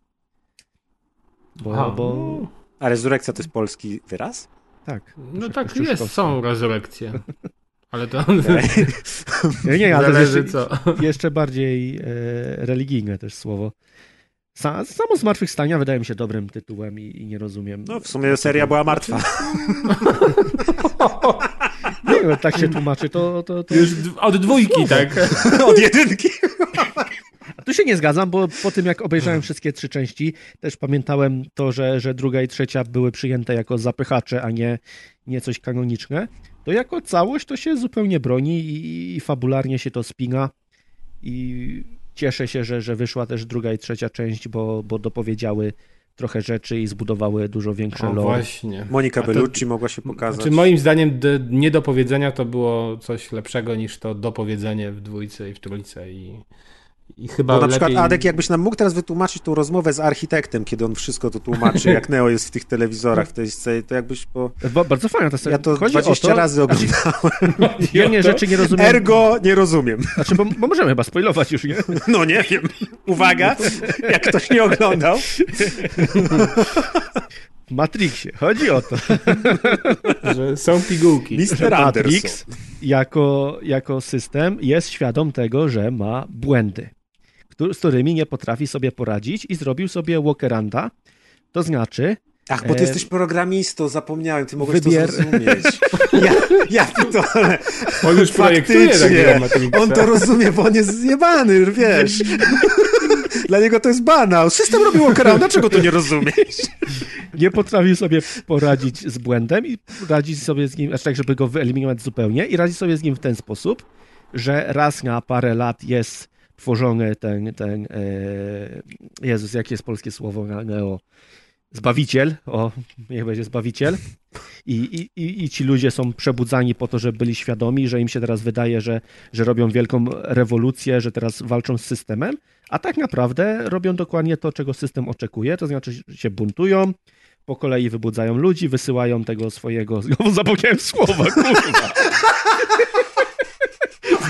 Bo, bo... A rezurekcja to jest polski wyraz? Tak. No tak jest, są rezurekcje. [LAUGHS] Ale to. [LAUGHS] nie, nie, ale Zależy jeszcze, co. jeszcze bardziej e, religijne też słowo. Sa, samo Zmartwychwstania wydaje mi się dobrym tytułem i, i nie rozumiem. No w sumie seria była martwa. [LAUGHS] nie wiem, tak się tłumaczy, to... to, to... Już od dwójki, tak? [LAUGHS] od jedynki. A tu się nie zgadzam, bo po tym jak obejrzałem wszystkie trzy części, też pamiętałem to, że, że druga i trzecia były przyjęte jako zapychacze, a nie, nie coś kanoniczne to jako całość to się zupełnie broni i, i fabularnie się to spina i cieszę się, że, że wyszła też druga i trzecia część, bo, bo dopowiedziały trochę rzeczy i zbudowały dużo większe lore. właśnie. Monika Bellucci mogła się pokazać. Znaczy moim zdaniem niedopowiedzenia to było coś lepszego niż to dopowiedzenie w dwójce i w trójce i i chyba Bo na lepiej... przykład Adek, jakbyś nam mógł teraz wytłumaczyć tą rozmowę z architektem, kiedy on wszystko to tłumaczy, jak Neo jest w tych telewizorach w tej scenie, to jakbyś po... Bardzo fajna ta scena. Ja to Chodzi 20 to... razy oglądałem. Jednej rzeczy nie rozumiem. Ergo nie rozumiem. Znaczy, bo, bo, możemy chyba spoilować już, nie? No nie wiem. Uwaga, jak ktoś nie oglądał. W Matrixie. Chodzi o to. Że są pigułki. Mr. Matrix jako, jako system jest świadom tego, że ma błędy z którymi nie potrafi sobie poradzić i zrobił sobie walkeranda. To znaczy, Ach, bo ty e... jesteś programistą, zapomniałem, ty mogłeś wybier... to zrozumieć. Ja, ja to... On już projektuje takie On to rozumie, bo on jest zjebany, wiesz. [LAUGHS] Dla niego to jest banał. System robił walkeranda, dlaczego to nie rozumiesz? Nie potrafił sobie poradzić z błędem i radzić sobie z nim, aż tak, żeby go wyeliminować zupełnie i radzi sobie z nim w ten sposób, że raz na parę lat jest tworzony ten, ten e, Jezus, jakie jest polskie słowo neo? Zbawiciel, o, niech będzie Zbawiciel. I, i, I ci ludzie są przebudzani po to, żeby byli świadomi, że im się teraz wydaje, że, że robią wielką rewolucję, że teraz walczą z systemem, a tak naprawdę robią dokładnie to, czego system oczekuje, to znaczy się buntują, po kolei wybudzają ludzi, wysyłają tego swojego, [LAUGHS] znowu zapomniałem słowa, kurwa.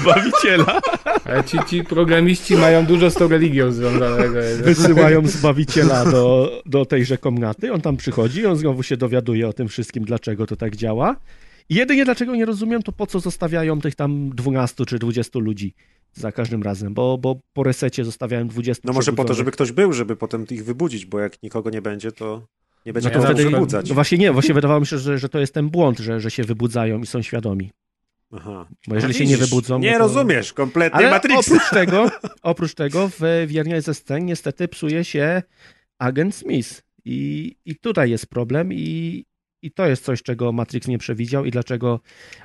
Zbawiciela. Ale ci, ci programiści mają dużo z tą religią związanego. Wysyłają Zbawiciela do, do tejże komnaty, on tam przychodzi, on znowu się dowiaduje o tym wszystkim, dlaczego to tak działa. I jedynie dlaczego nie rozumiem, to po co zostawiają tych tam 12 czy 20 ludzi za każdym razem, bo, bo po resecie zostawiałem 20 No może po to, żeby ktoś był, żeby potem ich wybudzić, bo jak nikogo nie będzie, to nie będzie no to wtedy, wybudzać. No właśnie nie, właśnie wydawało mi się, że, że to jest ten błąd, że, że się wybudzają i są świadomi. Aha. Bo jeżeli się nie wybudzą... Nie to... rozumiesz kompletnie Ale Matrixa. oprócz tego, [LAUGHS] oprócz tego w jednej ze scen niestety psuje się agent Smith. I, i tutaj jest problem i, i to jest coś, czego Matrix nie przewidział i dlaczego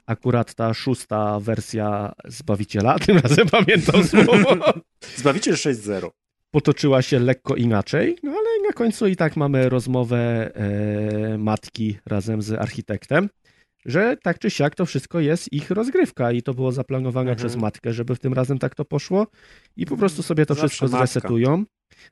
akurat ta szósta wersja Zbawiciela, [LAUGHS] tym razem pamiętam słowo. Zbawiciel 6.0. Potoczyła się lekko inaczej, no ale na końcu i tak mamy rozmowę e, matki razem z architektem że tak czy siak to wszystko jest ich rozgrywka i to było zaplanowane mhm. przez matkę, żeby w tym razem tak to poszło i po prostu sobie to Zawsze wszystko matka. zresetują.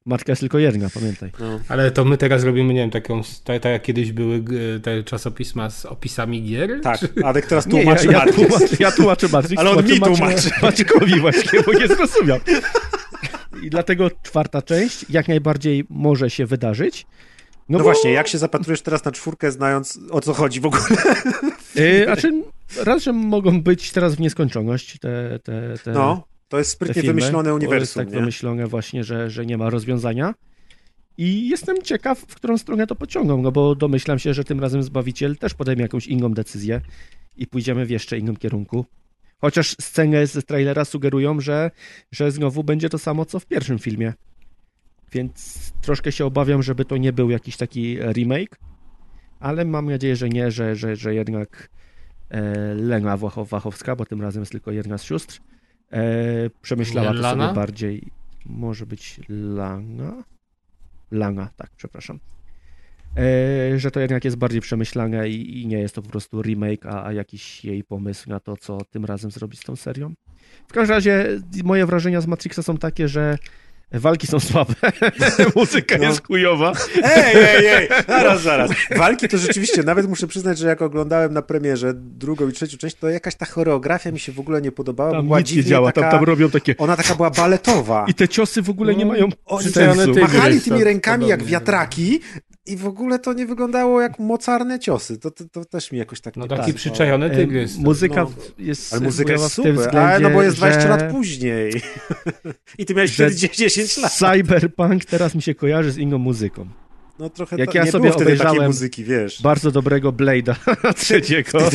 Matka jest tylko jedna, pamiętaj. No. Ale to my teraz robimy, nie wiem, taką, tak, tak jak kiedyś były te czasopisma z opisami gier? Tak, czy... Adek teraz tłumaczy nie, ja, ja, tłumaczę, ja tłumaczę Matrix, Ale on mi tłumaczy. Maćkowi właśnie, bo nie zrozumiał. I dlatego czwarta część jak najbardziej może się wydarzyć, no, no bo... właśnie, jak się zapatrujesz teraz na czwórkę, znając o co chodzi w ogóle? Yy, znaczy, raz, że mogą być teraz w nieskończoność te, te, te, no. To jest sprytnie wymyślone uniwersum. To jest tak nie? wymyślone właśnie, że, że nie ma rozwiązania. I jestem ciekaw, w którą stronę to pociągną, no bo domyślam się, że tym razem Zbawiciel też podejmie jakąś inną decyzję i pójdziemy w jeszcze innym kierunku. Chociaż sceny z trailera sugerują, że, że znowu będzie to samo, co w pierwszym filmie. Więc troszkę się obawiam, żeby to nie był jakiś taki remake, ale mam nadzieję, że nie, że, że, że jednak e, Lena Wachowska, bo tym razem jest tylko jedna z sióstr, e, przemyślała to sobie bardziej. Może być Lana? Lana, tak, przepraszam. E, że to jednak jest bardziej przemyślane i, i nie jest to po prostu remake, a, a, jakiś jej pomysł na to, co tym razem zrobić z tą serią. W każdym razie moje wrażenia z Matrixa są takie, że Walki są słabe, [LAUGHS] muzyka no. jest chujowa. Ej, ej, ej, [LAUGHS] zaraz, zaraz. Walki to rzeczywiście, nawet muszę przyznać, że jak oglądałem na premierze drugą i trzecią część, to jakaś ta choreografia mi się w ogóle nie podobała. Tam była nic nie działa, taka, tam, tam robią takie... Ona taka była baletowa. I te ciosy w ogóle nie no, mają Oni sensu. Machali tymi rękami jak wiatraki i w ogóle to nie wyglądało jak mocarne ciosy. To, to, to też mi jakoś tak No taki tak, przyczajony tygrys. Muzyka no, jest Ale muzyka jest super, względzie, ale no bo jest 20 że... lat później. [LAUGHS] I ty miałeś wtedy 10 lat. Cyberpunk teraz mi się kojarzy z inną muzyką. No trochę Jak ta, ja nie sobie obejrzałem muzyki, wiesz. bardzo dobrego Blade'a [LAUGHS] trzeciego. [LAUGHS]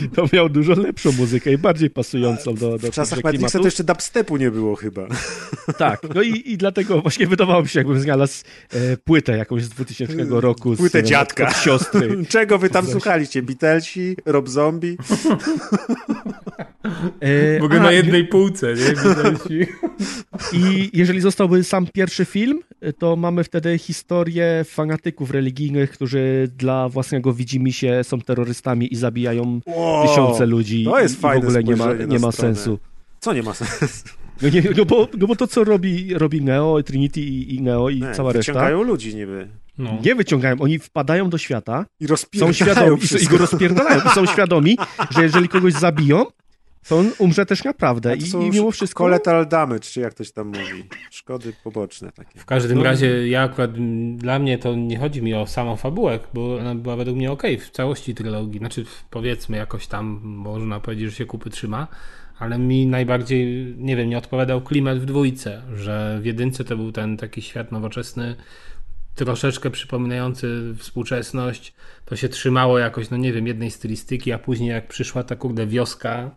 [LAUGHS] To miał dużo lepszą muzykę i bardziej pasującą do, do W czasach Matrixa to jeszcze dubstepu nie było chyba. [LAUGHS] Tak, no i, i dlatego właśnie wydawało mi się, jakbym znalazł e, płytę jakąś z 2000 roku. Płytę z, dziadka. Od, siostry. [LAUGHS] Czego wy tam słuchaliście? Beatlesi? Rob Zombie? W ogóle a, na jednej półce, nie? [LAUGHS] I jeżeli zostałby sam pierwszy film, to mamy wtedy historię fanatyków religijnych, którzy dla własnego widzimisię są terrorystami i zabijają wow, tysiące ludzi. To jest fajne w ogóle nie ma, nie ma sensu. Co nie ma sensu? No, nie, no, bo, no bo to, co robi, robi Neo, Trinity i, i Neo i nie, cała reszta... Wyciągają ludzi niby. No. Nie wyciągają, oni wpadają do świata i są świadomi i, i go rozpierdalają i są świadomi, że jeżeli kogoś zabiją, to on umrze też naprawdę I, i mimo wszystko... Collateral damage, czy jak ktoś tam mówi. Szkody poboczne takie. W każdym no. razie ja akurat, dla mnie to nie chodzi mi o samą fabułę, bo ona była według mnie ok w całości trylogii. Znaczy powiedzmy jakoś tam można powiedzieć, że się kupy trzyma, ale mi najbardziej, nie wiem, nie odpowiadał klimat w dwójce, że w jedynce to był ten taki świat nowoczesny, troszeczkę przypominający współczesność, to się trzymało jakoś, no nie wiem, jednej stylistyki, a później jak przyszła ta kurde wioska,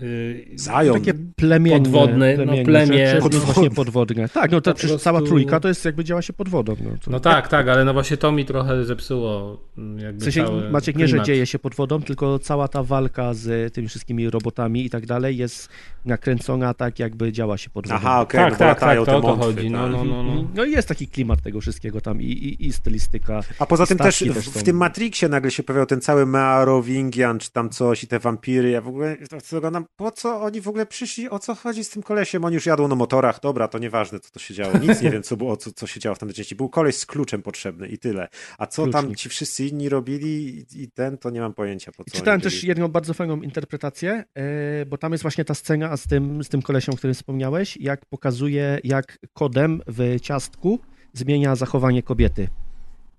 Yy, Zają. Takie plemienne, podwodne, no, plemienne, no plemię. Podwodne. Właśnie podwodne. Tak, no to prostu... cała trójka to jest jakby działa się pod wodą. No, to... no tak, tak, ale no właśnie to mi trochę zepsuło jakby w sensie, cały Maciek, nie, że dzieje się pod wodą, tylko cała ta walka z tymi wszystkimi robotami i tak dalej jest nakręcona tak, jakby działa się pod wodą. Aha, okej, okay, tak, no tak, tak, to o to chodzi. No, no, no, no. no jest taki klimat tego wszystkiego tam i, i, i stylistyka. A poza tym też, też w, w tym Matrixie nagle się pojawiał ten cały Merovingian, czy tam coś i te wampiry, ja w ogóle to, nam, po co oni w ogóle przyszli, o co chodzi z tym kolesiem? Oni już jadą na motorach, dobra, to nieważne, co to się działo. Nic nie wiem, co było, co, co się działo w tamtej części. Był koleś z kluczem potrzebny i tyle. A co Klucznik. tam ci wszyscy inni robili i ten, to nie mam pojęcia. Po co Czytałem też jedną bardzo fajną interpretację, e, bo tam jest właśnie ta scena z tym, z tym kolesiem, o którym wspomniałeś, jak pokazuje, jak kodem w ciastku zmienia zachowanie kobiety.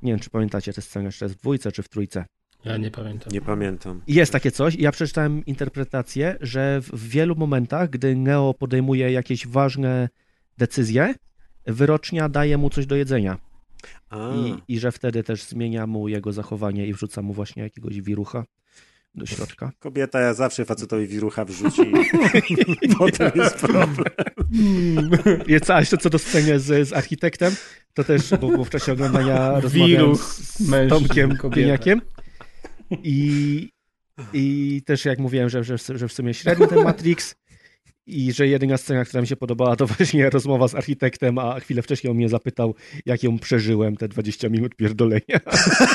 Nie wiem, czy pamiętacie tę scenę, czy to jest w dwójce, czy w trójce. Ja nie pamiętam. Nie pamiętam. Jest takie coś. Ja przeczytałem interpretację, że w wielu momentach, gdy Neo podejmuje jakieś ważne decyzje, wyrocznia daje mu coś do jedzenia. I, I że wtedy też zmienia mu jego zachowanie i wrzuca mu właśnie jakiegoś wirucha do środka. Kobieta ja zawsze facetowi wirucha wrzuci [LAUGHS] [LAUGHS] i potem jest problem. [LAUGHS] Jest, a jeszcze co do sceny z, z architektem, to też, bo, bo w czasie oglądania rozmawiałem z, z Tomkiem Kobieniakiem i, i też jak mówiłem, że, że, że w sumie średni ten Matrix i że jedyna scena, która mi się podobała, to właśnie rozmowa z architektem, a chwilę wcześniej on mnie zapytał, jak ją przeżyłem, te 20 minut pierdolenia.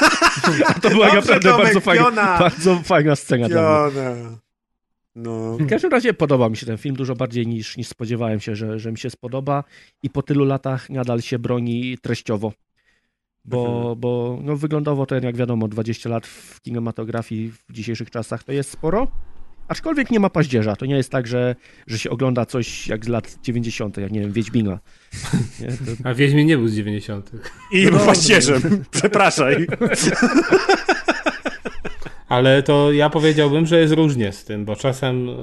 [LAUGHS] to była Dobrze, naprawdę Tomek, bardzo, fajna, bardzo fajna scena Piona. dla mnie. No. W każdym razie podoba mi się ten film dużo bardziej niż, niż spodziewałem się, że, że mi się spodoba i po tylu latach nadal się broni treściowo. Bo, mhm. bo no, wyglądowo to jak wiadomo 20 lat w kinematografii w dzisiejszych czasach to jest sporo. Aczkolwiek nie ma paździerza. To nie jest tak, że, że się ogląda coś jak z lat 90., jak nie wiem, Wiedźmina. Nie? To... A Wiedźmin nie był z 90. I no, paździerzem. Przepraszaj. Ale to ja powiedziałbym, że jest różnie z tym, bo czasem y,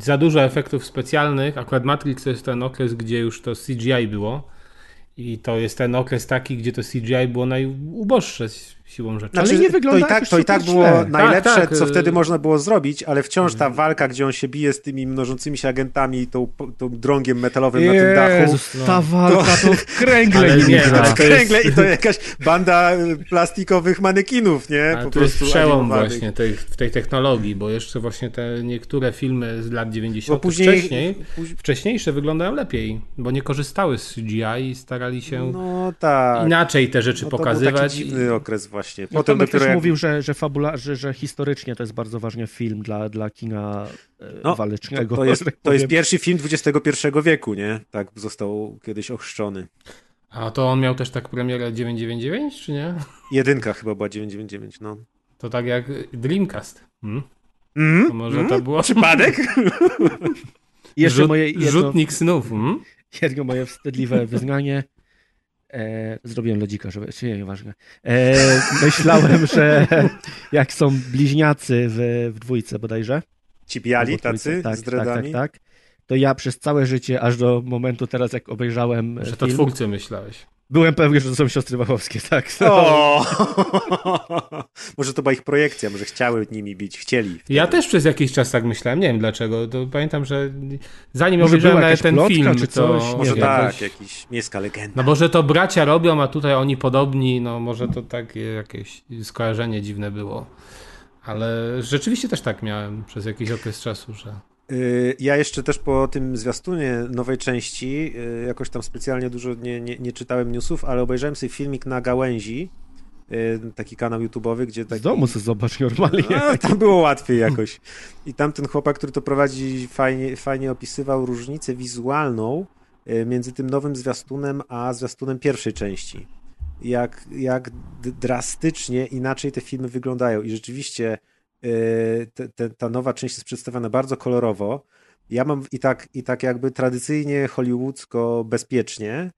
za dużo efektów specjalnych, akurat Matrix to jest ten okres, gdzie już to CGI było i to jest ten okres taki, gdzie to CGI było najuboższe siłą rzeczy. Znaczy, ale nie wygląda to i tak, to i tak było źle. najlepsze, tak, tak. co wtedy można było zrobić, ale wciąż ta mhm. walka, gdzie on się bije z tymi mnożącymi się agentami tą, tą drągiem metalowym Jezus, na tym dachu. No. Ta walka to, [LAUGHS] to kręgle nie, nie to kręgle i to jakaś banda plastikowych manekinów, nie? Ale po to jest przełom właśnie tej, w tej technologii, bo jeszcze właśnie te niektóre filmy z lat 90. Później, wcześniej, później... wcześniejsze wyglądają lepiej, bo nie korzystały z CGI i starali się no, tak. inaczej te rzeczy no, to pokazywać. Był taki dziwny okres właśnie właśnie. No Potem dopiero też jak... mówił, że, że, fabula, że, że historycznie to jest bardzo ważny film dla, dla kina e, no, walecznego. To, to, jest, tak to jest pierwszy film XXI wieku, nie? Tak został kiedyś ochrzczony. A to on miał też tak premierę 999, czy nie? Jedynka chyba była 999, no. To tak jak Dreamcast. Hmm? Mm? To może mm? to było... Przypadek? [LAUGHS] Jeszcze Rzut, moje jedno, Rzutnik snów. Hmm? Jedno moje wstydliwe wyznanie. E, zrobiłem lodzika, żeby. Nie, nieważne. E, myślałem, że [LAUGHS] jak są bliźniacy w, w dwójce bodajże. Ci biali tacy tak, z dreadami? Tak, tak, tak. To ja przez całe życie, aż do momentu teraz, jak obejrzałem. Że to film, twórcy myślałeś. Byłem pewny, że to są siostry Wachowskie, tak. O! [LAUGHS] może to była ich projekcja, może chciały nimi bić, chcieli. Wtedy. Ja też przez jakiś czas tak myślałem, nie wiem dlaczego. To pamiętam, że zanim może obejrzałem ten plotka, film, czy coś, to... Może tak, jakoś... jakiś miejska legenda. No może to bracia robią, a tutaj oni podobni, no może to takie jakieś skojarzenie dziwne było. Ale rzeczywiście też tak miałem przez jakiś okres czasu, że... Y, ja jeszcze też po tym zwiastunie nowej części, y, jakoś tam specjalnie dużo nie, nie, nie czytałem newsów, ale obejrzałem sobie filmik na gałęzi, y, taki kanał YouTube'owy, gdzie taki... Z domu sobie zobacz normalnie. A, tam było łatwiej jakoś. I tam ten chłopak, który to prowadzi, fajnie, fajnie opisywał różnicę wizualną między tym nowym zwiastunem, a zwiastunem pierwszej części. Jak, jak drastycznie inaczej te filmy wyglądają. I rzeczywiście te, te, ta nowa część jest przedstawiona bardzo kolorowo. Ja mam i tak, i tak jakby tradycyjnie hollywoodzko bezpiecznie.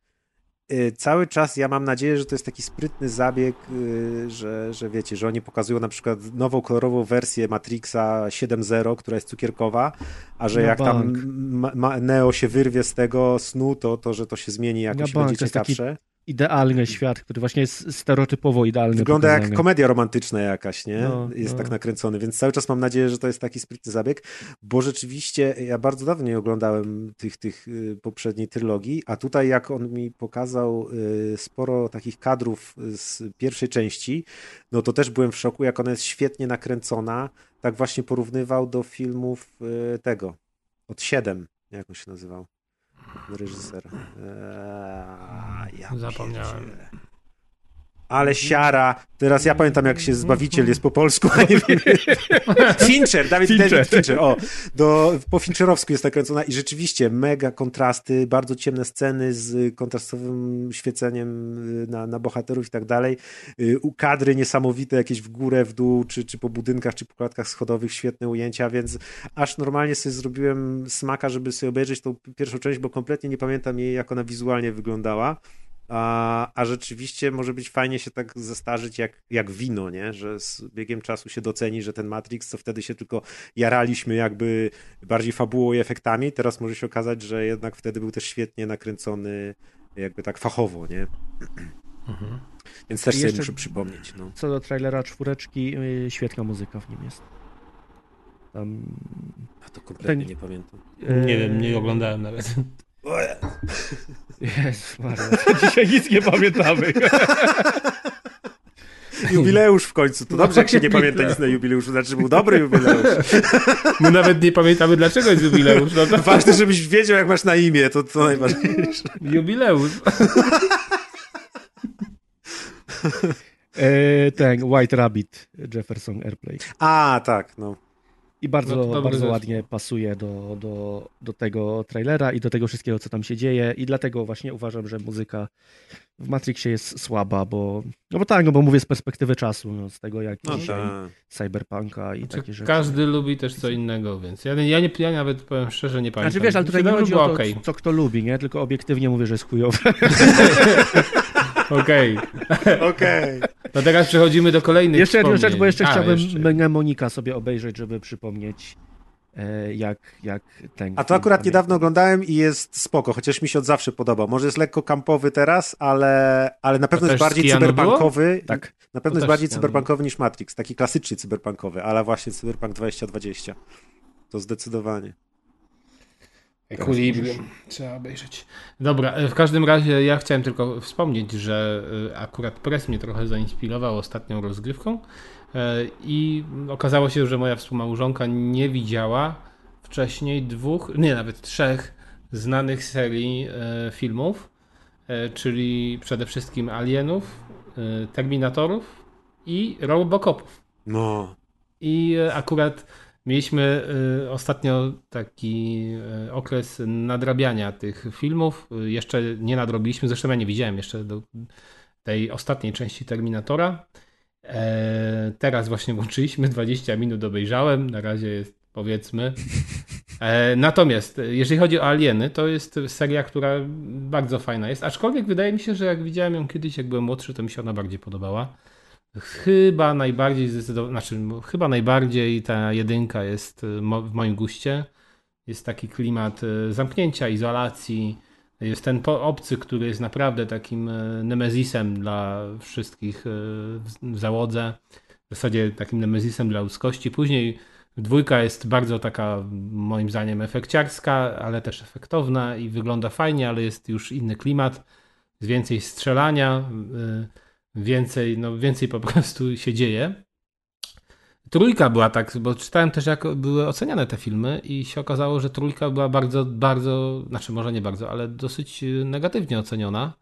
Y, cały czas ja mam nadzieję, że to jest taki sprytny zabieg, y, że, że wiecie, że oni pokazują na przykład nową kolorową wersję Matrixa 7.0, która jest cukierkowa, a że na jak bank. tam Neo się wyrwie z tego snu, to, to że to się zmieni jakoś na będzie ciekawsze idealny świat, który właśnie jest stereotypowo idealny. Wygląda pokazany. jak komedia romantyczna jakaś, nie? No, jest no. tak nakręcony, więc cały czas mam nadzieję, że to jest taki sprytny zabieg, bo rzeczywiście ja bardzo dawno nie oglądałem tych, tych y, poprzedniej trylogii, a tutaj jak on mi pokazał y, sporo takich kadrów z pierwszej części, no to też byłem w szoku, jak ona jest świetnie nakręcona, tak właśnie porównywał do filmów y, tego, od 7, jak on się nazywał reżyser. Eee, ja Zapomniałem. Ale siara. Teraz ja pamiętam, jak się Zbawiciel jest po polsku, a nie wiem. [LAUGHS] Fincher, David Fincher. David Fincher. O, do, po Fincherowsku jest nakręcona i rzeczywiście mega kontrasty, bardzo ciemne sceny z kontrastowym świeceniem y, na, na bohaterów i tak dalej. Y, u kadry niesamowite, jakieś w górę, w dół, czy, czy po budynkach, czy po klatkach schodowych, świetne ujęcia, więc aż normalnie sobie zrobiłem smaka, żeby sobie obejrzeć tą pierwszą część, bo kompletnie nie pamiętam jej, jak ona wizualnie wyglądała. A, a rzeczywiście może być fajnie się tak zestarzyć jak, jak wino, nie? że z biegiem czasu się doceni, że ten Matrix, co wtedy się tylko jaraliśmy jakby bardziej fabułą i efektami, teraz może się okazać, że jednak wtedy był też świetnie nakręcony jakby tak fachowo, nie? Mhm. Więc też sobie muszę przypomnieć. No. Co do trailera czwóreczki, yy, świetna muzyka w nim jest. Tam... A to kompletnie Ten... nie pamiętam. Nie wiem, nie oglądałem nawet. Jezus Maria, dzisiaj nic nie pamiętamy. [LAUGHS] Jubileusz w końcu. To dobrze, jak się nie pamięta nic na jubileuszu. Znaczy, był dobry jubileusz. My nawet nie pamiętamy, dlaczego jest jubileusz. No to... Ważne, żebyś wiedział, jak masz na imię. To, to najważniejsze. Jubileusz. [LAUGHS] e, ten White Rabbit Jefferson Airplay. A, tak, no. I bardzo, no bardzo ładnie pasuje do, do, do tego trailera i do tego wszystkiego, co tam się dzieje. I dlatego właśnie uważam, że muzyka w Matrixie jest słaba, bo. No bo tak, no bo mówię z perspektywy czasu, no, z tego jak no tak. cyberpunka i znaczy, takie rzeczy. Każdy lubi też co innego, więc ja, ja, nie, ja nawet powiem szczerze, nie pamiętam. Znaczy wiesz, ale tutaj nie chodzi o to, okay. co kto lubi, nie? Tylko obiektywnie mówię, że jest chujowe. [LAUGHS] Okej. Okej. No teraz przechodzimy do kolejnych Jeszcze jedną rzecz, bo jeszcze A, chciałbym jeszcze. mnemonika sobie obejrzeć, żeby przypomnieć e, jak, jak ten. A to akurat niedawno oglądałem i jest spoko, chociaż mi się od zawsze podoba. Może jest lekko kampowy teraz, ale, ale na pewno jest bardziej cyberpunkowy. Tak. Na pewno jest bardziej cyberpunkowy niż Matrix, taki klasycznie cyberpunkowy, ale właśnie Cyberpunk 2020. To zdecydowanie. Equilibrium. Trzeba obejrzeć. Dobra, e, w każdym razie ja chciałem tylko wspomnieć, że e, akurat Press mnie trochę zainspirował ostatnią rozgrywką e, i okazało się, że moja współmałżonka nie widziała wcześniej dwóch, nie nawet trzech znanych serii filmów, czyli przede wszystkim Alienów, Terminatorów i Robocopów. No. I akurat Mieliśmy y, ostatnio taki y, okres nadrabiania tych filmów. Jeszcze nie nadrobiliśmy, zresztą ja nie widziałem jeszcze do tej ostatniej części Terminatora. E, teraz właśnie [LAUGHS] włączyliśmy, 20 minut obejrzałem, na razie jest powiedzmy. E, natomiast jeżeli chodzi o Alieny, to jest seria, która bardzo fajna jest, aczkolwiek wydaje mi się, że jak widziałem ją kiedyś, jak byłem młodszy, to mi się ona bardziej podobała. Chyba najbardziej zdecydowanie, znaczy chyba najbardziej ta jedynka jest y, w moim guście. Jest taki klimat y, zamknięcia, izolacji. Jest ten obcy, który jest naprawdę takim y, nemezisem dla wszystkich w załodze. W zasadzie takim nemezisem dla ludzkości. Później dwójka jest bardzo taka, moim zdaniem, efekciarska, ale też efektowna i wygląda fajnie, ale jest już inny klimat. Jest więcej strzelania więcej, no więcej po [LAUGHS] prostu się dzieje. Trójka była tak, bo czytałem też jak były oceniane te filmy i się okazało, że trójka była bardzo, bardzo, znaczy może nie bardzo, ale dosyć negatywnie oceniona.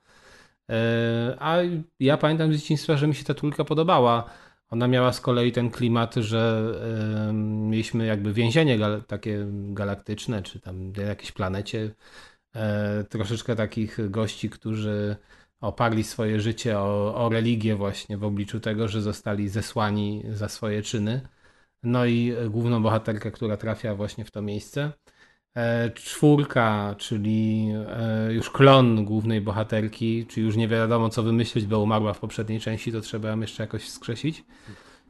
E, a ja pamiętam z dzieciństwa, że mi się ta trójka podobała. Ona miała z kolei ten klimat, że mieliśmy jakby więzienie takie galaktyczne, czy tam na jakiejś planecie. E, troszeczkę takich gości, którzy oparli swoje życie o, o religię właśnie w obliczu tego, że zostali zesłani za swoje czyny. No i główną bohaterkę, która trafia właśnie w to miejsce. E, czwórka, czyli e, już klon głównej bohaterki, czyli już nie wiadomo co wymyślić, bo umarła w poprzedniej części, to trzeba ją jeszcze jakoś wskrzesić.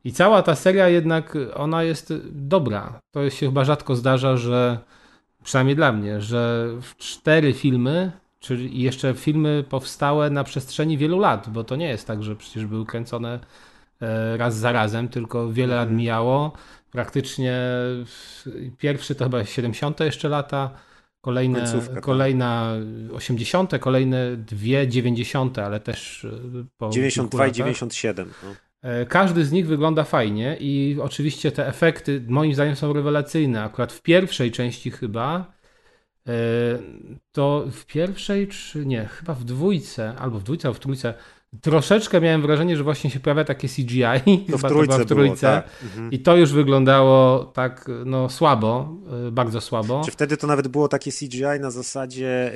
I cała ta seria jednak, ona jest dobra. To się chyba rzadko zdarza, że przynajmniej dla mnie, że w cztery filmy Czyli jeszcze filmy powstałe na przestrzeni wielu lat, bo to nie jest tak, że przecież były kręcone e, raz za razem, tylko wiele lat mhm. mijało. Praktycznie pierwszy to chyba 70 jeszcze lata, kolejne, Końcówka, kolejna 80, kolejne dwie 90, ale też e, po 92 i 97. No. E, każdy z nich wygląda fajnie i oczywiście te efekty moim zdaniem są rewelacyjne. Akurat w pierwszej części chyba to w pierwszej, czy nie, chyba w dwójce, albo w dwójce, albo w trójce, troszeczkę miałem wrażenie, że właśnie się pojawia takie CGI. [LAUGHS] To w trójce, to w trójce. Było, tak. mhm. I to już wyglądało tak no, słabo, y, bardzo słabo. Czy wtedy to nawet było takie CGI na zasadzie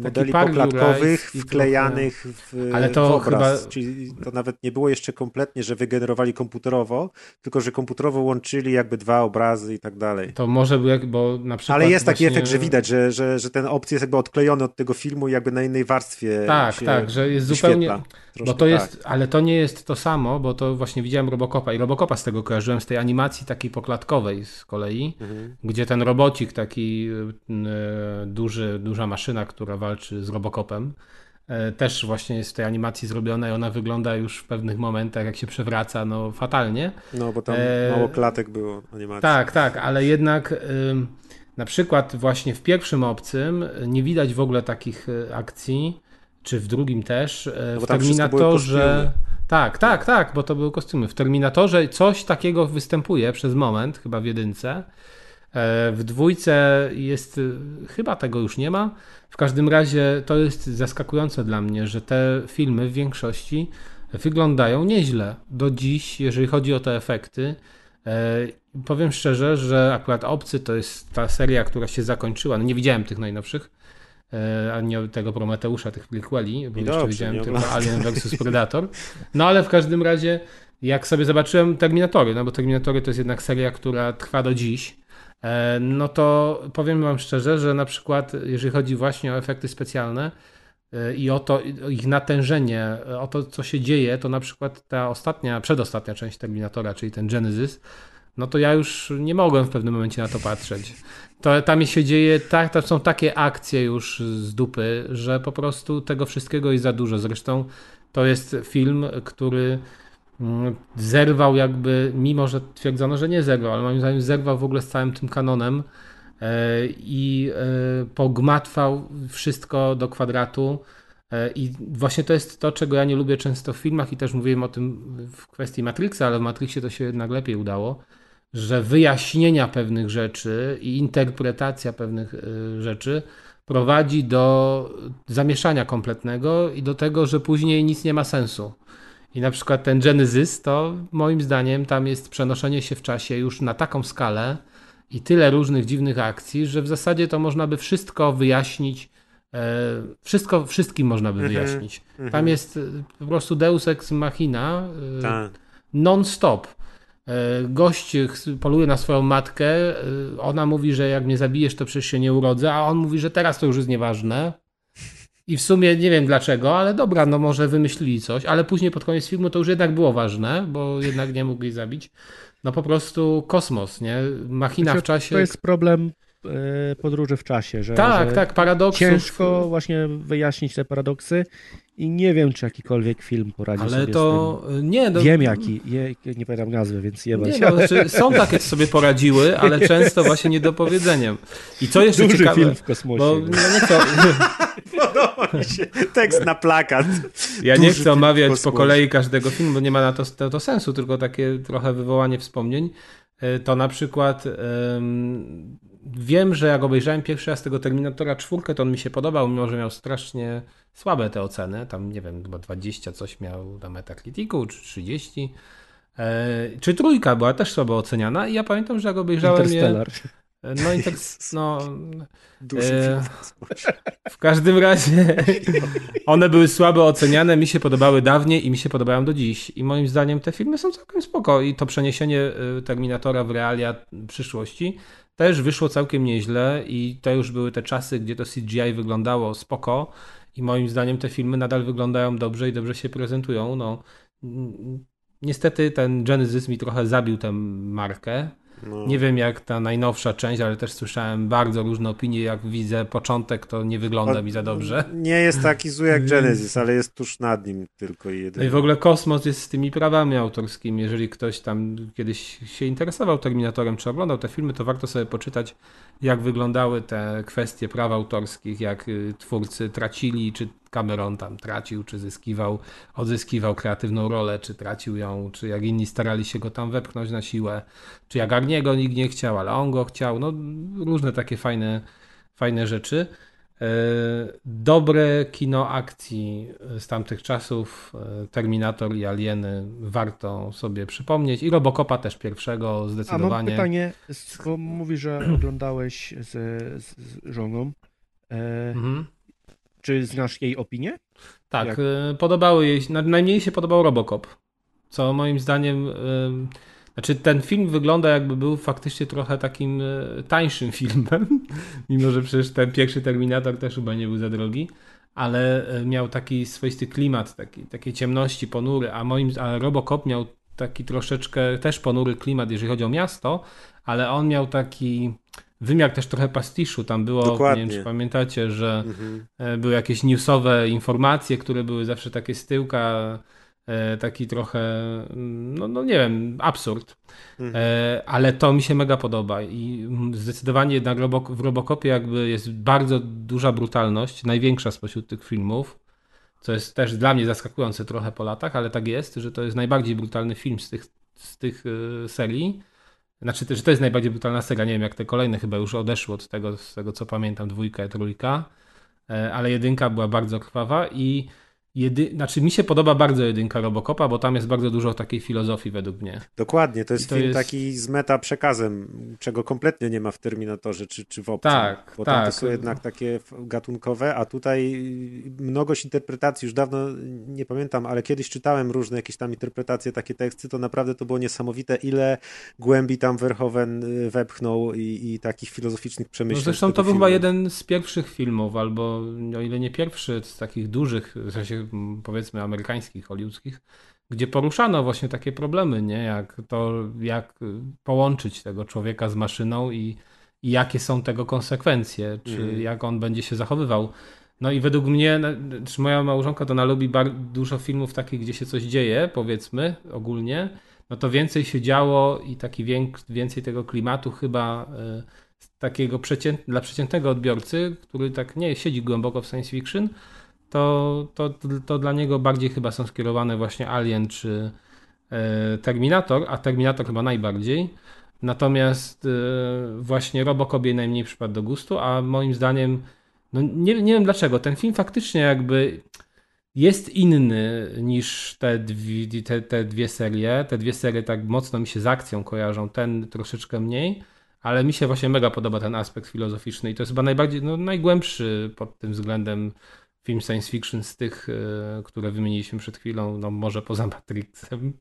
modeli poklatkowych wklejanych w, Ale to w obraz. Chyba... Czyli to nawet nie było jeszcze kompletnie, że wygenerowali komputerowo, tylko że komputerowo łączyli jakby dwa obrazy i tak dalej. To może był, bo na przykład Ale jest taki właśnie... efekt, że widać, że, że, że ten opcja jest jakby odklejony od tego filmu i jakby na innej warstwie Tak, tak, że jest zupełnie bo to jest, tak. ale to nie jest to samo, bo to właśnie widziałem Robocopa i Robocopa z tego kojarzyłem, z tej animacji takiej poklatkowej z kolei, mhm. gdzie ten robocik, taki y, duży, duża maszyna, która walczy z Robocopem, y, też właśnie jest w tej animacji zrobiona i ona wygląda już w pewnych momentach, jak się przewraca, no fatalnie. No, bo tam e... mało klatek było animacji. Tak, tak, ale jednak y, na przykład właśnie w pierwszym obcym nie widać w ogóle takich akcji, czy w drugim też, e, no w Terminatorze. Tak, tak, tak, bo to były kostiumy. W Terminatorze coś takiego występuje przez moment, chyba w jedynce. E, w dwójce jest, e, chyba tego już nie ma. W każdym razie to jest zaskakujące dla mnie, że te filmy w większości wyglądają nieźle. Do dziś, jeżeli chodzi o te efekty, powiem szczerze, że akurat Obcy to jest ta seria, która się zakończyła. No nie widziałem tych najnowszych, a nie tego Prometeusza, tych prequeli, bo I jeszcze widziałem tylko Alien vs [LAUGHS] Predator. No ale w każdym razie, jak sobie zobaczyłem Terminatory, no bo Terminatory to jest jednak seria, która trwa do dziś, e, no to powiem wam szczerze, że na przykład jeżeli chodzi właśnie o efekty specjalne, i o to ich natężenie, o to, co się dzieje, to na przykład ta ostatnia, przedostatnia część Terminatora, czyli ten Genesis, no to ja już nie mogłem w pewnym momencie na to patrzeć. To tam się dzieje, tak, to są takie akcje już z dupy, że po prostu tego wszystkiego jest za dużo. Zresztą to jest film, który mm, zerwał jakby, mimo że twierdzono, że nie zerwał, ale moim zdaniem zerwał w ogóle z całym tym kanonem e, i e, pogmatwał wszystko do kwadratu. E, I właśnie to jest to, czego ja nie lubię często w filmach, i też mówiłem o tym w kwestii Matrixa, ale w Matrixie to się jednak lepiej udało że wyjaśnienia pewnych rzeczy i interpretacja pewnych y, rzeczy prowadzi do zamieszania kompletnego i do tego, że później nic nie ma sensu. I na przykład ten Genesis, to moim zdaniem tam jest przenoszenie się w czasie już na taką skalę i tyle różnych dziwnych akcji, że w zasadzie to można by wszystko wyjaśnić. E, wszystko, wszystkim można by mhm, wyjaśnić. Tam mhm. jest y, po prostu Deus Ex Machina tak. non-stop. E, gość poluje na swoją matkę, e, ona mówi, że jak mnie zabijesz, to przecież się nie urodzę, a on mówi, że teraz to już jest nieważne. I w sumie nie wiem dlaczego, ale dobra, no może wymyślili coś, ale później pod koniec filmu to już jednak było ważne, bo jednak nie mogli zabić. No po prostu kosmos, nie? Machina w czasie. To jest problem podróży w czasie, że, tak, że tak, paradoksów. Ciężko właśnie wyjaśnić te paradoksy i nie wiem, czy jakikolwiek film poradzi ale sobie to, z tym. Nie, no, Wiem jaki, je, nie pamiętam nazwy, więc jeba nie, no, znaczy, Są takie, co sobie poradziły, ale [LAUGHS] często właśnie niedopowiedzeniem. I co jeszcze Duży ciekawe... film w kosmosie. Bo, no nie chcę... [LAUGHS] Podoba mi się tekst na plakat. Ja Duży nie chcę omawiać po kolei każdego filmu, bo nie ma na to, to, to sensu, tylko takie trochę wywołanie wspomnień. E, to na przykład um, wiem, że jak obejrzałem pierwszy raz tego Terminatora czwórkę, to on mi się podobał, mimo że miał strasznie słabe te oceny. Tam nie wiem, chyba 20 coś miał na Metacriticu, czy 30. E, czy trójka była też słabo oceniana i ja pamiętam, że jak obejrzałem je... E, no i tak, no... E, w każdym razie [LAUGHS] one były słabo oceniane, mi się podobały dawniej i mi się podobają do dziś. I moim zdaniem te filmy są całkiem spoko i to przeniesienie e, Terminatora w realia przyszłości też wyszło całkiem nieźle i to już były te czasy, gdzie to CGI wyglądało spoko i moim zdaniem te filmy nadal wyglądają dobrze i dobrze się prezentują. No, niestety ten Genesis mi trochę zabił tę markę. No. Nie wiem jak ta najnowsza część, ale też słyszałem bardzo różne opinie. Jak widzę początek, to nie wygląda o, mi za dobrze. Nie jest taki zły jak [LAUGHS] Genesis, ale jest tuż nad nim tylko i jedynie. No i w ogóle kosmos jest z tymi prawami autorskimi. Jeżeli ktoś tam kiedyś się interesował Terminatorem, czy oglądał te filmy, to warto sobie poczytać, jak wyglądały te kwestie praw autorskich, jak y, twórcy tracili, czy Cameron tam tracił, czy zyskiwał, odzyskiwał kreatywną rolę, czy tracił ją, czy jak inni starali się go tam wepchnąć na siłę, czy jak Arniego nikt nie chciał, ale on go chciał. No, różne takie fajne, fajne rzeczy. E, dobre kino akcji z tamtych czasów, e, Terminator i Alieny warto sobie przypomnieć i Robocopa też pierwszego zdecydowanie. A mam pytanie, bo mówisz, że [CLEARS THROAT] oglądałeś z, z, z żoną. E, mhm. Czy znasz jej opinię? Tak, Jak? podobały jej, najmniej się podobał Robocop, co moim zdaniem znaczy ten film wygląda jakby był faktycznie trochę takim e, tańszym [LAUGHS] filmem, mimo że przecież ten pierwszy Terminator też chyba nie był za drogi, ale e, miał taki swoisty klimat, taki, takiej ciemności, ponury, a moim a Robocop miał taki troszeczkę też ponury klimat, jeżeli chodzi o miasto, ale on miał taki wymiar też trochę pastiszu. Tam było, Dokładnie. nie wiem czy pamiętacie, że mhm. E, były jakieś newsowe informacje, które były zawsze takie z tyłka taki trochę, no, no nie wiem, absurd. Mhm. E, ale to mi się mega podoba i zdecydowanie jednak w Robocopie jakby jest bardzo duża brutalność, największa spośród tych filmów, co jest też dla mnie zaskakujące trochę po latach, ale tak jest, że to jest najbardziej brutalny film z tych, z tych e, serii. Znaczy, że to jest najbardziej brutalna seria, nie wiem jak te kolejne chyba już odeszły od tego, z tego co pamiętam, dwójka i trójka, ale jedynka była bardzo krwawa i Jedy... Znaczy, mi się podoba bardzo jedynka Robocopa, bo tam jest bardzo dużo takiej filozofii według mnie. Dokładnie, to jest to film jest... taki z meta przekazem, czego kompletnie nie ma w Terminatorze czy, czy w Obcym. Tak, bo tak. tam to są jednak takie gatunkowe, a tutaj mnogość interpretacji, już dawno nie pamiętam, ale kiedyś czytałem różne jakieś tam interpretacje, takie teksty, to naprawdę to było niesamowite, ile głębi tam Verhoeven y, wepchnął i, i takich filozoficznych przemyśleń. No zresztą to był chyba jeden z pierwszych filmów, albo o ile nie pierwszy z takich dużych, w sensie powiedzmy amerykańskich, hollywoodzkich, gdzie poruszano właśnie takie problemy, nie? Jak to, jak połączyć tego człowieka z maszyną i, i jakie są tego konsekwencje, czy mm. jak on będzie się zachowywał. No i według mnie, czy moja małżonka to ona lubi dużo filmów takich, gdzie się coś dzieje, powiedzmy, ogólnie, no to więcej się działo i taki więcej tego klimatu chyba y, takiego przecięt, dla przeciętnego odbiorcy, który tak nie siedzi głęboko w science fiction, to, to, to dla niego bardziej chyba są skierowane właśnie Alien czy e, Terminator, a Terminator chyba najbardziej. Natomiast e, właśnie Robocop jej najmniej przypadł do gustu, a moim zdaniem, no nie, nie wiem dlaczego, ten film faktycznie jakby jest inny niż te dwie, te, te dwie serie. Te dwie serie tak mocno mi się z akcją kojarzą, ten troszeczkę mniej, ale mi się właśnie mega podoba ten aspekt filozoficzny i to jest chyba najbardziej, no, najgłębszy pod tym względem film science fiction z tych, e, które wymieniliśmy przed chwilą, no może poza Matrixem.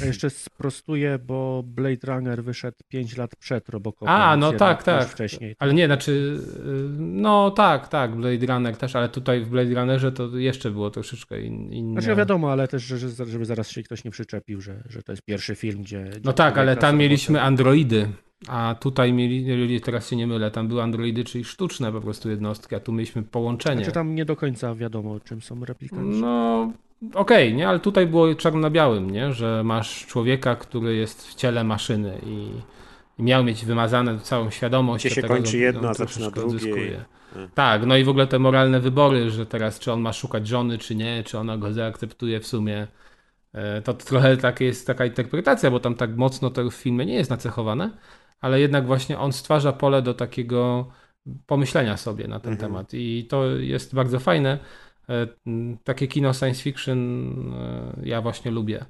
Ja jeszcze sprostuję, bo Blade Runner wyszedł 5 lat przed Robocopem. A, no tak, tak. Wcześniej. Ale nie, znaczy, e, no tak, tak, Blade Runner też, ale tutaj w Blade Runnerze to jeszcze było troszeczkę inne. Znaczy wiadomo, ale też, żeby zaraz się ktoś nie przyczepił, że, że to jest pierwszy film, gdzie... gdzie no tak, ale tam mieliśmy androidy. A tutaj mieli, teraz się nie mylę, tam były androidy, czyli sztuczne po prostu jednostki, a tu mieliśmy połączenie. Znaczy tam nie do końca wiadomo, czym są replikanci. No, okej, okay, nie, ale tutaj było czarno na białym, nie, że masz człowieka, który jest w ciele maszyny i, i miał mieć wymazane całą świadomość. Gdzie się tego, kończy jedno, a zaczyna drugie. Tak, no i w ogóle te moralne wybory, że teraz czy on ma szukać żony, czy nie, czy ona go zaakceptuje w sumie. E, to trochę tak jest taka interpretacja, bo tam tak mocno to w filmie nie jest nacechowane, ale jednak właśnie on stwarza pole do takiego pomyślenia sobie na ten mhm. temat. I to jest bardzo fajne. E, takie kino science fiction e, ja właśnie lubię.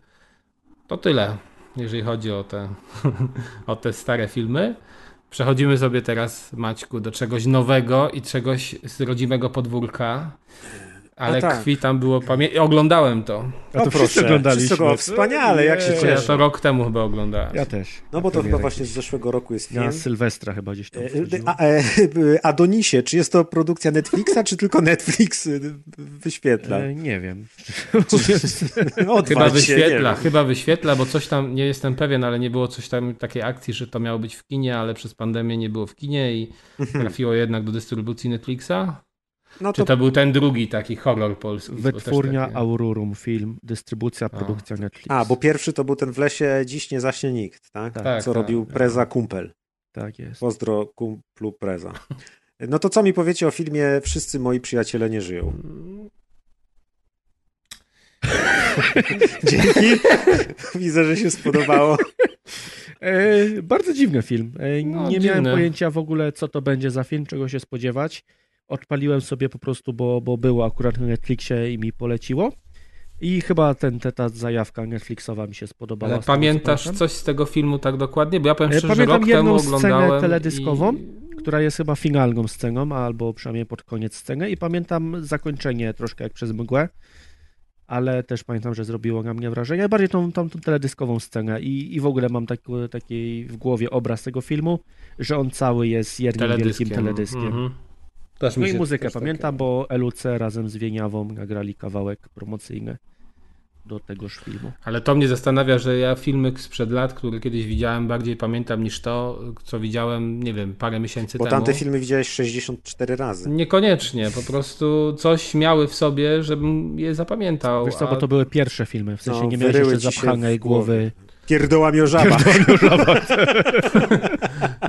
To tyle, jeżeli chodzi o te, [LAUGHS] o te stare filmy. Przechodzimy sobie teraz, Maćku, do czegoś nowego i czegoś z rodzimego podwórka. Ale tak. krwi tam było pamięć. Oglądałem to. A to wszyscy oglądaliśmy. Wszyscy wspaniale, jak się cieszę. Ja to rok temu chyba oglądałem. Ja też. No bo to chyba właśnie z zeszłego roku jest film. Ja Sylwestra chyba gdzieś tam. E, a, a, e, [LAUGHS] Adonisie, czy jest to produkcja Netflixa, czy tylko Netflix e, wyświetla? E, nie wiem. [LAUGHS] chyba wyświetla, chyba wyświetla, bo coś tam, nie jestem pewien, ale nie było coś tam takiej akcji, że to miało być w kinie, ale przez pandemię nie było w kinie i mhm. trafiło jednak do dystrybucji Netflixa. No to... Czy to był ten drugi taki horror polski? Wytwórnia tak, Aurorum Film, dystrybucja, produkcja A. Netflix. A, bo pierwszy to był ten w lesie Dziś nie zaśnie nikt, tak? tak Co tak, robił tak. Preza Kumpel. Tak jest. Pozdro kumplu Preza. No to co mi powiecie o filmie Wszyscy moi przyjaciele nie żyją? [LAUGHS] Dzięki. [LAUGHS] Widzę, że się spodobało. E, bardzo dziwny film. E, no, nie miałem pojęcia w ogóle, co to będzie za film, czego się spodziewać odpaliłem sobie po prostu, bo, bo było akurat na Netflixie i mi poleciło. I chyba ten, te, ta zajawka Netflixowa mi się spodobała. Ale pamiętasz coś z tego filmu tak dokładnie? Bo ja powiem szczerze, Pamiętam że rok temu oglądałem scenę teledyskową, i... która jest chyba finalną sceną, albo przynajmniej pod koniec scenę i pamiętam zakończenie troszkę jak przez mgłę, ale też pamiętam, że zrobiło na mnie wrażenie. Bardziej tą, tą, tą teledyskową scenę i, i w ogóle mam taki, taki w głowie obraz tego filmu, że on cały jest jednym wielkim teledyskiem. Mm -hmm. Też no i muzykę pamiętam, takie... bo LUC razem z Wieniawą nagrali kawałek promocyjny do tegoż filmu. Ale to mnie zastanawia, że ja filmy sprzed lat, które kiedyś widziałem, bardziej pamiętam niż to, co widziałem, nie wiem, parę miesięcy bo temu. Bo tamte filmy widziałeś 64 razy. Niekoniecznie, po prostu coś miały w sobie, żebym je zapamiętał. Wiesz co, a... bo to były pierwsze filmy, w sensie no, nie miałeś jeszcze zapchanej głowy Pierdołami o żabach. [LAUGHS]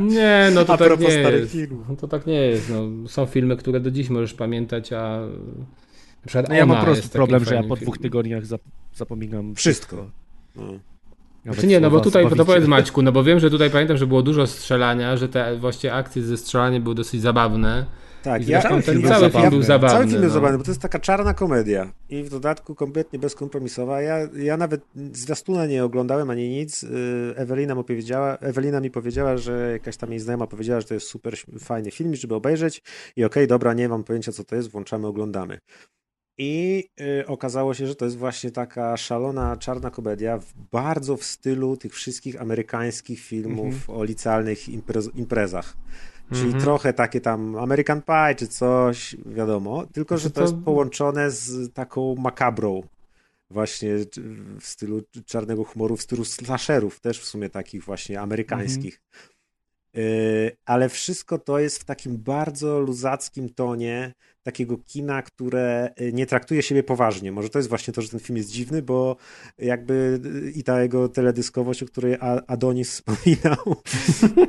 nie, no to a tak nie jest. No to tak nie jest. No, są filmy, które do dziś możesz pamiętać, a no ja mam prosty problem, że ja po dwóch tygodniach zapominam wszystko. wszystko. No. Czy nie, no bo tutaj, to powiedz Maćku, no bo wiem, że tutaj pamiętam, że było dużo strzelania, że te właśnie akcje ze strzelaniem były dosyć zabawne. Tak, ja, ten film cały film był zabawny. Cały film był no. zabawny, bo to jest taka czarna komedia i w dodatku kompletnie bezkompromisowa. Ja, ja nawet zwiastuna nie oglądałem ani nic. Y, Ewelina, mi powiedziała, Ewelina mi powiedziała, że jakaś tam jej znajoma powiedziała, że to jest super fajny film, żeby obejrzeć i okej, okay, dobra, nie mam pojęcia co to jest, włączamy, oglądamy. I y, okazało się, że to jest właśnie taka szalona czarna komedia, w, bardzo w stylu tych wszystkich amerykańskich filmów mm -hmm. o licealnych imprez, imprezach. Czyli mm -hmm. trochę takie tam American Pie czy coś, wiadomo, tylko że to, to jest połączone z taką makabrą, właśnie w stylu czarnego humoru, w stylu slasherów, też w sumie takich właśnie amerykańskich. Mm -hmm. ale wszystko to jest w takim bardzo luzackim tonie, takiego kina, które y, nie traktuje siebie poważnie. Może to jest właśnie to, że ten film jest dziwny, bo jakby y, i ta jego teledyskowość, o której Adonis [LAUGHS] wspominał,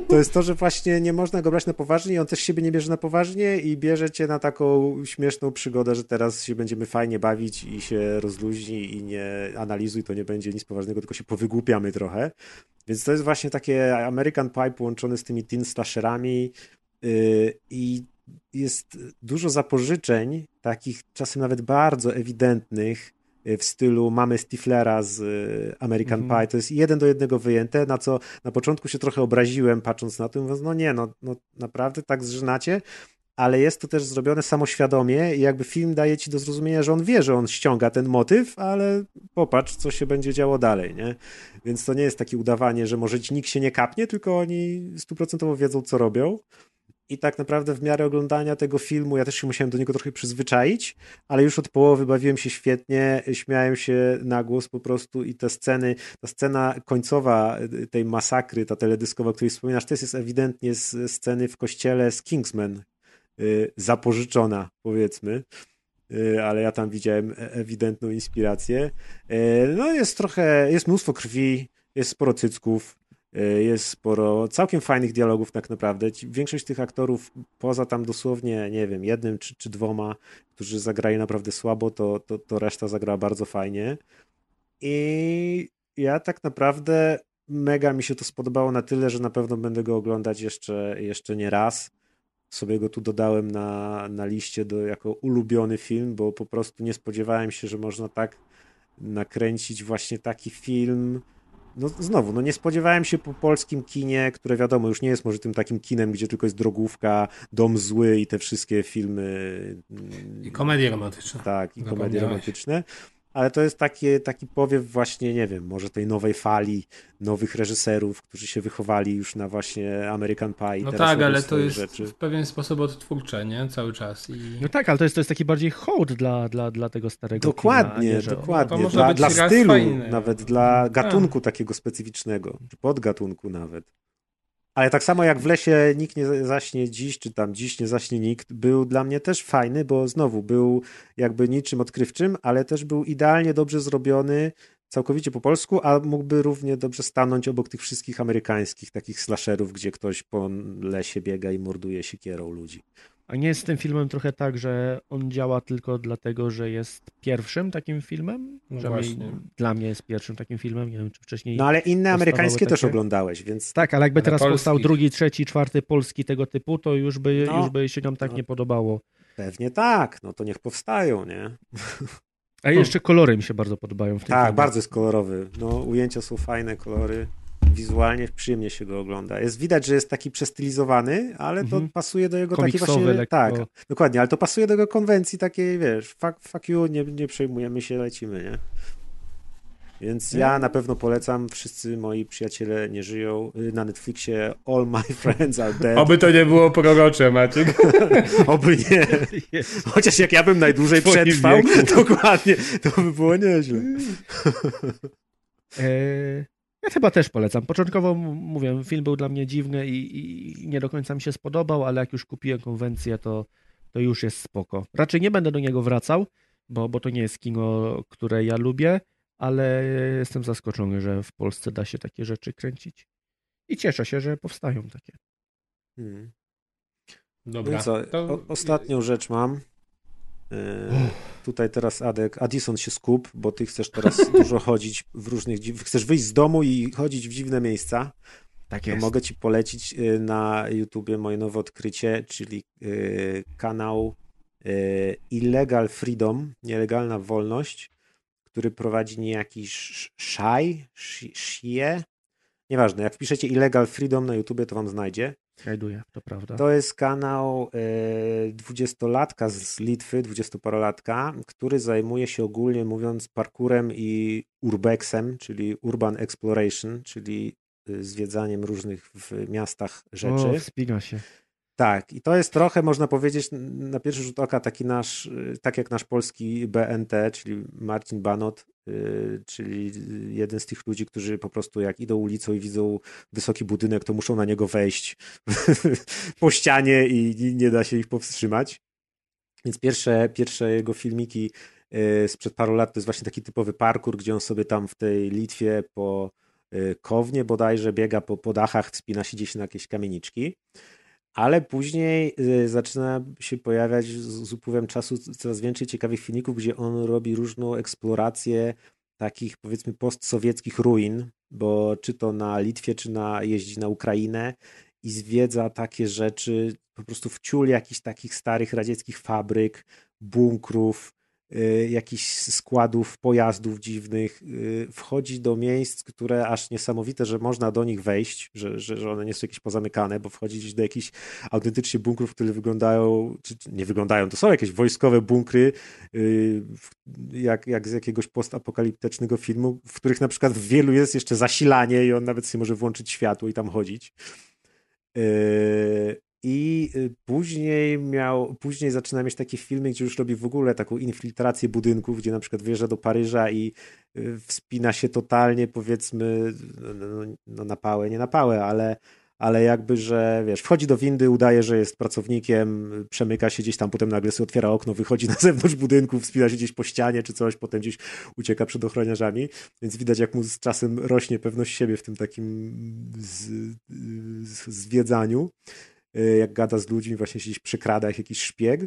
to jest to, że właśnie nie można go brać na poważnie i on też siebie nie bierze na poważnie i bierze cię na taką śmieszną przygodę, że teraz się będziemy fajnie bawić i się rozluźni i nie analizuj, to nie będzie nic poważnego, tylko się powygłupiamy trochę. Więc to jest właśnie takie American Pie połączone z tymi teen slasherami, y, i jest dużo zapożyczeń, takich czasem nawet bardzo ewidentnych, e, w stylu mamy Stiflera z e, American mm -hmm. Pie. To jest jeden do jednego wyjęte, na co na początku się trochę obraziłem, patrząc na to, mówiąc, no nie, no, no naprawdę tak zżynacie, ale jest to też zrobione samoświadomie i jakby film daje ci do zrozumienia, że on wie, że on ściąga ten motyw, ale popatrz, co się będzie działo dalej, nie? Więc to nie jest takie udawanie, że może ci nikt się nie kapnie, tylko oni stuprocentowo wiedzą, co robią i tak naprawdę w miarę oglądania tego filmu ja też się musiałem do niego trochę przyzwyczaić, ale już od połowy bawiłem się świetnie, śmiałem się na głos po prostu i te sceny, ta scena końcowa tej masakry, ta teledyskowa, o której wspominasz, to jest ewidentnie z sceny w kościele z Kingsman y, zapożyczona, powiedzmy y, ale ja tam widziałem e, ewidentną inspirację. Y, no jest trochę, jest mnóstwo krwi, jest sporo cycków, E, jest sporo całkiem fajnych dialogów tak naprawdę. Większość tych aktorów, poza tam dosłownie, nie wiem, jednym czy, czy dwoma, którzy zagrają naprawdę słabo, to, to, to reszta zagrała bardzo fajnie. I ja tak naprawdę mega mi się to spodobało na tyle, że na pewno będę go oglądać jeszcze, jeszcze nie raz. Sobie go tu dodałem na, na liście do, jako ulubiony film, bo po prostu nie spodziewałem się, że można tak nakręcić właśnie taki film no znowu, no nie spodziewałem się po polskim kinie, które wiadomo, już nie jest może tym takim kinem, gdzie tylko jest drogówka, dom zły i te wszystkie filmy. I komedie romantyczne. Tak, i komedie romantyczne ale to jest taki, taki powiew właśnie, nie wiem, może tej nowej fali nowych reżyserów, którzy się wychowali już na właśnie American Pie. No tak, ale to jest rzeczy. w pewien sposób odtwórcze, nie? Cały czas. I... No tak, ale to jest, to jest taki bardziej hołd dla, dla, dla tego starego Dokładnie, kina, dokładnie. Dla, dla stylu, nawet dla gatunku tak. takiego specyficznego, czy podgatunku nawet. Ale tak samo jak w lesie nikt nie zaśnie dziś, czy tam dziś nie zaśnie nikt, był dla mnie też fajny, bo znowu był jakby niczym odkrywczym, ale też był idealnie dobrze zrobiony, całkowicie po polsku, a mógłby równie dobrze stanąć obok tych wszystkich amerykańskich takich slasherów, gdzie ktoś po lesie biega i morduje siekierą ludzi. A nie jest z tym filmem trochę tak, że on działa tylko dlatego, że jest pierwszym takim filmem? No że właśnie. dla mnie jest pierwszym takim filmem, nie wiem czy wcześniej. No ale inne amerykańskie takie... też oglądałeś, więc. Tak, ale jakby ale teraz polskich. powstał drugi, trzeci, czwarty polski tego typu, to już by, no, już by się nam tak no, nie podobało. Pewnie tak, no to niech powstają, nie? A jeszcze kolory mi się bardzo podobają w tym Tak, filmie. bardzo jest kolorowy. No, ujęcia są fajne, kolory wizualnie przyjemnie się go ogląda. Jest widać, że jest taki przestylizowany, ale to mhm. pasuje do jego takiej właśnie... Lekko. Tak, dokładnie, ale to pasuje do jego konwencji takiej, wiesz, fuck, fuck you, nie, nie przejmujemy się, lecimy, nie? Więc ja na pewno polecam, wszyscy moi przyjaciele nie żyją, y, na Netflixie All My [LAUGHS] Friends Are Dead. Oby to nie było prorocze, Maciek. [LAUGHS] Oby nie. Chociaż jak ja bym najdłużej przetrwał, [LAUGHS] dokładnie, to by było nieźle. E, ja chyba też polecam. Początkowo mówię, film był dla mnie dziwny i, i, nie do końca mi się spodobał, ale jak już kupiłem konwencję, to, to już jest spoko. Raczej nie będę do niego wracał, bo, bo to nie jest kino, które ja lubię, ale jestem zaskoczony, że w Polsce da się takie rzeczy kręcić. I cieszę się, że powstają takie. Hmm. Dobra. No co, to... o, ostatnią rzecz mam. E, tutaj teraz Adek, Addison się skup, bo ty chcesz teraz [LAUGHS] dużo chodzić w różnych, chcesz wyjść z domu i chodzić w dziwne miejsca. Tak jest. mogę ci polecić y, na YouTubie moje nowe odkrycie, czyli y, kanał y, Illegal Freedom, nielegalna wolność, który prowadzi niejaki Shai, Shie, nieważne, jak wpiszecie Illegal Freedom na YouTubie, to wam znajdzie. Znajduję, to prawda. To jest kanał dwudziestolatka z Litwy, dwudziestoparolatka, który zajmuje się ogólnie mówiąc parkurem i urbexem, czyli urban exploration, czyli Y, zwiedzaniem różnych w miastach rzeczy. O, wspina się. Tak, i to jest trochę, można powiedzieć, na pierwszy rzut oka taki nasz, y, tak jak nasz polski BNT, czyli Marcin Banot, y, czyli jeden z tych ludzi, którzy po prostu jak idą ulicą i widzą wysoki budynek, to muszą na niego wejść [LAUGHS] po ścianie i nie da się ich powstrzymać. Więc pierwsze, pierwsze jego filmiki sprzed paru lat to jest właśnie taki typowy parkour, gdzie on sobie tam w tej Litwie po Y, kownie bodajże biega po, po dachach, wspina się gdzieś na jakieś kamieniczki. Ale później y, zaczyna się pojawiać z upływem czasu coraz więcej ciekawych filmików, gdzie on robi różną eksplorację takich powiedzmy postsowieckich ruin, bo czy to na Litwie, czy na jeździ na Ukrainę i zwiedza takie rzeczy po prostu w ciul jakichś takich starych radzieckich fabryk, bunkrów, jakichś składów pojazdów dziwnych, y, wchodzi do miejsc, które aż niesamowite, że można do nich wejść, że, że, że one nie są jakieś pozamykane, bo wchodzi gdzieś do jakichś autentycznie bunkrów, które wyglądają, czy nie wyglądają, to są jakieś wojskowe bunkry, y, jak, jak z jakiegoś postapokaliptycznego filmu, w których na przykład w wielu jest jeszcze zasilanie i on nawet sobie może włączyć światło i tam chodzić. I y, później miał, później zaczyna mieć takie filmy, gdzie już robi w ogóle taką infiltrację budynków, gdzie na przykład wyjeżdża do Paryża i y, wspina się totalnie, powiedzmy, no, no, no na pałę, nie na pałę, ale, ale jakby, że wiesz, wchodzi do windy, udaje, że jest pracownikiem, przemyka się gdzieś tam, potem nagle sobie otwiera okno, wychodzi [LAUGHS] na zewnątrz budynku, wspina się gdzieś po ścianie czy coś, potem gdzieś ucieka przed ochroniarzami, więc widać jak mu z czasem rośnie pewność siebie w tym takim z, z, zwiedzaniu. Y, jak gada z ludźmi, właśnie się gdzieś przykrada jak jakiś szpieg.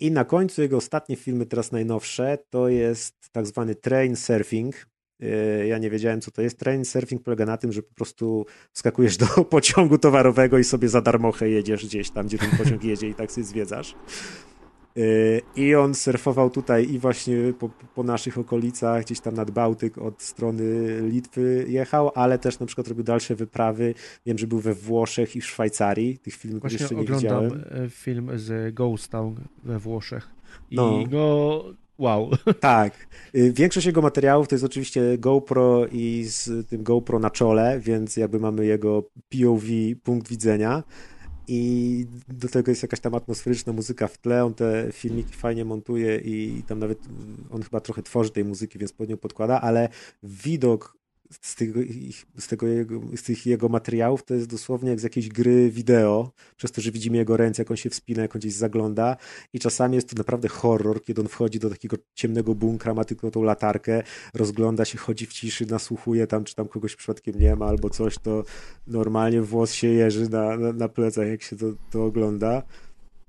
I na końcu jego ostatnie filmy, teraz najnowsze, to jest tak zwany train surfing. Y, ja nie wiedziałem, co to jest. Train surfing polega na tym, że po prostu wskakujesz do [LAUGHS] pociągu towarowego i sobie za darmochę jedziesz gdzieś tam, gdzie ten pociąg jedzie i tak sobie zwiedzasz. Y, I on surfował tutaj i właśnie po, po, naszych okolicach, gdzieś tam nad Bałtyk od strony Litwy jechał, ale też na przykład robił dalsze wyprawy. Wiem, że był we Włoszech i w Szwajcarii. Tych filmów właśnie jeszcze nie oglądam widziałem. E, film z Ghost Town we Włoszech. I no. go Wow. [LAUGHS] Tak. Y, większość jego materiałów to jest oczywiście GoPro i z tym GoPro na czole, więc jakby mamy jego POV, punkt widzenia i do tego jest jakaś tam atmosferyczna muzyka w tle, on te filmiki fajnie montuje i tam nawet on chyba trochę tworzy tej muzyki, więc pod nią podkłada, ale widok z, tego, z, tego jego, z tych jego materiałów to jest dosłownie jak z jakiejś gry wideo, przez to, że widzimy jego ręce, jak on się wspina, jak on gdzieś zagląda i czasami jest to naprawdę horror, kiedy on wchodzi do takiego ciemnego bunkra, ma tylko tą latarkę, rozgląda się, chodzi w ciszy, nasłuchuje tam, czy tam kogoś przypadkiem nie ma albo coś, to normalnie włos się jeży na, na, na plecach, jak się to, to ogląda.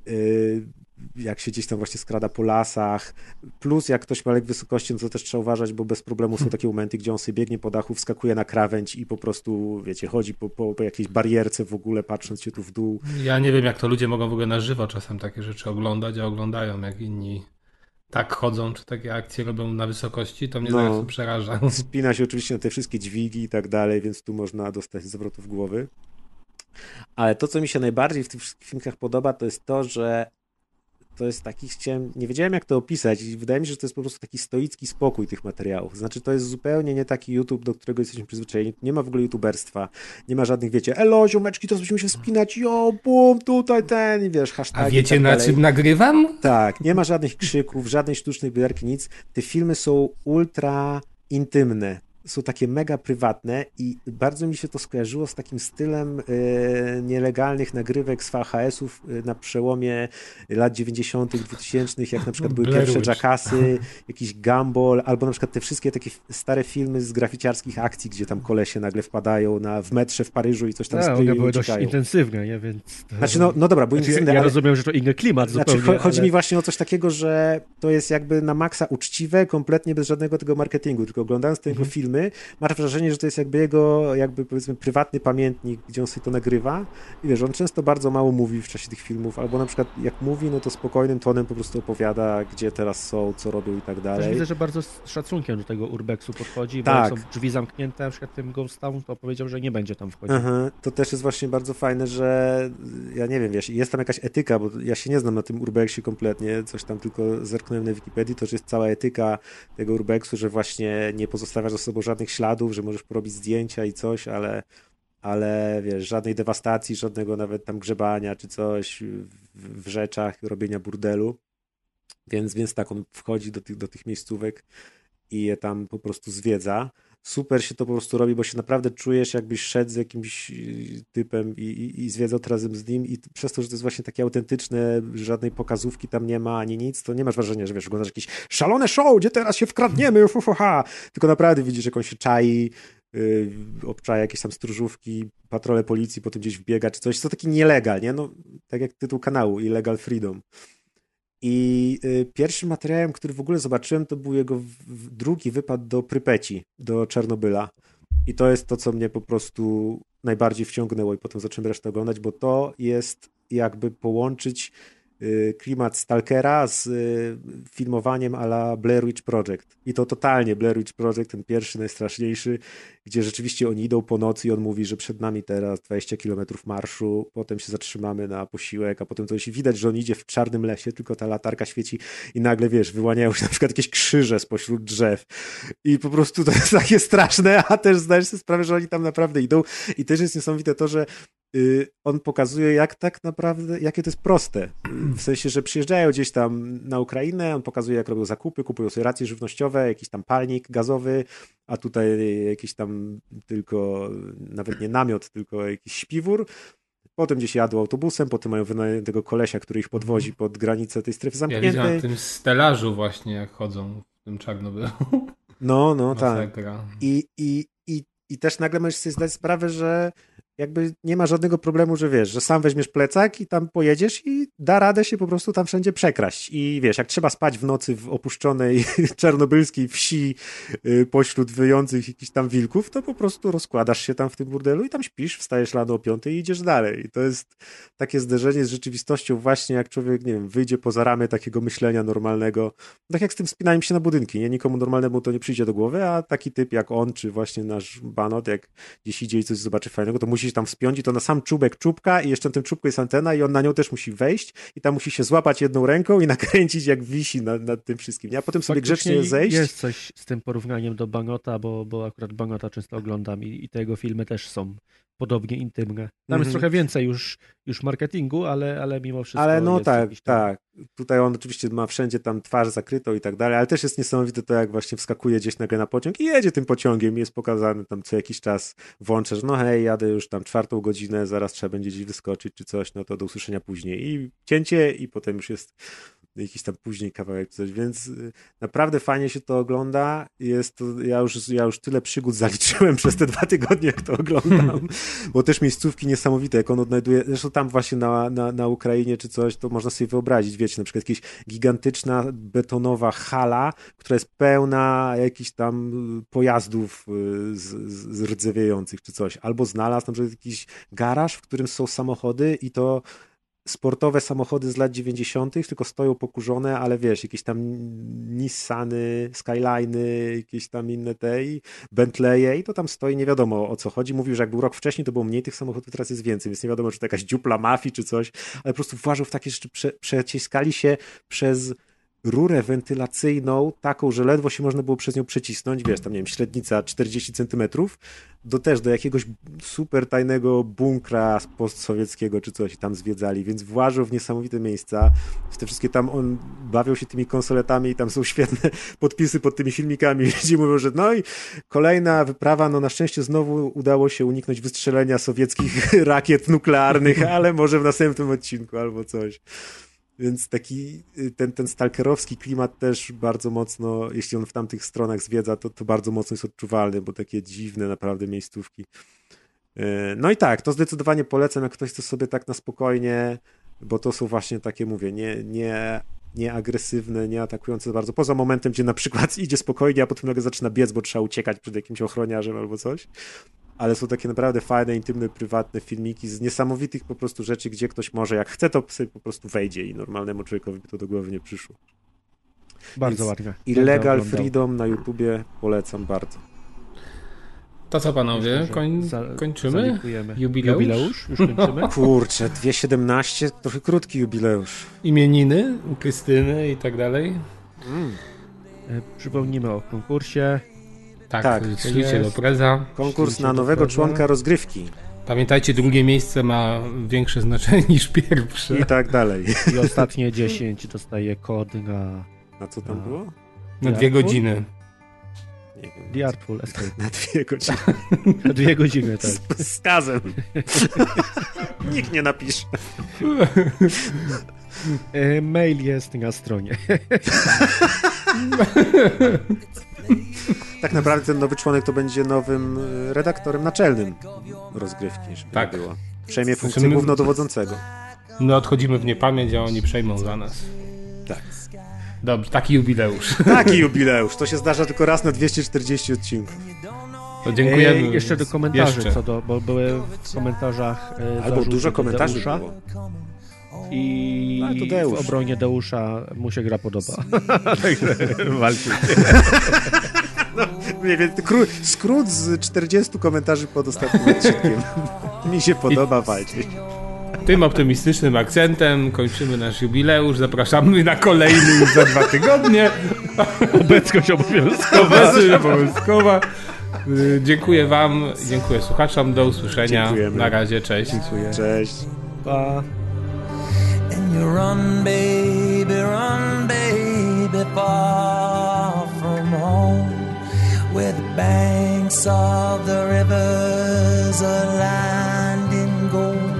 Yy, jak się gdzieś tam właśnie skrada po lasach, plus jak ktoś ma lek wysokości, no to też trzeba uważać, bo bez problemu są hmm. takie momenty, gdzie on sobie biegnie po dachu, wskakuje na krawędź i po prostu, wiecie, chodzi po, po, po jakiejś barierce w ogóle, patrząc się tu w dół. Ja nie wiem, jak to ludzie mogą w ogóle na żywo czasem takie rzeczy oglądać, a oglądają, jak inni tak chodzą, czy takie akcje robią na wysokości, to mnie no, przeraża. Spina się oczywiście na te wszystkie dźwigi i tak dalej, więc tu można dostać zwrotów głowy. Ale to, co mi się najbardziej w tych wszystkich filmach podoba, to jest to, że to jest taki, chciałem, nie wiedziałem jak to opisać i wydaje mi się, że to jest po prostu taki stoicki spokój tych materiałów. Znaczy to jest zupełnie nie taki YouTube, do którego jesteśmy przyzwyczajeni. Nie ma w ogóle youtuberstwa, nie ma żadnych, wiecie, elo, ziomeczki, to musimy się spinać, jo, bum, tutaj ten, i wiesz, hashtag. A wiecie tak na czym nagrywam? Tak, nie ma żadnych krzyków, żadnej sztucznej wydarki, nic. Te filmy są ultra intymne są takie mega prywatne i bardzo mi się to skojarzyło z takim stylem e, nielegalnych nagrywek z VHS-ów e, na przełomie lat 90., 2000, jak na przykład były pierwsze Jackassy, [LAUGHS] jakiś Gumball, albo na przykład te wszystkie takie stare filmy z graficiarskich akcji, gdzie tam kolesie nagle wpadają na, w metrze w Paryżu i coś tam no, były dość intensywne, nie? Więc... Znaczy, no, no dobra, bo znaczy, intensywne, Ja ale... rozumiem, że to inny klimat znaczy, zupełnie. Chodzi ale... mi właśnie o coś takiego, że to jest jakby na maksa uczciwe, kompletnie bez żadnego tego marketingu, tylko oglądając tego mhm. filmy filmy, masz wrażenie, że to jest jakby jego, jakby powiedzmy prywatny pamiętnik, gdzie on sobie to nagrywa i wiesz, on często bardzo mało mówi w czasie tych filmów, albo na przykład jak mówi, no to spokojnym tonem po prostu opowiada, gdzie teraz są, co robią i tak dalej. Też widzę, że bardzo z szacunkiem do tego urbexu podchodzi, tak. bo są drzwi zamknięte, na przykład tym Ghost Town, to powiedział, że nie będzie tam wchodził. Aha, to też jest właśnie bardzo fajne, że ja nie wiem, wiesz, jest tam jakaś etyka, bo ja się nie znam na tym urbexie kompletnie, coś tam tylko zerknąłem na Wikipedii, to że jest cała etyka tego urbexu, że właśnie nie pozostawiasz za sobą żadnych śladów, że możesz porobić zdjęcia i coś, ale ale wiesz, żadnej dewastacji, żadnego nawet tam grzebania czy coś w, w rzeczach, robienia burdelu. Więc, więc tak, on wchodzi do tych, do tych miejscówek i je tam po prostu zwiedza super się to po prostu robi, bo się naprawdę czujesz, jakbyś szedł z jakimś y, typem i, i, i zwiedzał razem z nim i przez to, że to jest właśnie takie autentyczne, żadnej pokazówki tam nie ma, ani nic, to nie masz wrażenia, że wiesz, oglądasz jakieś szalone show, gdzie teraz się wkradniemy, fu, fu, ha. tylko naprawdę widzisz, jak on się czai, yy, obczaja jakieś tam stróżówki, patrole policji, potem gdzieś wbiega czy coś, to taki nielegal, nie? No, tak jak tytuł kanału, Illegal Freedom. I y, pierwszym materiałem, który w ogóle zobaczyłem, to był jego drugi wypad do Prypeci, do Czarnobyla. I to jest to, co mnie po prostu najbardziej wciągnęło i potem zacząłem resztę oglądać, bo to jest jakby połączyć klimat Stalkera z y, filmowaniem a la Blair Witch Project. I to totalnie Blair Witch Project, ten pierwszy, najstraszniejszy, gdzie rzeczywiście oni idą po nocy i on mówi, że przed nami teraz 20 kilometrów marszu, potem się zatrzymamy na posiłek, a potem się widać, że on idzie w czarnym lesie, tylko ta latarka świeci i nagle, wiesz, wyłaniają się na przykład jakieś krzyże spośród drzew. I po prostu to jest takie straszne, a też zdajesz sobie sprawę, że oni tam naprawdę idą. I też jest niesamowite to, że Y, on pokazuje, jak tak naprawdę, jakie to jest proste. W sensie, że przyjeżdżają gdzieś tam na Ukrainę, on pokazuje, jak robią zakupy, kupują sobie racje żywnościowe, jakiś tam palnik gazowy, a tutaj jakiś tam tylko, nawet nie namiot, tylko jakiś śpiwór. Potem gdzieś jadą autobusem, potem mają wynajętego kolesia, który ich podwozi pod granicę tej strefy zamkniętej. Ja widziałem w tym stelażu właśnie, jak chodzą w tym Czarnobylu. No, no, [LAUGHS] tak. I, i, i, I też nagle możesz sobie zdać sprawę, że jakby nie ma żadnego problemu, że wiesz, że sam weźmiesz plecak i tam pojedziesz i da radę się po prostu tam wszędzie przekraść. I wiesz, jak trzeba spać w nocy w opuszczonej [LAUGHS] czarnobylskiej wsi y, pośród wyjących jakichś tam wilków, to po prostu rozkładasz się tam w tym burdelu i tam śpisz, wstajesz rano o piątej i idziesz dalej. I to jest takie zderzenie z rzeczywistością właśnie, jak człowiek, nie wiem, wyjdzie poza ramy takiego myślenia normalnego. Tak jak z tym spinaniem się na budynki, nie? Nikomu normalnemu to nie przyjdzie do głowy, a taki typ jak on, czy właśnie nasz Banot, jak gdzieś idzie i coś zobaczy fajnego, to musi się tam wspiąć i to na sam czubek czubka i jeszcze na tym czubku jest antena i on na nią też musi wejść i tam musi się złapać jedną ręką i [LAUGHS] nakręcić jak wisi nad, nad tym wszystkim, a potem sobie grzecznie zejść. Jest coś z tym porównaniem do Bangota, bo, bo akurat Bangota często oglądam i, i tego filmy też są podobnie intymne. Tam mm -hmm. jest mhm. trochę więcej już, już marketingu, ale, ale mimo wszystko. Ale no tak, tak. Tutaj on oczywiście ma wszędzie tam twarz zakrytą i tak dalej, ale też jest niesamowite to, jak właśnie wskakuje gdzieś nagle na pociąg i jedzie tym pociągiem i jest pokazany tam co jakiś czas włącza, że no hej, jadę już tam czwartą godzinę, zaraz trzeba będzie gdzieś wyskoczyć czy coś, no to do usłyszenia później. I cięcie i potem już jest jakiś tam później kawałek coś, więc y, naprawdę fajnie się to ogląda. Jest to, ja, już, ja już tyle przygód [LAUGHS] zaliczyłem przez te dwa tygodnie, jak to oglądam, [LAUGHS] bo też miejscówki niesamowite, jak on odnajduje, zresztą tam właśnie na, na, na Ukrainie czy coś, to można sobie wyobrazić, wiecie, na przykład jakaś gigantyczna betonowa hala, która jest pełna jakichś tam y, pojazdów y, z, z rdzewiejących czy coś, albo znalazł na przykład jakiś garaż, w którym są samochody i to sportowe samochody z lat 90., tylko stoją pokurzone, ale wiesz, jakieś tam Nissany, Skyliny, jakieś tam inne te i Bentleye i to tam stoi, nie wiadomo o co chodzi. Mówił, że jak był rok wcześniej, to było mniej tych samochodów, teraz jest więcej, więc nie wiadomo, czy to jakaś dziupla mafii, czy coś, ale po prostu włażył w takie rzeczy, prze, przeciskali się przez rurę wentylacyjną, taką, że ledwo się można było przez nią przecisnąć, wiesz, tam nie wiem, średnica 40 centymetrów, do też do jakiegoś super tajnego bunkra postsowieckiego czy coś tam zwiedzali, więc włażył w niesamowite miejsca. W te wszystkie tam on bawią się tymi konsoletami i tam są świetne [LAUGHS] podpisy pod tymi filmikami, gdzie [LAUGHS] mówią, że no i kolejna wyprawa, no na szczęście znowu udało się uniknąć wystrzelenia sowieckich [LAUGHS] rakiet nuklearnych, ale może w następnym odcinku albo coś. Więc taki y, ten, ten stalkerowski klimat też bardzo mocno, jeśli on w tamtych stronach zwiedza, to, to bardzo mocno jest odczuwalny, bo takie dziwne naprawdę miejscówki. Y, no i tak, to zdecydowanie polecam, jak ktoś chce sobie tak na spokojnie, bo to są właśnie takie, mówię, nie, nie nieagresywne, nieatakujące bardzo. Poza momentem, gdzie na przykład [LAUGHS] idzie spokojnie, a potem nagle zaczyna biec, bo trzeba uciekać przed jakimś ochroniarzem albo coś. Ale są takie naprawdę fajne, intymne, prywatne filmiki z niesamowitych po prostu rzeczy, gdzie ktoś może, jak chce, to sobie po prostu wejdzie i normalnemu człowiekowi by to do głowy nie przyszło. Bardzo Więc ładnie. Illegal Freedom na YouTubie polecam bardzo. To co panowie, Koń, kończymy? Jubileusz? Jubileusz? Już [LAUGHS] kończymy? Kurczę, 2.17, trochę krótki jubileusz. Imieniny, Krystyny i tak dalej. Mm. E, przypomnijmy o konkursie. Tak, tak preza. Konkurs na nowego członka rozgrywki. Pamiętajcie, drugie miejsce ma większe znaczenie [LAUGHS] niż pierwsze. I tak dalej. I ostatnie 10 dostaje kod na... Na co tam na... było? Na dwie godziny. The Artful Escape. Na dwie godziny. [LAUGHS] Na dwie godziny, tak. Z, z kazem. [LAUGHS] Nikt nie napisze. E, mail jest na stronie. [LAUGHS] tak naprawdę ten nowy członek to będzie nowym e, redaktorem naczelnym rozgrywki, żeby tak. było. Przejmie funkcję znaczy głównodowodzącego. No odchodzimy w niepamięć, a oni przejmą za nas. Tak. Dobrze, taki jubileusz. [LAUGHS] Taki jubileusz. To się zdarza tylko raz na 240 odcinków. To dziękujemy. E, jeszcze do komentarzy, jeszcze. co do, bo były w komentarzach. E, Albo dużo komentarzy było. I no, w obronie Deusza mu się gra podoba. [LAUGHS] Także walczy. No, nie wiem, skrót z 40 komentarzy pod ostatnim odcinkiem. [LAUGHS] Mi się podoba walczyć. Tym optymistycznym akcentem kończymy nasz jubileusz. Zapraszamy na kolejny już za dwa tygodnie. Obecność obowiązkowa. Obecność obowiązkowa. Y, dziękuję Wam, dziękuję słuchaczom. Do usłyszenia. Dziękujemy. Na razie, cześć. Dziękuję. Cześć. Pa. You run, baby, run, baby, far from home, where the banks of the rivers are lined in gold.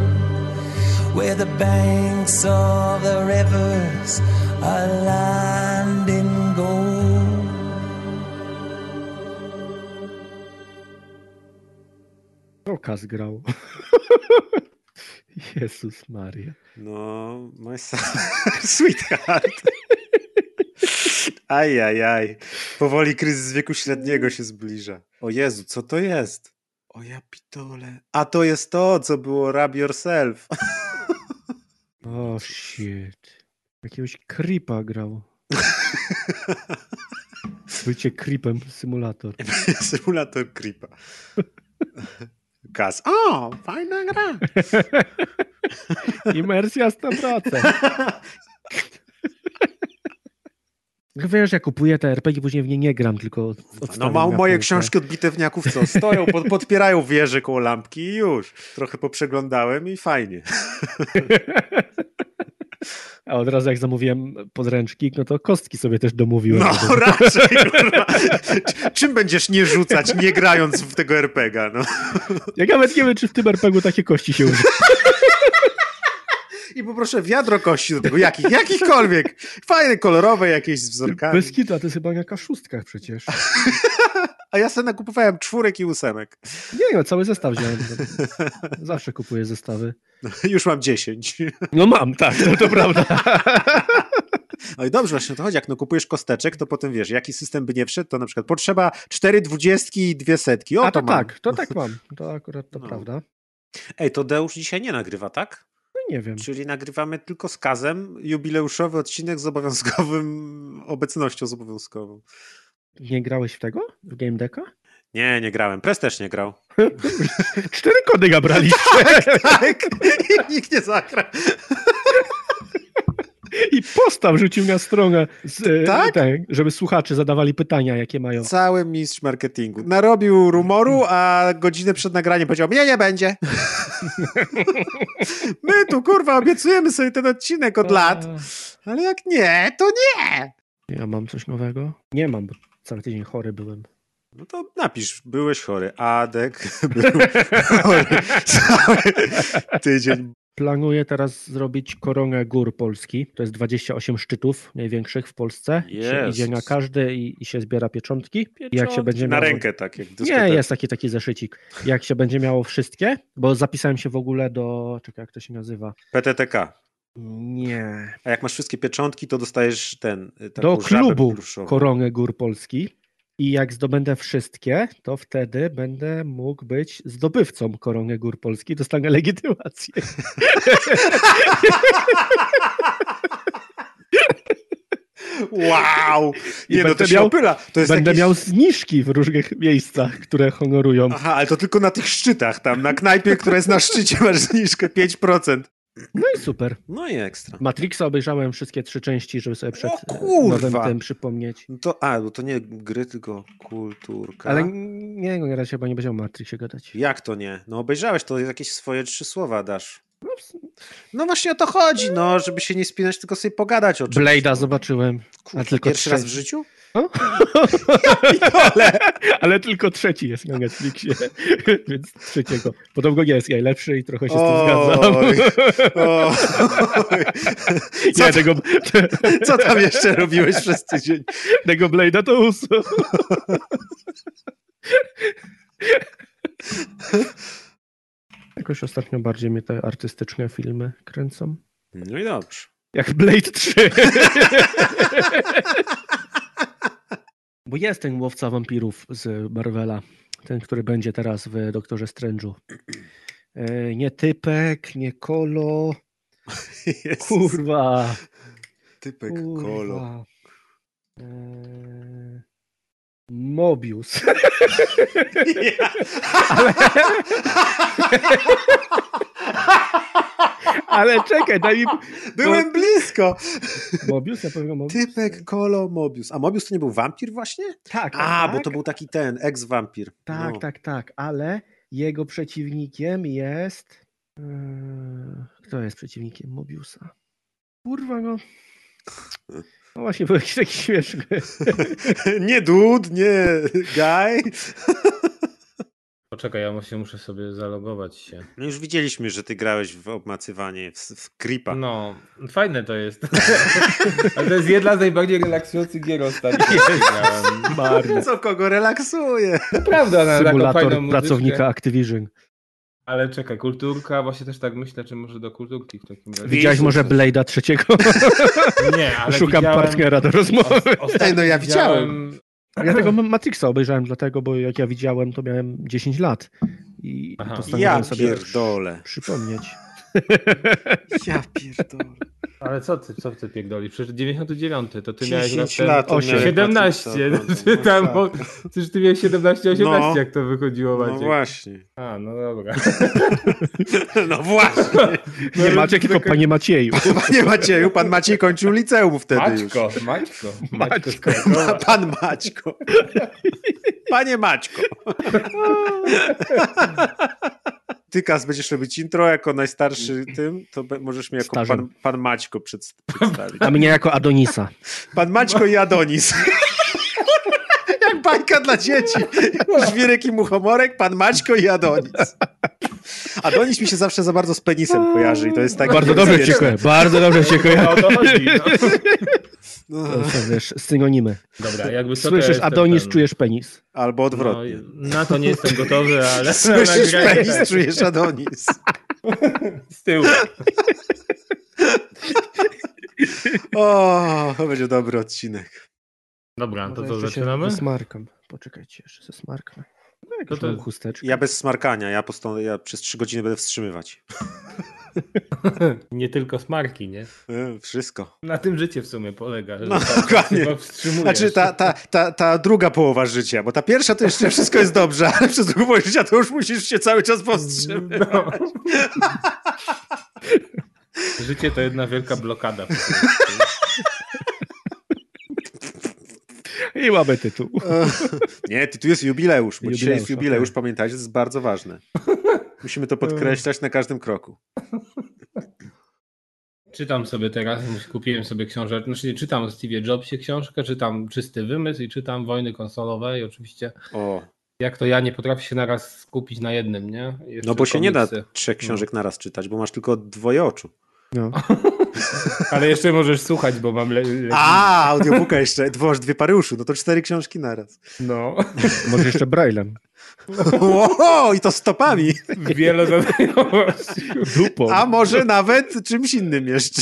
where the banks of the rivers are lined in gold. Okas grał. [LAUGHS] Jezus Maria. No, my [LAUGHS] sweetheart. Ajajaj. Powoli kryzys wieku średniego się zbliża. O Jezu, co to jest? O ja pitole. A to jest to, co było Rub Yourself. [LAUGHS] O oh, shit. Jakiegoś creepa grał. [LAUGHS] Bycie creepem, symulator. symulator creepa. Gaz. O, fajna gra. [LAUGHS] Imersja 100%. [LAUGHS] Wiesz, ja kupuję te RPG, później w nie nie gram, tylko No mam moje książki od bitewniaków, co stoją, pod, podpierają wieże koło lampki i już. Trochę poprzeglądałem i fajnie. [LAUGHS] A od razu jak zamówiłem podręcznik, no to kostki sobie też domówiłem. No [LAUGHS] raczej, kurwa. Czym będziesz nie rzucać, nie grając w tego RPGa, no? Ja nawet nie wiem, czy w tym RPGu takie kości się używa [LAUGHS] i poproszę wiadro kości do tego, jakich, jakichkolwiek. Fajne, kolorowe jakieś z wzorkami. Bez to jest chyba jaka szóstkach przecież. [LAUGHS] a ja sobie nakupowałem czwórek i ósemek. Nie, no, cały zestaw wziąłem. Zawsze kupuję zestawy. No, już mam dziesięć. No mam, tak, no to prawda. No i dobrze, właśnie to chodzi. Jak no kupujesz kosteczek, to potem wiesz, jaki system by nie wszedł, to na przykład potrzeba cztery dwudziestki i dwie setki. O, A to, to tak, to tak mam. To akurat to no. prawda. Ej, to Deusz dzisiaj nie nagrywa, tak? Nie wiem. Czyli nagrywamy tylko z kazem jubileuszowy odcinek z obowiązkowym obecnością z obowiązkową. Nie grałeś w tego? W Game Decka? Nie, nie grałem. Press też nie grał. [LAUGHS] Cztery kody gabraliście. [LAUGHS] tak, tak. I nikt nie zagrał. I postaw rzucił na stronę, z, tak? Te, żeby słuchacze zadawali pytania, jakie mają. Cały mistrz marketingu. Narobił rumoru, a godzinę przed nagraniem powiedział, mnie nie będzie. [LAUGHS] My tu, kurwa, obiecujemy sobie ten odcinek od lat. Ale jak nie, to nie. Ja mam coś nowego? Nie mam, bo cały tydzień chory byłem. No to napisz, byłeś chory. Adek [LAUGHS] był [LAUGHS] chory cały tydzień. Planuję teraz zrobić koronę gór Polski. To jest 28 szczytów największych w Polsce. Się idzie na każdy i, i, się zbiera pieczątki. pieczątki. Jak się będzie na miało... rękę tak jak Nie, jest taki taki zeszycik. Jak się będzie miało wszystkie, bo zapisałem się w ogóle do, czekaj jak to się nazywa? PTTK. Nie. A jak masz wszystkie pieczątki, to dostajesz ten. Do klubu Koronę Gór Polski. I jak zdobędę wszystkie, to wtedy będę mógł być zdobywcą Korony Gór Polski, dostanę legitymację. Wow! Nie, no będę to miał, pyla. To jest będę miał zniżki w różnych miejscach, które honorują. Aha, ale to tylko na tych szczytach tam. Na knajpie, która jest na szczycie, masz zniżkę 5%. No i super. No i ekstra. Matrixa obejrzałem wszystkie trzy części, żeby sobie przed o, nowym tym przypomnieć. No to, a, bo to nie gry, tylko kulturka. Ale nie, no teraz chyba nie będzie o Matrixie gadać. Jak to nie? No obejrzałeś, to jakieś swoje trzy słowa dasz. No, no właśnie o to chodzi, no, żeby się nie spinać, tylko sobie pogadać o czymś. Blade'a zobaczyłem. Kurwa, a tylko pierwszy raz w życiu? No? [LAUGHS] Ale tylko trzeci jest na Netflixie, [LAUGHS] więc trzeciego. Podobno nie jest najlepszy i trochę się z tym zgadzam. [LAUGHS] Co, nie, tego... co tam jeszcze robiłeś przez tydzień? Tego Blade'a to usuł. Jakoś ostatnio bardziej mnie te artystyczne filmy kręcą. No i dobrze. Jak Blade 3. [LAUGHS] Bo jest ten łowca wampirów z Marvela. Ten, który będzie teraz w Doktorze Strange'u. E, nie typek, nie kolo. [LAUGHS] Kurwa. Typek, Kurwa. kolo. E... Mobius. Ja. [LAUGHS] Ale... Ale czekaj, daj mi... Byłem blisko. Mobius? Ja powiem Mobius. Typek Kolo Mobius. A Mobius to nie był wampir właśnie? Tak. A, tak. bo to był taki ten, ex-wampir. Tak, no. tak, tak. Ale jego przeciwnikiem jest... Yy, kto jest przeciwnikiem Mobiusa? Kurwa, no... No właśnie, był jakiś taki śmieszny. [LAUGHS] nie dude, nie guy. Poczekaj, ja się muszę sobie zalogować się. No już widzieliśmy, że ty grałeś w obmacywanie, w, w creepa. No, fajne to jest. [LAUGHS] Ale to jest jedna z najbardziej relaksujących gier ostatnio. [LAUGHS] Marne. Co kogo relaksuje? Prawda, na Symulator pracownika Activision. Ale czekaj, kulturka, właśnie też tak myślę, czy może do kulturki w takim razie. Widziałeś może Blade'a trzeciego? [LAUGHS] Nie, ale Szukam partnera do rozmowy. Ej, no ja widziałem. Ja tego Matrixa obejrzałem dlatego, bo jak ja widziałem, to miałem 10 lat. I Aha. postanowiłem ja sobie pierdolę. przypomnieć. Ja pierdolę. Ale co ty, co ty pierdoli? Przecież 99 to ty 10 miałeś lat 8, 17. Ty tam, przecież ty miałeś 17, 18 no, jak to wychodziło Maciek. No właśnie. A, no dobra. [LAUGHS] No właśnie. Nie Maciek, tylko panie Macieju. [LAUGHS] Panie Macieju, pan Maciej kończył liceum wtedy Maćko, już. Maćko. Maćko. Maćko. [LAUGHS] Pan Maćko. Panie Maćko. Ty, Kas, będziesz robić intro jako najstarszy tym, to możesz mnie jako pan, pan Maćko przedstawić. A mnie jako Adonisa. Pan Maćko i Adonis. [LAUGHS] Bajka dla dzieci. Żwirek i muchomorek, pan Maćko i Adonis. Adonis mi się zawsze za bardzo z penisem kojarzy i to jest tak... Bardzo dobrze cię kojarzy. Bardzo dobrze cię kojarzy. No, to no. Wiesz, synonimy. Dobra, jakby co Słyszysz Adonis, ten... czujesz penis. Albo odwrotnie. No, na to nie jestem gotowy, ale... [LAUGHS] Słyszysz penis, czujesz Adonis. Z tyłu. O, to będzie dobry odcinek. Dobra, to co, zaczynamy? Z Markiem. Poczekajcie, jeszcze ze smarkiem. No, to to... chusteczkę. Ja bez smarkania, ja, post- ja przez trzy godziny będę wstrzymywać. [LAUGHS] nie tylko smarki, nie? E, wszystko. Na tym życie w sumie polega. Że no dokładnie. Znaczy ta, ta, ta, ta druga połowa życia, bo ta pierwsza to jeszcze wszystko jest dobrze, [LAUGHS] ale przez drugą połowę życia to już musisz się cały czas powstrzymywać. No. [LAUGHS] Życie to jedna wielka blokada. [LAUGHS] I mamy tytuł. [LAUGHS] Nie, tytuł jest jubileusz, bo jubileusz, dzisiaj jest jubileusz, okay. pamiętajcie, to jest bardzo ważne. [LAUGHS] Musimy to podkreślać na każdym kroku. Czytam sobie teraz, kupiłem sobie książkę, znaczy czytam o Steve Jobsie książkę, czytam Czysty Wymysł i czytam Wojny Konsolowe i oczywiście o. jak to ja nie potrafię się naraz skupić na jednym, nie? Jeszcze no bo się nie da trzech książek no. naraz czytać, bo masz tylko dwoje oczu. No. Ale jeszcze możesz słuchać, bo mam... Le, le... A, audiobooka jeszcze, dwoż, dwie pary uszu, no to cztery książki naraz. No. Może jeszcze braillem. Wow, i to stopami. Wielozadajnowość. Dupą. A może nawet czymś innym jeszcze.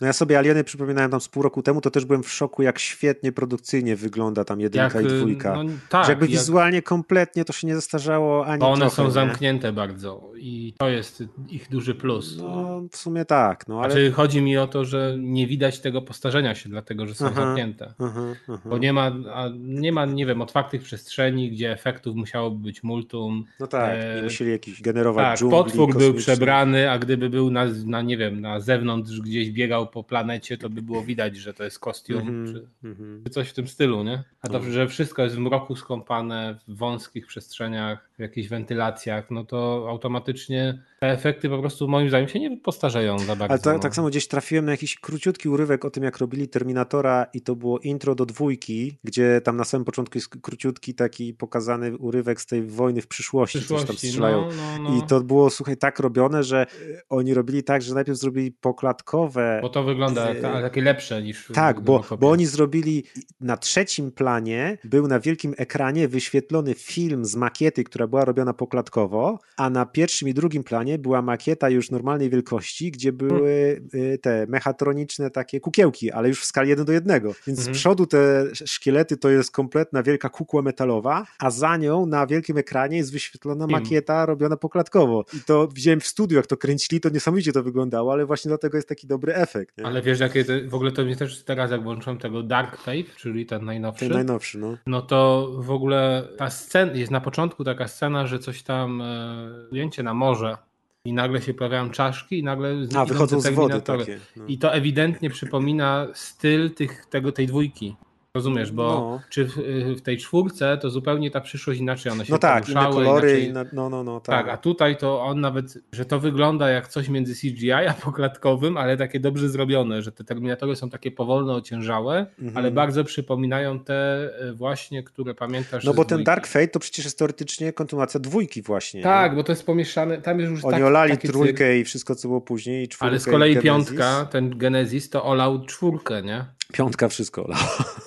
No ja sobie Alieny przypominałem tam z pół roku temu, to też byłem w szoku, jak świetnie produkcyjnie wygląda tam jedynka Jak, i dwójka. No, tak, że jakby jak... wizualnie kompletnie to się nie zestarzało ani Bo one trochę, są nie? zamknięte bardzo i to jest ich duży plus. No w sumie tak, no ale... Znaczy chodzi mi o to, że nie widać tego postarzenia się, dlatego że są Aha. zamknięte. Aha, aha. Bo nie ma, a nie ma, nie wiem, otwartych przestrzeni, gdzie efektów musiałoby być multum. No tak, e, nie musieli jakiś generować Tak, dżungli potwór był przebrany, a gdyby był na, na, nie wiem, na zewnątrz gdzieś biegał po planecie, to by było widać, że to jest kostium, Mhm, czy, mhm. czy coś w tym stylu, nie? A to, Mhm. że wszystko jest w mroku skąpane, w wąskich przestrzeniach, w jakichś wentylacjach, no to automatycznie te efekty po prostu moim zdaniem się nie postarzeją za bardzo. Ale ta, no. tak samo gdzieś trafiłem na jakiś króciutki urywek o tym, jak robili Terminatora i to było intro do dwójki, gdzie tam na samym początku jest króciutki taki pokazany urywek z tej wojny w przyszłości, w coś tam przyszłości, strzelają. no, no, no. I to było, słuchaj, tak robione, że y, oni robili tak, że najpierw zrobili pokładkowe. Bo to wygląda z- ta, takie lepsze niż... Tak, bo, bo oni zrobili na trzecim planie, był na wielkim ekranie wyświetlony film z makiety, która była robiona pokładkowo, a na pierwszym i drugim planie była makieta już normalnej wielkości, gdzie były y, te mechatroniczne takie kukiełki, ale już w skali 1 do 1. Więc Mhm. z przodu te szkielety to jest kompletna wielka kukła metalowa, a za nią na wielkim ekranie jest wyświetlona Film. makieta robiona pokładkowo. I to widziałem w studiu, jak to kręcili, to niesamowicie to wyglądało, ale właśnie dlatego jest taki dobry efekt. Nie? Ale wiesz, jakie w ogóle to mnie też teraz, jak włączyłem tego Dark Fate, czyli ten najnowszy, Ten najnowszy, no. no to w ogóle ta scena, jest na początku taka scena, że coś tam, e, ujęcie na morze i nagle się pojawiają czaszki i nagle A, wychodzą z wody takie. No. I to ewidentnie przypomina styl tych, tego, tej dwójki. Rozumiesz, bo No. czy w, w tej czwórce to zupełnie ta przyszłość inaczej one się No tak, inne kolory, inaczej... inne, no, no, no, Tak, tak. a tutaj to on nawet, że to wygląda jak coś między CGI a poklatkowym, ale takie dobrze zrobione, że te terminatory są takie powolne, ociężałe, Mhm. ale bardzo przypominają te e, właśnie, które pamiętasz. No bo ten dwójki. Dark Fate to przecież jest teoretycznie kontynuacja dwójki właśnie. Tak, nie? bo to jest pomieszane, tam jest już Oni tak, olali trójkę i wszystko, co było później, i czwórkę ale z kolei piątka, ten Genesis, to olał czwórkę, nie? Piątka wszystko olała.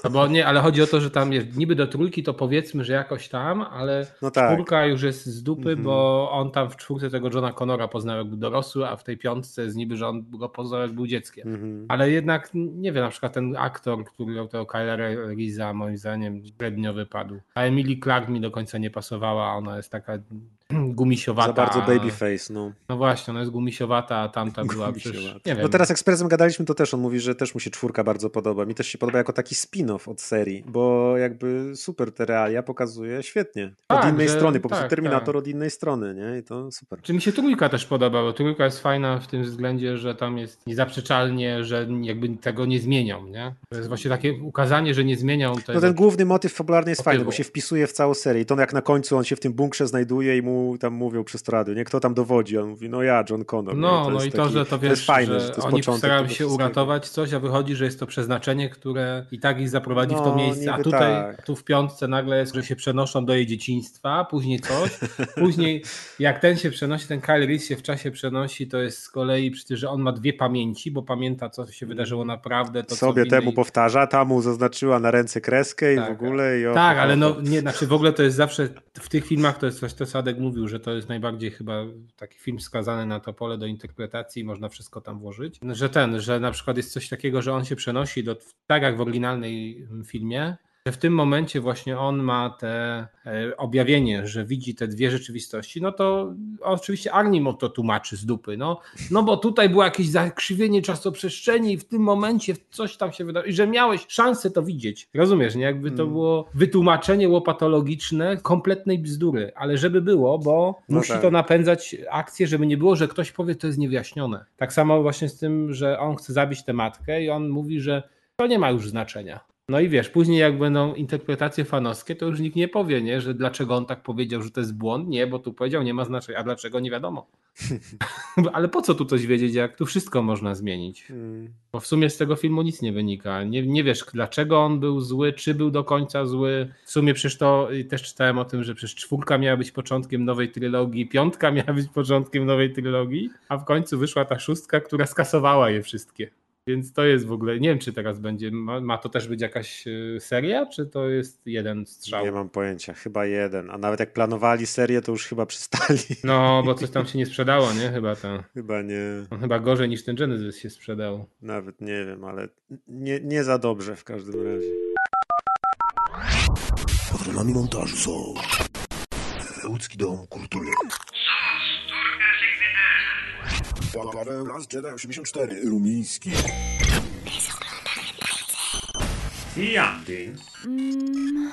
No bo nie, ale chodzi o to, że tam jest niby do trójki to powiedzmy, że jakoś tam, ale No tak. czwórka już jest z dupy, Mhm. bo on tam w czwórce tego Johna Connora poznał jak był dorosły, a w tej piątce jest niby, że on go poznał jak był dzieckiem. Mhm. Ale jednak, nie wiem, na przykład ten aktor, który grał tego Kylera Reesa, moim zdaniem średnio wypadł. A Emily Clark mi do końca nie pasowała, ona jest taka [CLEARS THROAT] gumisiowata. Za bardzo babyface, no. No właśnie, ona jest gumisiowata, a tamta była przecież, Gumisiowata. nie wiem. No teraz jak z Perezem gadaliśmy, to też on mówi, że też mu się czwórka bardzo podoba. Mi też się podoba jako taki spin-off od serii, bo jakby super te realia pokazuje świetnie. Od Tak, innej że- strony, po prostu tak, Terminator tak. od innej strony, nie? I to super. Czy mi się trójka też podoba, bo trójka jest fajna w tym względzie, że tam jest niezaprzeczalnie, że jakby tego nie zmienią, nie? To jest właśnie takie ukazanie, że nie zmienią tego. No ten główny motyw fabularny jest fajny, bo się wpisuje w całą serię. I to jak na końcu on się w tym bunkrze znajduje i mu tam mówią przez to radio, nie? Kto tam dowodzi? On mówi, no ja, John Connor. No, To no jest i to, taki- że to wiesz, jest fajne, że, że to oni starają się uratować coś, a wychodzi, że jest to przeznaczenie, które i tak ich zaprowadzi w to No, miejsce, a tutaj, tak. tu w piątce nagle jest, że się przenoszą do jej dzieciństwa, później coś, później jak ten się przenosi, ten Kyle Reese się w czasie przenosi, to jest z kolei przecież, że on ma dwie pamięci, bo pamięta, co się wydarzyło naprawdę, to Sobie innej- temu powtarza, ta mu zaznaczyła na ręce kreskę i Tak, w ogóle. I Tak, ale no nie, znaczy w ogóle to jest zawsze w tych filmach to jest coś, to Sadek mówił, że to jest najbardziej chyba taki film skazany na to pole do interpretacji, można wszystko tam włożyć. Że ten, że na przykład jest coś takiego, że on się przenosi do, tak jak w oryginalnej filmie, że w tym momencie właśnie on ma te e, objawienie, że widzi te dwie rzeczywistości, no to oczywiście Arnie mu to tłumaczy z dupy, no, no bo tutaj było jakieś zakrzywienie czasoprzestrzeni i w tym momencie coś tam się wydarzyło i że miałeś szansę to widzieć. Rozumiesz, nie? Jakby to Mm. było wytłumaczenie łopatologiczne kompletnej bzdury, ale żeby było, bo No musi tak. to napędzać akcję, żeby nie było, że ktoś powie, to jest niewyjaśnione. Tak samo właśnie z tym, że on chce zabić tę matkę i on mówi, że to nie ma już znaczenia. No i wiesz, później jak będą interpretacje fanowskie, to już nikt nie powie, nie, że dlaczego on tak powiedział, że to jest błąd. Nie, bo tu powiedział, nie ma znaczenia. A dlaczego, nie wiadomo. [LAUGHS] Ale po co tu coś wiedzieć, jak tu wszystko można zmienić? Hmm. Bo w sumie z tego filmu nic nie wynika. Nie, nie wiesz, dlaczego on był zły, czy był do końca zły. W sumie przecież to też czytałem o tym, że przecież czwórka miała być początkiem nowej trylogii, piątka miała być początkiem nowej trylogii, a w końcu wyszła ta szóstka, która skasowała je wszystkie. Więc to jest w ogóle, nie wiem czy teraz będzie, ma, ma, to też być jakaś y, seria, czy to jest jeden strzał? Nie mam pojęcia, chyba jeden, a nawet jak planowali serię, to już chyba przestali. [LAUGHS] No, bo coś tam się nie sprzedało, nie? Chyba to. Chyba nie. No, chyba gorzej niż ten Genesis się sprzedał. Nawet nie wiem, ale nie, nie za dobrze w każdym razie. Patronami montażu są Łódzki Dom Kultury. Paweł Las Jedi 84, rumiński. I Andy. Mm.